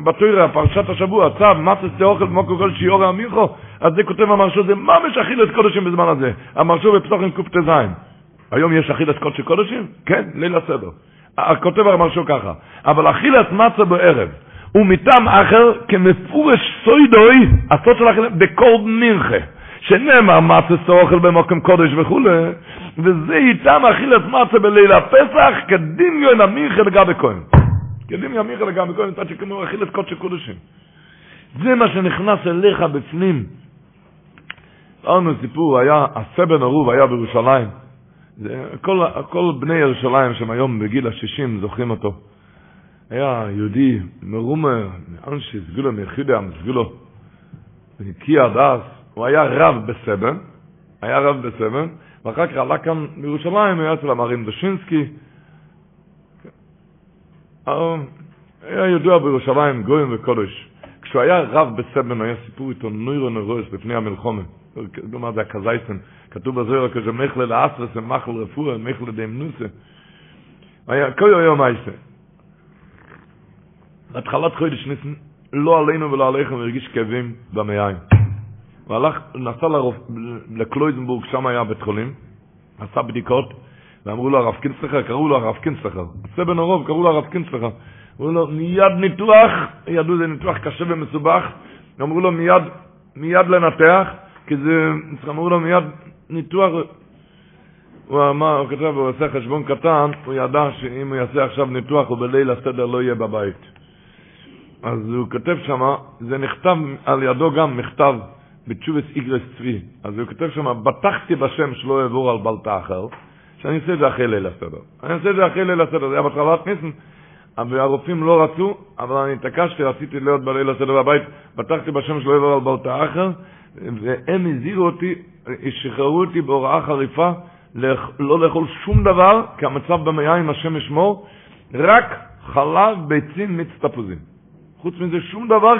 בתוירה, פרשת השבוע, צו, מצס תאוכל במוקו כל שיעור אמיכו, אז זה כותב המרשו, זה ממש אכילס קודשים בזמן הזה. המרשו בפסוחים קט"ז. היום יש אכילס קודשי קודשים? כן, ליל הסדר. כותב המרשו ככה, אבל אכילס מצה בערב, ומטעם אחר כמפורש סוידוי, הסוד של אכילס, בכל מנחה. שנאמר מצס אוכל במוקם קודש וכולי, וזה איתם אכילת מצה בליל הפסח, כדמיון המינכה לגבי כהן. כדמיון המינכה לגבי כהן, מצד שכמו אכילת קודש קודשים. זה מה שנכנס אליך בפנים. אמרנו סיפור, היה, הסבן ערוב היה בירושלים. זה, כל, כל בני ירושלים שהם היום בגיל השישים זוכרים אותו. היה יהודי מרומר, אנשי סגולו מיחידה, סגולו, קיע דס, הוא היה רב בסבן, היה רב בסבן, ואחר כך עלה כאן בירושלים, היה אצל המרים דושינסקי. היה ידוע בירושלים, גויים וקודש. כשהוא היה רב בסבן, היה סיפור איתו נוירו נרוס לפני המלחומה. כלומר זה הקזייסן. כתוב בזוהר כזה מחלה לאסרס ומחל רפואה, מחלה דמנוסה. היה כל יום מייסה. בהתחלת חודש ניסן, לא עלינו ולא עליכם, הרגיש כאבים במעיים. הוא הלך, נסע. לקלויזנבורג, שם היה בית חולים, עשה בדיקות, ואמרו לו הרב קינסטלר, קראו לו הרב קינסטלר, עושה בן הרוב, קראו לו הרב קינסטלר, אמרו לו מיד ניתוח, ידעו זה ניתוח קשה ומסובך, אמרו לו מיד, מיד לנתח, כי זה, אמרו לו מיד ניתוח, הוא אמר, הוא כתב, הוא עושה חשבון קטן, הוא ידע שאם הוא יעשה עכשיו ניתוח, הוא בליל הסדר לא יהיה בבית. אז הוא כותב שמה, זה נכתב על ידו גם מכתב בתשובס איגרס צבי. אז הוא כותב שם, בטחתי בשם שלא יעבור על בלטה אחר, שאני אעשה את זה אחרי ליל הסדר. אני אעשה את זה אחרי ליל הסדר, זה היה בהתחלת ניסן, והרופאים לא רצו, אבל אני התעקשתי, רציתי להיות בליל הסדר בבית, בטחתי בשם שלא יעבור על בלטה אחר, והם הזהירו אותי, שחררו אותי בהוראה חריפה, לא לאכול שום דבר, כי המצב במעיים, השם ישמור, רק חלב, ביצים, מיץ תפוזים. חוץ מזה שום דבר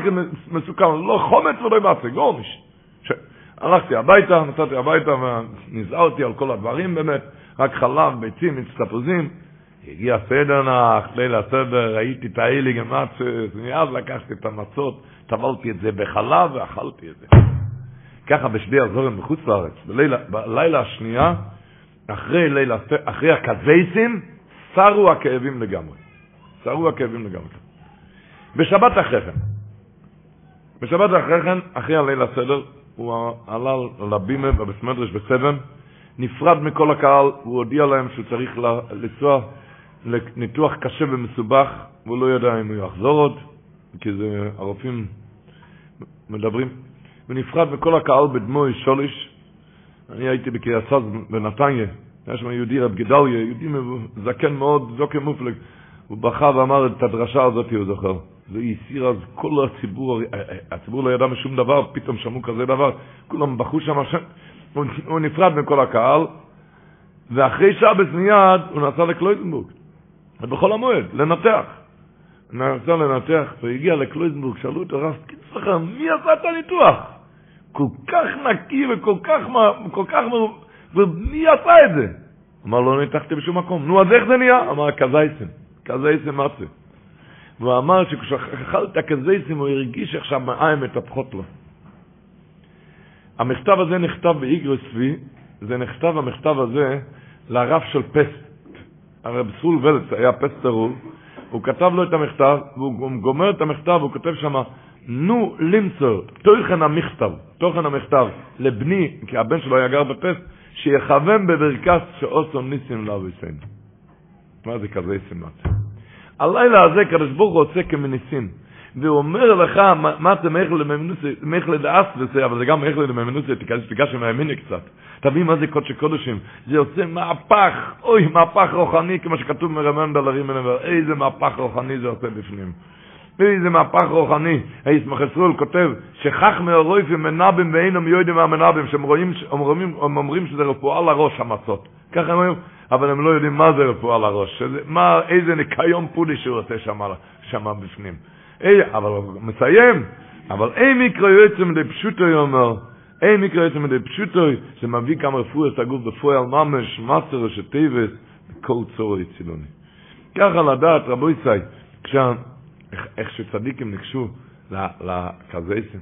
מסוכן, לא חומץ ולא יבצע, גורניש. הלכתי הביתה, נסעתי הביתה ונזהרתי על כל הדברים באמת. רק חלב, ביצים, מיץ תפוזים. הגיע סדר נח, ליל הסדר, ראיתי את האלי גמצס, מיד לקחתי את המצות, טבלתי את זה בחלב ואכלתי את זה. ככה בשדי הזורם בחוץ לארץ, בלילה, בלילה השנייה, אחרי, לילה, אחרי הקזייסים, סרו הכאבים לגמרי. סרו הכאבים לגמרי. בשבת אחרי כן, בשבת אחרי כן, אחרי הליל הסדר, הוא עלה לבימה בבסמדרש בסבן, נפרד מכל הקהל, הוא הודיע להם שהוא צריך לנסוע לניתוח קשה ומסובך, והוא לא ידע אם הוא יחזור עוד, כי זה, הרופאים מדברים, ונפרד מכל הקהל בדמוי שוליש. אני הייתי בקריית סאז בנתניה, היה שם יהודי רב גדליה, יהודי זקן מאוד, זוקר מופלג, הוא בכה ואמר את הדרשה הזאת, הוא זוכר. זה הסיר אז כל הציבור, הציבור לא ידע משום דבר, פתאום שמעו כזה דבר, כולם בכו שם, הוא, הוא נפרד מכל הקהל, ואחרי שעה מיד הוא נסע לקלויזנבורג, בחול המועד, לנתח. נסע לנתח, והגיע לקלויזנבורג, שאלו אותו, רב קיצר, מי עשה את הניתוח? כל כך נקי וכל כך, כל כך, ומי עשה את זה? אמר לא ניתחתי בשום מקום. נו, אז איך זה נהיה? אמר, כזייסם, כזייסם מצה. והוא אמר שכשאכל את הכזייסים הוא הרגיש איך שהמעיים מטפחות לו. המכתב הזה נכתב באיגרס זה נכתב המכתב הזה לרב של פסט. הרב סול ולץ היה פסטרול, הוא כתב לו את המכתב, והוא גומר את המכתב, הוא כותב שם, נו למצוא, תוכן המכתב, תוכן המכתב, לבני, כי הבן שלו היה גר בפסט, שיכוון בברכס שאוסו ניסים לאביסנו. מה זה כזה סימציה? הלילה הזה קדוש ברוך הוא עושה כמניסים. והוא אומר לך, מה זה מייכל לממנוסי, מייכל לדאס וזה, אבל זה גם מייכל לממנוסי, תיגש עם הימיני קצת. תבין מה זה קודשי קודשים. זה יוצא מהפך, אוי, מהפך רוחני, כמו שכתוב מרמן דלרים מנבר, איזה מהפך רוחני זה עושה בפנים. איזה מהפך רוחני. הישמח ישראל כותב, שכח מאורויפים מנבים ואינם יודעים מהמנבים, שהם רואים, הם אומרים שזה רפואה לראש המצות. ככה הם אומרים, אבל הם לא יודעים מה זה רפואה לראש, שזה, מה, איזה ניקיון פולי שהוא עושה שם בפנים. אי, אבל הוא מסיים, אבל אין מקרא יועצם מדי פשוטו, אומר, אין מקרא יועצם מדי פשוטו, זה מביא כמה רפואה את הגוף בפועל ממש, מסר שטייבס, כל צורו יצילוני. ככה לדעת, רבו יצאי, כשה, איך שצדיקים ניגשו לקזייסים,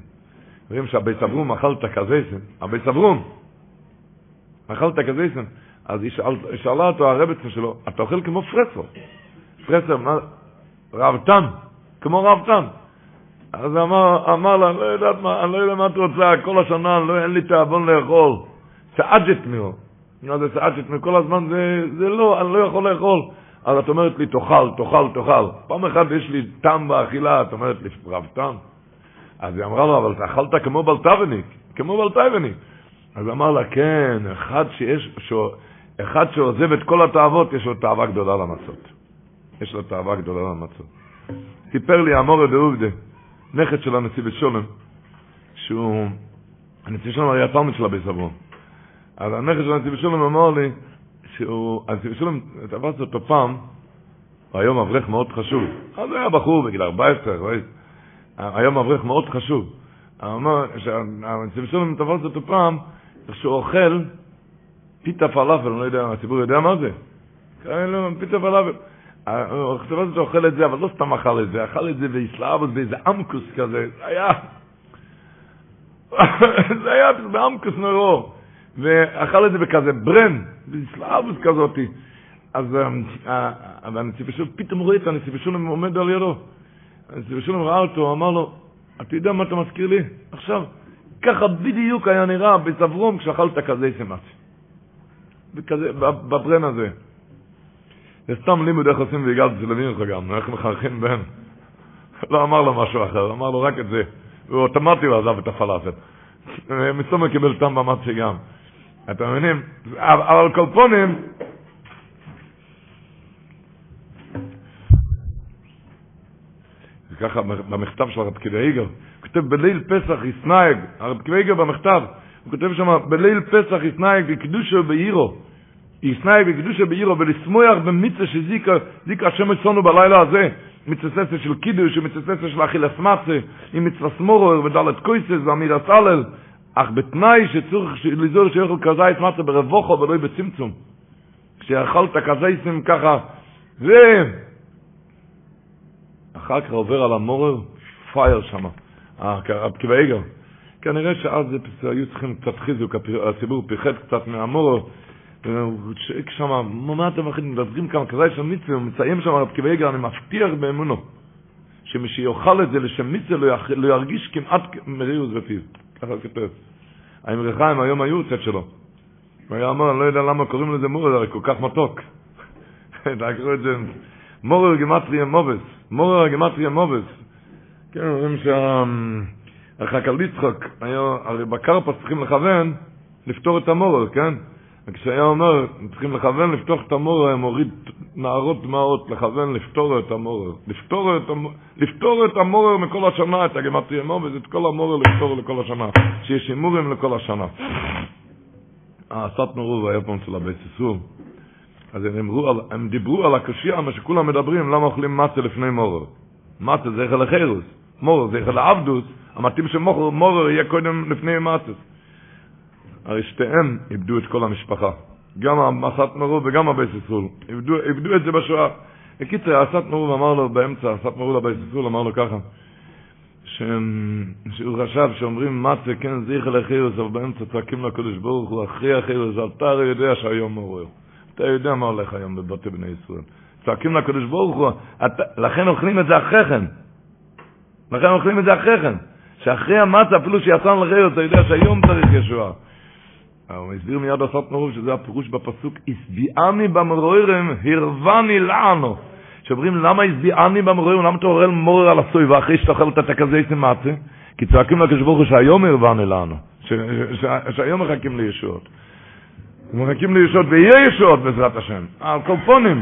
רואים שהבי סברום אכל את הקזייסים, הבי סברום אכל את הקזייסים, אז היא שאלה אותו הרבצן שלו, אתה אוכל כמו פרסר. פרסר, מה, רבתן, כמו רבתן. אז אמר, אמר לה, לא יודעת מה, אני לא יודע מה את רוצה, כל השנה לא, אין לי תאבון לאכול. סעג'ת מיהו. מה זה סעג'ת מיהו? כל הזמן זה, זה לא, אני לא יכול לאכול. אז את אומרת לי, תאכל, תאכל, תאכל. פעם אחת יש לי טעם באכילה, את אומרת לי, רבתן. אז היא אמרה לו, אבל אתה אכלת כמו בלטבניק, כמו בלטבניק. אז אמר לה, כן, אחד שיש, שהוא, אחד שעוזב את כל התאוות, יש לו תאווה גדולה למצות. יש לו תאווה גדולה למצות. סיפר לי אמורי דעובדה, נכד של הנשיא בשולם, שהוא, הנשיא בשולם היה תלמיד של הבית אברום. אז הנכד של הנשיא בשולם אמר לי, שהוא, הנשיא בשולם, תפס אותו פעם, היום אברך מאוד חשוב. אז היה בחור בגיל 14, היום אברך מאוד חשוב. אמר, שהנשיא בשולם תפס אותו פעם, שהוא אוכל פיתה פלאפל, אני לא יודע, הציבור יודע מה זה? לא, פיתה פלאפל. הכתוב הזה אוכל את זה, אבל לא סתם אכל את זה, אכל את זה והסלאבוס באיזה אמקוס כזה, זה היה, זה היה באמקוס נורו, ואכל את זה בכזה ברן, באסלאבוס כזאת. אז הנציב שולם, פתאום רואה את הנציב שולם עומד על ידו. הנציב שולם ראה אותו, אמר לו, אתה יודע מה אתה מזכיר לי? עכשיו, ככה בדיוק היה נראה בסברום כשאכלת כזה. וכזה, בברן הזה. זה סתם לימוד איך עושים והגעתי שלבים לך גם, איך מחרכים בן. לא אמר לו משהו אחר, אמר לו רק את זה. הוא אוטומטי הוא עזב את הפלאפל. מסתום קיבל טעם במצ'י גם. אתם מבינים? אבל קולפונים... ככה במכתב של הרב קדאיגר, הוא כותב בליל פסח יסנאג, הרב קדאיגר במכתב, הוא כותב שם, בליל פסח יסנאי בקדושו בעירו, יסנאי בקדושו בעירו, ולסמויח במצווה שזיקה, זיקה השם אצלנו בלילה הזה, מצווה של קידוש, ומצווה של אכילס מצה, עם מצווה סמורו, ודלת קויסס, ואמיר הסלל, אך בתנאי שצריך לזור שיוכל כזית מצה ברבוכו ולא בצמצום. שיכולת כזייסים ככה, זה... אחר כך עובר על המורר, פייר שם, רב קיבה איגר. כנראה שאז היו צריכים קצת חיזוק, הציבור פיחד קצת מהמורר, שם, מה אתם מכינים, מדברים כמה כזי של מצווה, הוא מציין שם רב קיבה איגר, אני מבטיח באמונו, שמי שיאכל את זה לשם מצווה לא ירגיש כמעט מריאוס בפיו. ככה הוא כותב. האמרי חיים היום היו צד שלו. הוא היה אומר, אני לא יודע למה קוראים לזה מורר, הרי כל כך מתוק. תקראו את זה, מורר גמטריה מובס, מורר גמטריה מובס. כן, אומרים שהחכ"ל יצחק, הרי בקרפס צריכים לכוון לפתור את המורר, כן? וכשהיה אומר, צריכים לכוון לפתוח את המורר, היה מוריד נערות דמעות, לכוון לפתור את המורר. לפתור את, המ... לפתור את המורר מכל השנה, את הגמטריה מובס, את כל המורר לפתור לכל השנה. שיש הימורים לכל השנה. הסטנו רוב היה פעם אצל הבית סיסור. אז הם, אמרו, הם דיברו על הקשייה, מה שכולם מדברים, למה אוכלים מצה לפני מורר. מצה זה יחל החירוס, מורר זה יחל העבדוס, המתאים שמורר יהיה קודם לפני מצה. הרי שתיהם איבדו את כל המשפחה. גם המסת מרוב וגם הבית סיסול. איבדו, איבדו את זה בשואה. בקיצר, הסת מרוב אמר לו באמצע, הסת מרוב לבית סיסול אמר לו ככה, שהוא חשב שאומרים מצה, כן, זיכל החירוס, אבל באמצע צועקים לקדוש ברוך הוא, אחרי החירוס, אתה הרי יודע שהיום מעורר. אתה יודע מה הולך היום בבתי בני ישראל. צועקים לקדוש ברוך הוא, אתה, לכן אוכלים את זה אחרי כן. לכן אוכלים את זה אחרי כן. שאחרי המצה, אפילו שיצאנו לחירוס, אתה יודע שהיום צריך ישועה. הוא הסביר מיד עשת מרוב שזה הפירוש בפסוק, הסביעני במרוירם, הרווני לענו. שאומרים, למה הסביעני במרוירם, למה אתה אוכל מורר על הסוי, ואחרי שאתה אוכל את הכזה מצה? כי צועקים לקדוש ברוך הוא שהיום הרווני לנו, שהיום מחכים לישועות. מחכים לישועות, ויהיה ישועות בעזרת השם. על קופונים,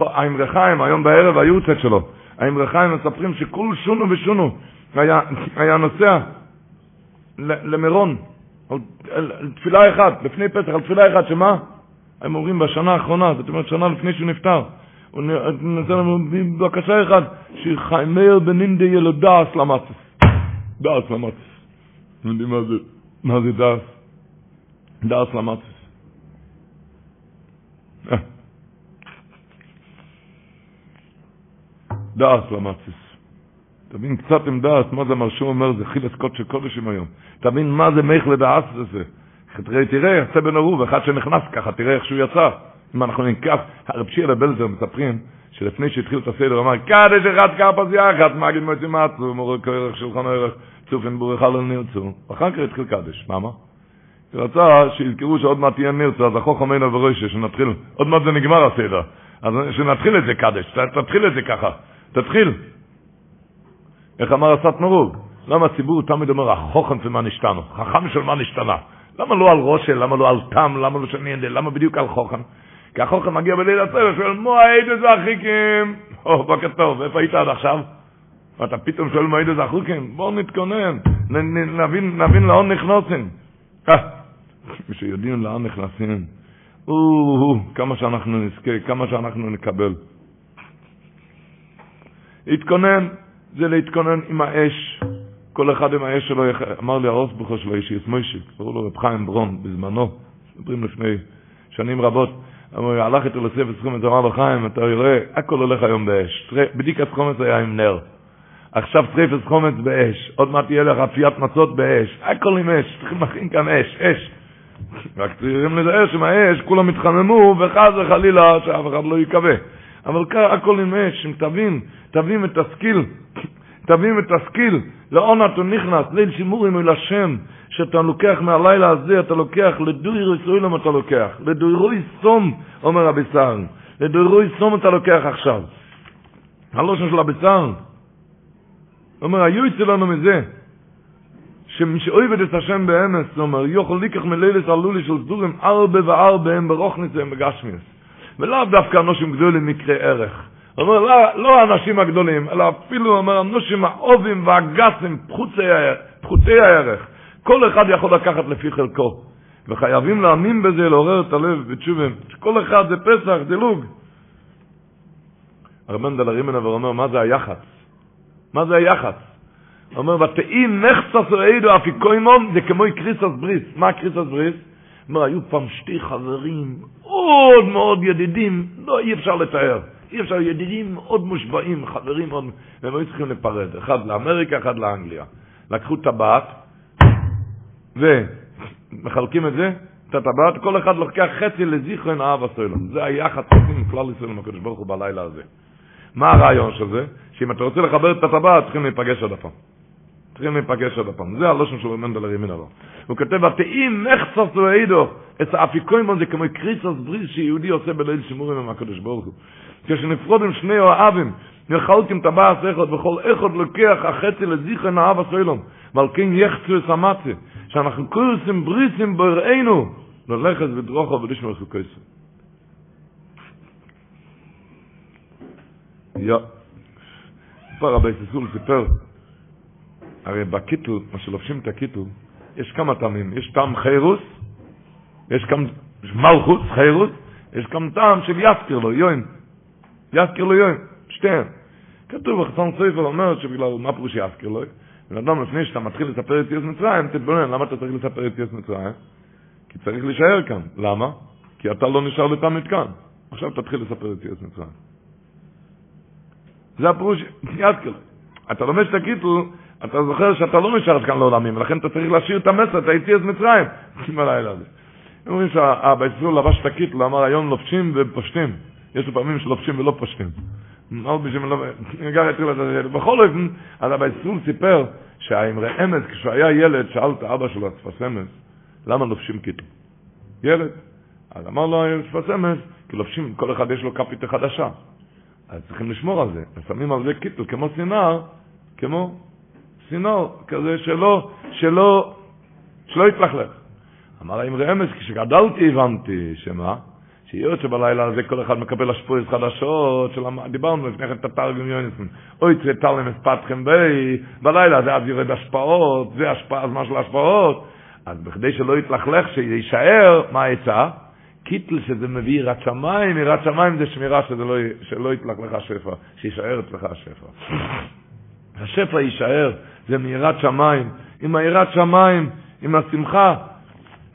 האמרי חיים, היום בערב היורצת שלו, האמרי חיים מספרים שכל שונו ושונו היה נוסע למירון, על, על, על תפילה אחת, לפני פסח, על תפילה אחת, שמה? הם אומרים בשנה האחרונה, זאת אומרת שנה לפני שהוא נפטר. הוא נותן לנו בקשה אחת, שחיימר בנינדה ילו דאס למצס. דאס למצס. אתם יודעים מה זה, מה זה דאס? דאס למצס. דאס למצס. תבין קצת עם דעת מה זה מרשום אומר, זה חילס קודש קודשים היום. תבין מה זה מייך לדעת זה. תראה, תראה, יצא בן ערוב, אחד שנכנס ככה, תראה איך שהוא יצא. אם אנחנו נקף, הרב שירה בלזר מספרים, שלפני שהתחיל את הסדר, אמר, קדש אחד קרפס יחד, מגיד מוציא מצו, מורה כערך שולחן ערך, צופן בורך הלל נרצו. ואחר כך התחיל קדש, למה? כי רצה שיזכרו שעוד מעט תהיה נרצו, אז החוכם אין ורוישה, שנתחיל, עוד מעט זה נגמר הסדר. אז שנתחיל את זה קדש, תתחיל את זה ככה, תתחיל. איך אמר הסת מרוג? למה הציבור תמיד אומר, החוכם של מה נשתנו, חכם של מה נשתנה. למה לא על רושל, למה לא על תם, למה לא שאני יודע, למה בדיוק על חוכם? כי החוכם מגיע בליל הסדר, שואל, מו היית איזה אחיקים? או, בוקר טוב, איפה היית עד עכשיו? ואתה פתאום שואל מה היית איזה אחיקים? בואו נתכונן, נבין, לאן נכנסים. אה, כשיודעים לאן נכנסים, או, כמה שאנחנו נזכה, כמה שאנחנו נקבל. התכונן, זה להתכונן עם האש. כל אחד עם האש שלו, אמר לי הרוסבוכר שלו, איש יש מוישיק, קראו לו רב חיים ברון, בזמנו, מדברים לפני שנים רבות, אמר, הלך איתו לספר סכומץ, אמר לו חיים, אתה רואה, הכל הולך היום באש. בדיקת סכומץ היה עם נר. עכשיו ספר סכומץ באש, עוד מעט תהיה לך אפיית מצות באש, הכל עם אש, צריכים להכין כאן אש, אש. רק צריכים לזהר שמהאש כולם יתחממו, וחס וחלילה שאף אחד לא יקווה. אבל הכל עם אש, אם תבין, תבין את הסקיל, תבין את הסקיל, אתה נכנס, ליל שימורים אל השם, שאתה לוקח מהלילה הזה, אתה לוקח, לדוי רסוילם אתה לוקח, לדוירוי סום, אומר רבי סער, לדוירוי סום אתה לוקח עכשיו. הלושן של רבי סער, אומר, היו אצל לנו מזה, שמשאויבד את השם באמס, אומר, יוכל ליקח מלילס עלולי של סדורים, ארבה וארבה הם ברוכניס והם בגשמיס. ולאו דווקא אנושים גדולים מקרי ערך. הוא אומר, לא, לא האנשים הגדולים, אלא אפילו, הוא אומר, אנושים האובים והגסים, פחוצי, פחותי הערך. כל אחד יכול לקחת לפי חלקו. וחייבים להאמין בזה, לעורר את הלב בתשובים. שכל אחד זה פסח, דילוג. הרמנדל הרימנה ואומר, מה זה היחס? מה זה היחס? הוא אומר, ותהי נחצס רעידו אפיקוימום, זה כמו קריסס בריס. מה קריסס בריס? אומר, היו פעם שתי חברים, מאוד מאוד ידידים, לא, אי אפשר לתאר. אי אפשר, ידידים מאוד מושבעים, חברים מאוד, והם היו צריכים לפרד, אחד לאמריקה, אחד לאנגליה. לקחו טבעת, ומחלקים את זה, את הטבעת, כל אחד לוקח חצי לזיכרון אהב הסוילום. זה היחד שעושים עם כלל ישראל עם הקדוש ברוך הוא בלילה הזה. מה הרעיון של זה? שאם אתה רוצה לחבר את הטבעת, צריכים להיפגש עוד הפעם. צריכים להיפגש עוד הפעם. זה הלושן של מנדלר ימינה לו. הוא כותב, התאים מחצוס ואידו, את האפיקוימון זה כמו קריסוס בריס שיהודי עושה בליל שימורים עם הקדוש ברוך הוא. כשנפרודים שני אוהבים, נחלקים טבעת אחד, וכל אחד לוקח החצי לזיכרון האב הסוילום, ועל כן יחצו את המצה, שאנחנו קורסים בריסים בראינו, ללכת ודרוכו ולשמור חוקייסו. יא, סיפר רבי סיסול סיפר, הרי בקיטל, מה שלובשים את הקיטל, יש כמה טעמים, יש טעם חירוס, יש גם מלכוס, חירוס, יש גם טעם של יזכיר לו, יוין, יזכיר לו יוין, שתיהם. כתוב בחסון סופר אומר שבגלל מה פירוש יזכיר לו, בן אדם לפני שאתה מתחיל לספר את יוס מצרים, תתבונן, למה אתה צריך לספר את יוס מצרים? כי צריך להישאר כאן. למה? כי אתה לא נשאר לתמיד כאן. עכשיו תתחיל לספר את יוס מצרים. זה הפירוש, יזכיר. אתה לומד את הקיטל, אתה זוכר שאתה לא נשאר כאן לעולמים, ולכן אתה צריך להשאיר את המסר, את היציאת מצרים, בלילה הזה. הם אומרים שהאבא ישראל לבש את הקיטל, אמר היום לובשים ופושטים. יש פעמים שלובשים ולא פושטים. בכל אופן, אז אבא ישראל סיפר שהאמרי אמץ, כשהוא היה ילד, שאל את האבא שלו, שפת אמץ, למה לובשים קיטל? ילד. אז אמר לו שפת אמץ, כי לובשים, כל אחד יש לו כפית חדשה. אז צריכים לשמור על זה. ושמים על זה קיטל כמו סינר, כמו סינור, כזה שלא, שלא, שלא יתלכלך. אמר האמרי אמץ, כשגדלתי הבנתי, שמה? שהיות שבלילה הזה כל אחד מקבל השפויס חדשות, של... דיברנו לפני כן את התרגם יוניסון, אוי צייתר למספתכם בי, בלילה זה אז יורד השפעות, זה השפעה, הזמן של השפעות, אז בכדי שלא יתלכלך, שיישאר, מה העצה? קיטל שזה מביא יראת שמיים, יראת שמיים זה שמירה שזה לא, שלא יתלכלך השפע, שיישאר אצלך השפע. השפע יישאר, זה מיראת שמיים, עם היראת שמיים, עם השמחה,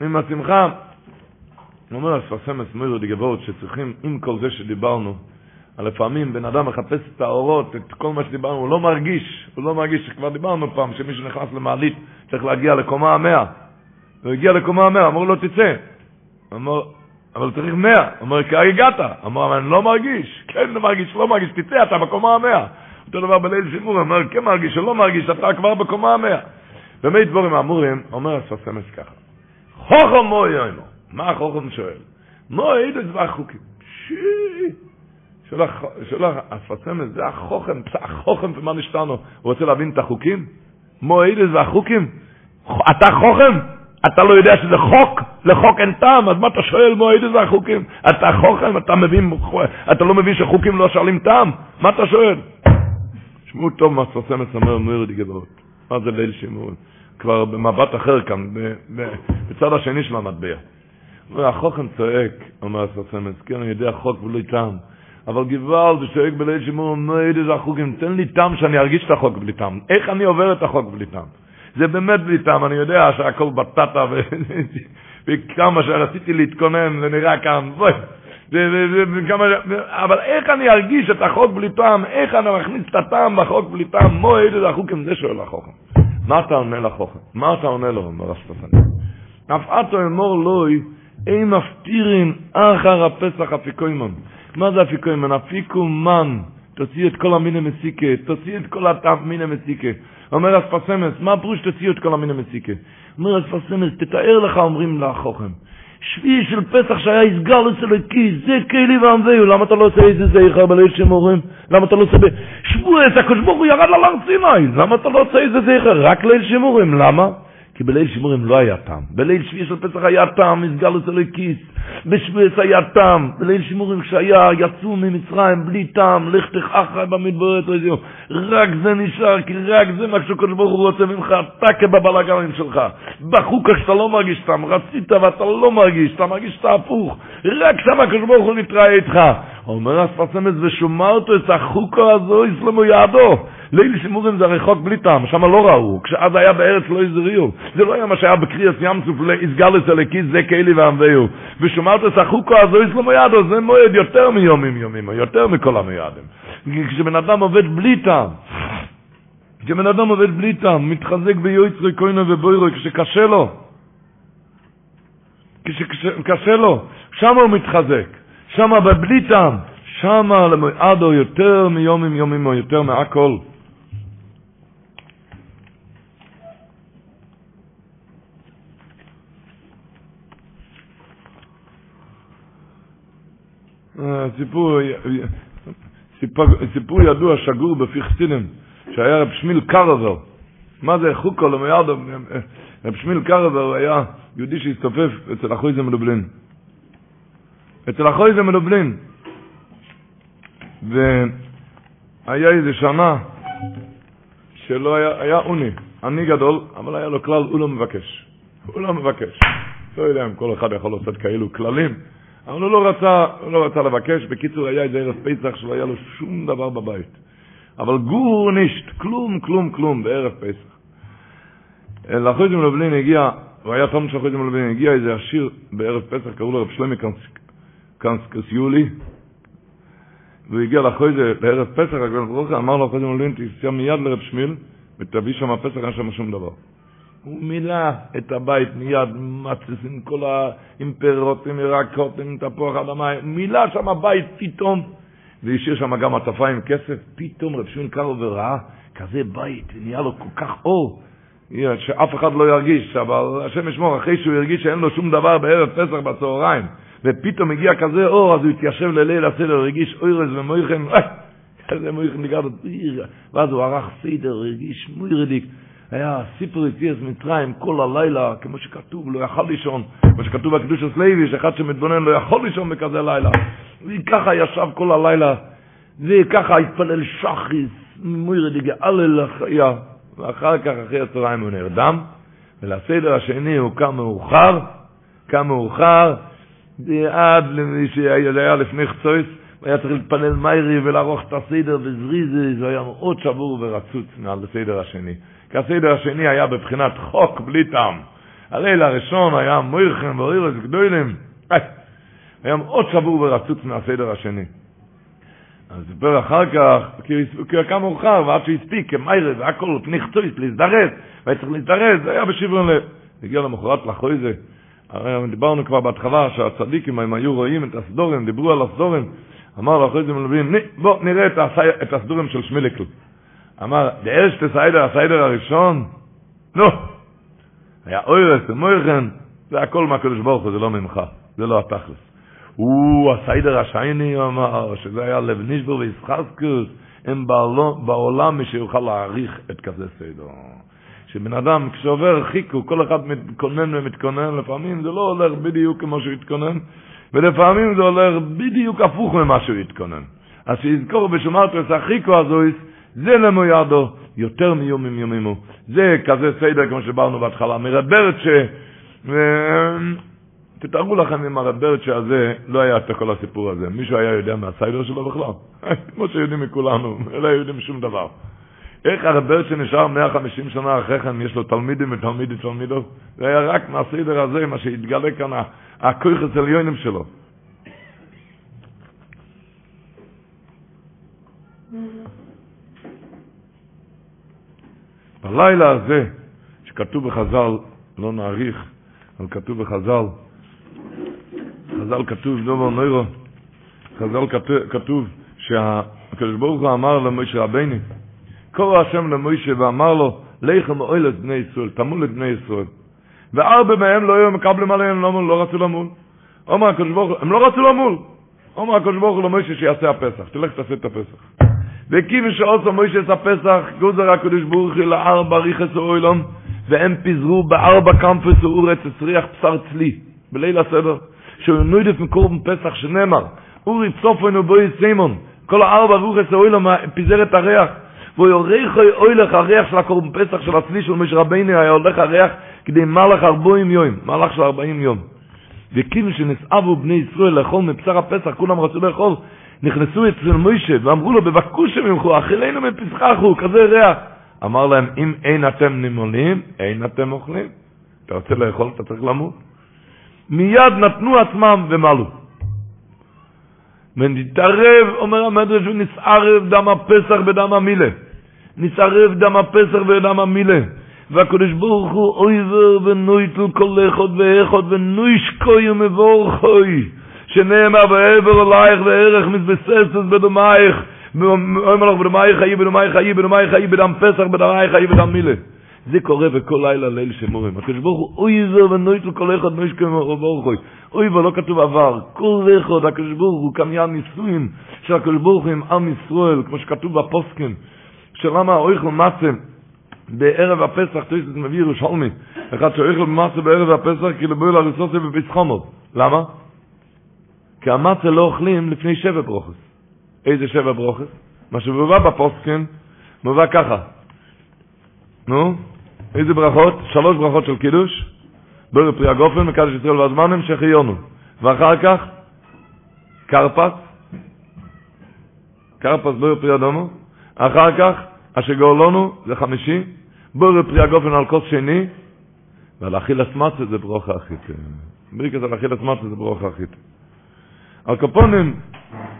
עם השמחה. הוא אומר, הספרסמס מוירו דגבות שצריכים, עם כל זה שדיברנו, לפעמים בן אדם מחפש את האורות, את כל מה שדיברנו, הוא לא מרגיש, הוא לא מרגיש, שכבר דיברנו פעם, שמישהו נכנס למעלית, צריך להגיע לקומה המאה. הוא הגיע לקומה המאה, אמרו לו, תצא. אמר, אבל צריך מאה. אומר, כי הגעת. אמר, אבל אני לא מרגיש. כן מרגיש, לא מרגיש, תצא, אתה בקומה המאה. אותו דבר בליל שימור, הוא אומר, כן מרגיש, לא מרגיש, אתה כבר בקומה המאה. במי דבורים אמורים, אומר הספסמס ככה, חוכם מו יוימו, מה החוכם שואל? מו אידס והחוקים. שולח הספסמס, זה החוכם, החוכם ומה נשתנו, הוא רוצה להבין את החוקים? מו אידס והחוקים? אתה חוכם? אתה לא יודע שזה חוק, לחוק אין טעם, אז מה אתה שואל מו אידס והחוקים? אתה חוכם, אתה מבין, אתה לא מבין שחוקים לא שואלים טעם? מה אתה שואל? שמעו טוב מה סוסמס אומר מוירדי גבעות. מה זה ליל שימור? כבר במבט אחר כאן, בצד השני של המטבע. החוכם צועק, אומר הסוסמס, כן, אני יודע חוק ולא טעם. אבל גוואל וצועק בליל שימור, מויד איזה החוקים, תן לי טעם שאני ארגיש את החוק בלי טעם. איך אני עובר את החוק בלי טעם? זה באמת בלי טעם, אני יודע שהכל בטטה וכמה שרציתי להתכונן, זה נראה כאן, בואי. אבל איך אני ארגיש את החוק בלי טעם, איך אני מכניס את הטעם בחוק בלי טעם, מו איזה החוקים, זה שואל החוכם. מה אתה עונה לחוכם? מה אתה עונה לו, אומר הספסני? אף אתו אמור לוי, אין מפטירין אחר הפסח אפיקוימן. מה זה אפיקוימן? אפיקו מן. תוציא את כל המין המסיקה, תוציא את כל הטעם מין המסיקה. אומר הספסמס, מה הפירוש תוציא את כל המין המסיקה? אומר הספסמס, תתאר לך, אומרים לחוכם. שביעי של פסח שהיה יסגר הכיס, זה כלי ועמביהו, למה אתה לא עושה איזה זכר בליל שמורים? למה אתה לא עושה בשבועס, הקדוש ברוך הוא ירד על הר סיני, למה אתה לא עושה איזה זכר? רק ליל שמורים, למה? כי בליל שימורים לא היה טעם. בליל שביעי של פסח היה טעם, מסגל אצל הכיס. בשבועס היה טעם. בליל שימורים כשהיה, יצאו ממצרים בלי טעם, לך תכחה במדברת, רק זה נשאר, כי רק זה מה שקדוש ברוך הוא רוצה ממך, אתה כבבלגנים שלך. בחוקה שאתה לא מרגיש טעם, רצית ואתה לא מרגיש, אתה מרגיש את ההפוך. רק שם הקדוש ברוך הוא נתראה איתך. אומר הספרסמס, ושומרת את החוקו הזו, יסלמו יעדו. ליל שימורים זה רחוק בלי טעם, שם לא ראו, כשאז היה בארץ לא הזריעו. זה לא היה מה שהיה בקריאס ים סוף, איסגלס אלקיס, זה כאלי ועמביהו. ושומרת את החוקו הזו, יסלמו יעדו, זה מועד יותר מיומים יומים, יותר מכל המועדים. כשבן אדם עובד בלי טעם, כשבן אדם עובד בלי טעם, מתחזק ביועצרי כהנה ובוירו, כשקשה לו, כשקשה לו, שם הוא מתחזק, שם בבלי טעם, שם למועדו יותר מיומים יומים או יותר מהכל. סיפור, סיפור, סיפור ידוע שגור בפי חסידים, שהיה רב שמיל קרובר. מה זה חוקו למיאדו? רב שמיל קרובר היה יהודי שהסתופף אצל אחויזה מלובלין. אצל אחויזה מלובלין. והיה איזה שנה שלא היה, היה עוני, עני גדול, אבל היה לו כלל, הוא לא מבקש. הוא לא מבקש. לא יודע אם כל אחד יכול לעשות כאלו כללים. אבל הוא לא רצה, הוא לא רצה לבקש. בקיצור, היה איזה ערב פסח שלא היה לו שום דבר בבית. אבל גור נישט, כלום, כלום, כלום, בערב פסח. לאחוז עם לובלין הגיע, הוא היה תום של אחוז עם לובלין, הגיע איזה עשיר בערב פסח, קראו לו רב שלמי קנסקסיולי, והוא הגיע לאחוז בערב פסח, אמר לו אחוז עם לובלין, תסתיה מיד לרב שמיל, ותביא שם פסח, אין שם שום דבר. הוא מילא את הבית מיד, מצס עם כל ה... עם פירות, עם ירקות, עם תפוח אדמה, מילא שם הבית פתאום, והשאיר שם גם עטפה עם כסף, פתאום רב שמעון קרא וראה כזה בית, נהיה לו כל כך אור, שאף אחד לא ירגיש, אבל השם ישמור, אחרי שהוא הרגיש שאין לו שום דבר בערב פסח בצהריים, ופתאום הגיע כזה אור, אז הוא התיישב לליל הסדר, הרגיש אוירס ומויכן, איזה מויכן נגד, ואז הוא ערך סדר, הרגיש מוירדיק, היה סיפור יציאס מצרים כל הלילה, כמו שכתוב, לא יכל לישון, כמו שכתוב בקדוש הסלוי, שאחד שמתבונן לא יכול לישון בכזה לילה. וככה ישב כל הלילה, וככה התפלל שחיס, מוירד יגאל לחיה, ואחר כך, אחרי הצהריים הוא נרדם, ולסדר השני הוא קם מאוחר, קם מאוחר, עד למי שהיה לפני חצויס, והיה צריך להתפלל מיירי ולערוך את הסדר בזריזי, זה היה מאוד שבור ורצוץ מעל הסדר השני. כי הסדר השני היה בבחינת חוק בלי טעם. הליל הראשון היה מוירכם ואוירס גדולים. היה מאוד שבור ורצוץ מהסדר השני. אז דיבר אחר כך, כי הוא קם מאוחר, ועד שהספיק, כמיירה והכל, פניחצויס, להזדרז, והיה צריך להזדרז, זה היה בשברון לב. הגיע למחרת לחוי זה, הרי דיברנו כבר בהתחלה שהצדיקים, הם היו רואים את הסדורים, דיברו על הסדורים, אמר לאחרי זה מלווים, בוא נראה את הסדורים של שמיליקל. אמר, דאר שתי סיידר, הסיידר הראשון, נו, היה אוירס ומויכן, זה הכל מהקדוש ברוך הוא, זה לא ממך, זה לא התכלס. הוא, הסיידר השייני, אמר, שזה היה לב נשבר וישחסקוס, הם בעולם מי שיוכל להעריך את כזה סיידר. שבן אדם, כשעובר חיקו, כל אחד מתכונן ומתכונן, לפעמים זה לא הולך בדיוק כמו שהוא התכונן, ולפעמים זה הולך בדיוק הפוך ממה שהוא התכונן. אז שיזכור בשומרת את החיקו הזו, זה למוידו, יותר מיומים יומימו. זה כזה סדר כמו שברנו בהתחלה. מרברט ש... תתארו לכם אם הרברט הזה לא היה את כל הסיפור הזה. מישהו היה יודע מהסיידר שלו בכלל? כמו שיודעים מכולנו, לא יודעים שום דבר. איך הרברט שנשאר 150 שנה אחרי כן, יש לו תלמידים ותלמידי תלמידו? זה היה רק מהסדר הזה, מה שהתגלה כאן, הכויכס עליונים שלו. בלילה הזה, שכתוב בחז"ל, לא נאריך, אבל כתוב בחז"ל, חז"ל כתוב, דובר נוירו, חז"ל כתוב שהקדוש ברוך הוא אמר למשה רבני, קורא השם למשה ואמר לו, לכם אוהל את בני ישראל, תמול את בני ישראל. וארבע מהם לא היו מקבלים עליהם, לא, לא רצו למול. אומר הקדוש ברוך הוא, הם לא רצו למול. אומר הקדוש ברוך הוא למשה שיעשה הפסח, תלך תעשה את הפסח. וכיוון שעושו מוישס הפסח, גוזר הקדוש ברוך הוא לארבע ריכס אוילום, והם פיזרו בארבע קמפוס אורץ הצריח בשר צלי, בליל הסדר, שהוא נוידף מקורבן פסח שנאמר, אורי צופן ובוי סיימון, כל הארבע רוחס אוילום פיזר את הריח, והוא יורך אוילך הריח של הקורבן פסח של הצלי של מש רביני, היה הולך הריח כדי מלך ארבעים יום, מלך של ארבעים יום. וכיוון שנסעבו בני ישראל לאכול מבשר הפסח, כולם רצו לאכול, נכנסו אצל מוישה ואמרו לו, בבקושה ממך, אכילנו מפסחחו, כזה ריח. אמר להם, אם אין אתם נימולים, אין אתם אוכלים. אתה רוצה לאכול, אתה צריך למות. מיד נתנו עצמם ומלו. ונתערב, אומר המדרש, ונסערב דם הפסח בדם המילה. נסערב דם הפסח בדם המילה. והקדוש ברוך הוא אויבר ונויטל כל אחד ואחד ונוישקוי ומבורכוי שנאמר בעבר אלייך וערך מתבססת בדמייך אומר לך בדמייך חיי בדמייך חיי בדמייך חיי בדם פסח בדמייך חיי בדם מילה. זה קורה בכל לילה ליל שמורים הקדוש ברוך הוא אויבר ונויטל כל אחד נוישקוי ומבורכוי. אויבר לא כתוב עבר כל אחד הקדוש ברוך הוא כאן יען ניסויים של הקדוש ברוך הוא עם עם ישראל כמו שכתוב בפוסקן שלמה אויכל מצם בערב הפסח תויסט מביא ירושלמי. אחד שאוכל במסה בערב הפסח כי לבוא להריסוסי בפסחומו למה? כי המצה לא אוכלים לפני שבע ברוכס. איזה שבע ברוכס? מה שמובא בפוסקן מובא ככה. נו? איזה ברכות? שלוש ברכות של קידוש. בור פרי הגופן מקדש ישראל והזמנים שחיונו ואחר כך קרפס. קרפס בור פרי אדומו. אחר כך אשר גאולונו זה חמישי בורא פרי הגופן על כוס שני, ועל אכילת מצה זה ברוכה אחית. בריקת על אכילת מצה זה ברוכה אחית. על קופונים,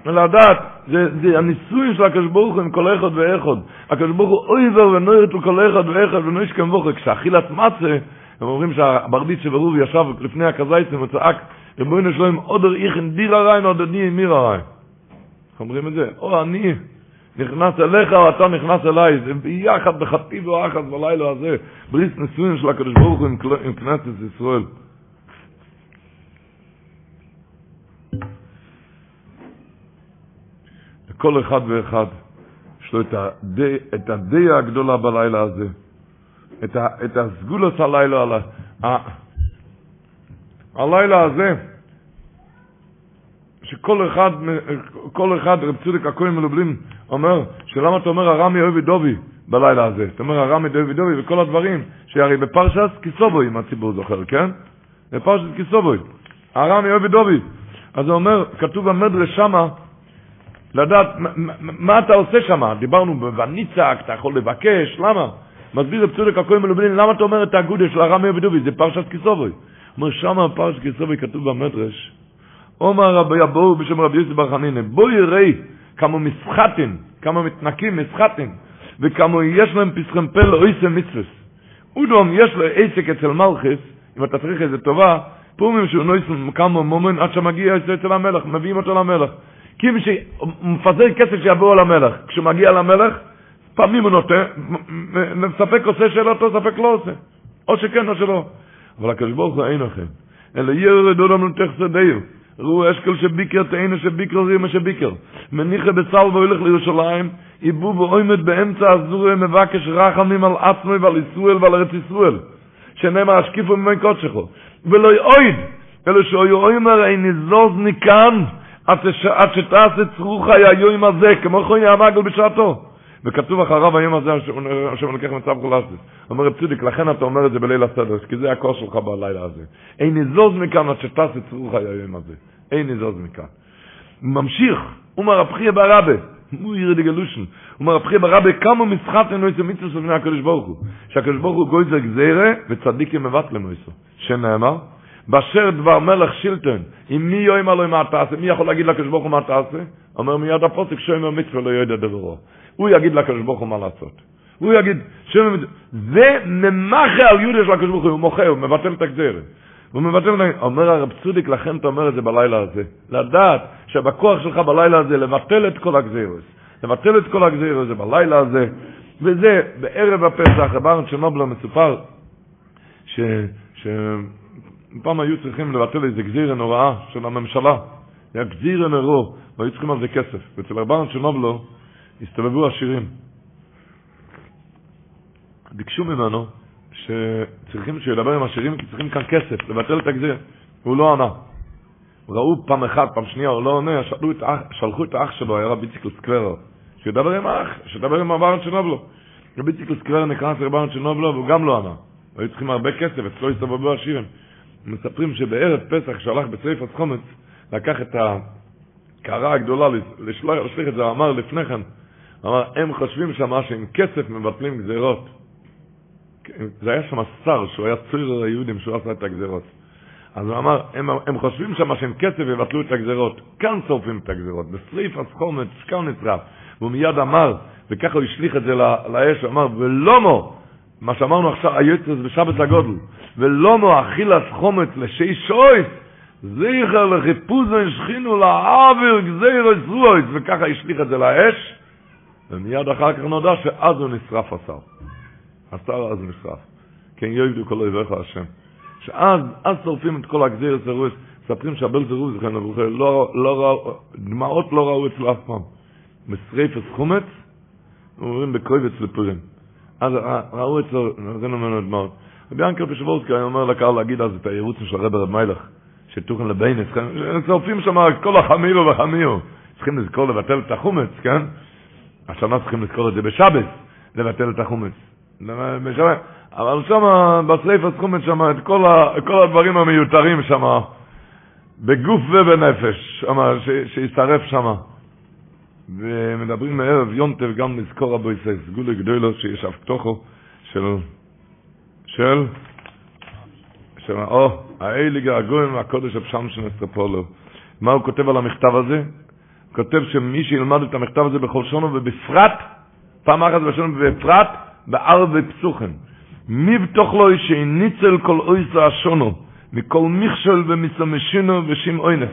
לדעת, זה, זה הניסוי של הקדוש ברוך הוא עם כל אחד ואחד. הקדוש ברוך הוא אויבר ונוירת לכל אחד ואחד ונויש כמבוכר. כשאכילת מצה, הם אומרים שהברדיץ שברור ישב לפני הקזייצים וצעק, רבוינו שלום עודר איכן דיר הריין עודר די מיר הריין. אומרים את זה? או אני, נכנס אליך או אתה נכנס אליי, זה ביחד בחטיב ואחד בלילה הזה, בריס נישואים של הקדוש ברוך הוא עם כנסת ישראל. לכל אחד ואחד יש לו את הדיה הגדולה בלילה הזה, את, ה, את הסגולוס הלילה, ה, הלילה הזה, שכל אחד, כל אחד, רב צודק הכהן מלובלין, אומר, שלמה אתה אומר הרמי אוהבי דובי בלילה הזה? אתה אומר הרמי אוהבי דובי וכל הדברים, שהרי בפרשת כיסובוי, אם הציבור זוכר, כן? בפרשת כיסובוי, הרמי אוהבי דובי. אז הוא אומר, כתוב במדרש שמה, לדעת מה אתה עושה שמה. דיברנו בניצק, אתה יכול לבקש, למה? מסביר רב צודק הכהן מלובלין, למה אתה אומר את הגודל של הרמי אוהבי דובי? זה פרשת כיסובוי. אומר, שמה בפרשת כיסובוי כתוב במדרש, אומר רבי אבו בשם רבי יוסי בר חנינא, בואי ראי כמה מסחטים, כמה מתנקים מסחטים, וכמה יש להם פסחם פה לאויסם מצווס. אודום יש לו עסק אצל מלכס, אם אתה צריך איזה טובה, פומים שהוא נויסם כמה מומן עד שמגיע אצל המלך, מביאים אותו למלך. כי מי שמפזר כסף שיבואו למלך, כשהוא מגיע למלך, פעמים הוא נותן, ספק עושה שאלתו, ספק לא עושה. או שכן או שלא. אבל הקדוש ברוך הוא אין לכם. אלא ירדו לנו תחסדיו. רו אשקל שביקר תאינה שביקר רימה שביקר. מניחה בצל והולך לירושלים, איבו ואוימת באמצע הזורי מבקש רחמים על עצמי ועל ישראל ועל ארץ ישראל. שנאמר השקיפו ממי קודשכו. ולא יאויד, אלא שאוי אומר אין נזוז ניקן, עד שתעשה צרוך היום הזה, כמו חוי המגל בשעתו. וכתוב אחריו היום הזה, השם לקח מצב חולסס. אומר רב צדיק, לכן אתה אומר את זה בליל הסדר, כי זה הכוס שלך בלילה הזה. אין נזוז מכאן עד שתעשה צרוך היום הזה. אין נזוז מכאן. ממשיך, אומר רב חייא ברבה, הוא ירד גלושן, אומר רב חייא ברבה, כמה משחת אינו איזה מצווה של בני הקדוש ברוך הוא. שהקדוש ברוך הוא גוי גזירה, וצדיקים מבטלם איסו. שנאמר, באשר דבר מלך שילטון, אם מי יאמר לו מה תעשה, מי יכול להגיד לקדוש ברוך הוא מה תעשה? אומר מיד הפוסק שאומר מצווה לא יודע דברו. הוא יגיד לקדוש ברוך הוא מה לעשות. הוא יגיד, זה ממחה על יהודה של הקדוש ברוך הוא, מוחה, הוא מבטל את הגזירה. הוא מבטל את הגזירה. אומר הרב צודיק, לכן אתה אומר את זה בלילה הזה. לדעת שבכוח שלך בלילה הזה לבטל את כל הגזירות. לבטל את כל הגזירות הזה בלילה הזה. וזה, בערב הפסח, רבן צ'רנובלו מסופר, ש... ש... פעם היו צריכים לבטל איזה גזירה נוראה של הממשלה. היה גזירה נורו, והיו צריכים על זה כסף. ואצל רבן צ'רנובלו הסתובבו עשירים. ביקשו ממנו שצריכים שידבר עם עשירים כי צריכים כאן כסף, לבטל את הגזיר. והוא לא ענה. ראו פעם אחת, פעם שנייה, הוא לא עונה, שלחו את האח, שלחו את האח שלו, היה רבי ציקלוס קלרו, שידבר עם האח, שידבר עם אברהם צ'רנובלו. רבי ציקלוס קלרו נכנס לאברהם צ'רנובלו והוא גם לא ענה. היו צריכים הרבה כסף, אצלו הסתובבו עשירים. מספרים שבערב פסח, כשהלך בסעיף הסחומץ, לקח את קרה גדולה לשלוח את זה, אמר לפני כן, אמר, הם חושבים שמה שעם כסף מבטלים גזירות. זה היה שם שר, שהוא היה צויר היהודים, שהוא עשה את הגזירות. אז הוא אמר, הם, הם חושבים שמה שעם כסף יבטלו את הגזירות. כאן שורפים את הגזירות, בשריף הסחומת, כאן נצרף. והוא מיד אמר, וככה הוא השליך את זה לאש, הוא אמר, ולומו, מה שאמרנו עכשיו, היוצס בשבת הגודל, ולומו אכילת חומץ לשי שויס, זיכר לחיפוזן שכינו לעבר גזירוס רועס, וככה השליך את זה לאש, ומיד אחר כך נודע שאז הוא נשרף השר. השר אז נשרף. כן יאבדו כל אויביך השם. שאז, אז שורפים את כל הגזירוס הרועס, מספרים שהבל זרוב זכן לבוכה, לא, לא ראו, דמעות לא ראו אצלו אף פעם. משריפס חומץ, אומרים בקרויבץ לפורים. אז ראו אצלו, נותן ממנו דמעות. רבי ינקר פשוורסקי היה אומר לקהל להגיד אז את היירוצים של הרב רב מיילך, שתוכן לביינס, שורפים שם כל החמירו וחמירו. צריכים לזכור לבטל את החומץ, כן? השנה צריכים לזכור את זה בשבת, לבטל את החומץ. אבל שם, בשריף הסחומץ שם, את כל, ה, כל הדברים המיותרים שם, בגוף ובנפש, שם, שישרף שם. ומדברים מערב יונטב גם לזכור רבו ישראל, סגולי גדולו שישב תוכו של, של, של, או, האליג הגויים והקודש הפשם של נסטרפולו. מה הוא כותב על המכתב הזה? כותב שמי שילמד את המכתב הזה בכל שונו ובפרט, פעם אחת בשונו ובפרט, בערב ופסוכן. מבתוך לו שניצל כל אויסה השונו, מכל מכשל ומסמשינו ושם אוינס.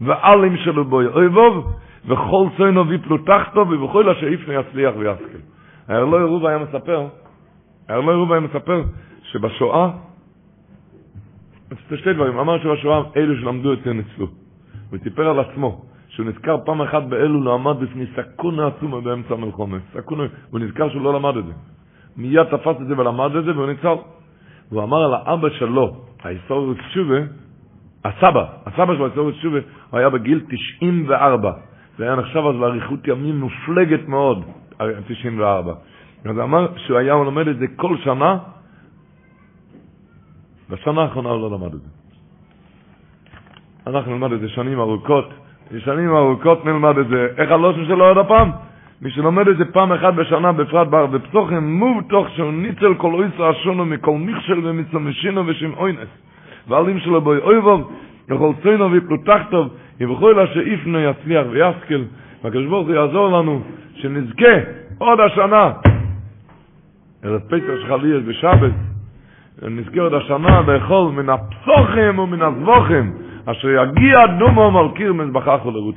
ועלים שלו בוי אויבוב, וכל צוינו ויפלו תחתו, ובכל אשר יפנה יצליח ויסכל. הארלוי רובה היה מספר, הארלוי רובה היה מספר, שבשואה, שתי דברים, אמר שבשואה אלו שלמדו יותר ניצלו. הוא סיפר על עצמו, שהוא נזכר פעם אחת באלו לא עמד בפני סכונה עצומה באמצע המלחומה. סכונה, הוא נזכר שהוא לא למד את זה. מיד תפס את זה ולמד את זה והוא ניצל. הוא אמר על האבא שלו, ההיסטוריות תשובה, הסבא, הסבא שלו, ההיסטוריות תשובה, הוא היה בגיל 94. זה היה נחשב אז לאריכות ימים מופלגת מאוד, 94. אז אמר שהוא היה לומד את זה כל שנה, בשנה האחרונה הוא לא למד את זה. אנחנו נלמד את זה שנים ארוכות, שנים ארוכות נלמד את זה. איך הלושן שלו עוד הפעם? מי שלומד את זה פעם אחת בשנה, בפרט בר ופסוחם, מוב תוך שהוא ניצל כל אויסה השונו מכל מכשל ומצמשינו ושם אוינס. ועלים שלו בוי אויבוב, יכול צוינו ויפלוטח טוב, ובכל אשר יפנו יצליח ויסקל, והקדוש ברוך הוא יעזור לנו שנזכה עוד השנה, ערב פסח שחלי בשבת, נזכה עוד השנה לאכול מן הפסוחים ומן הזבוחים, אשר יגיע דומו מלכיר מזבחך ולרוץ.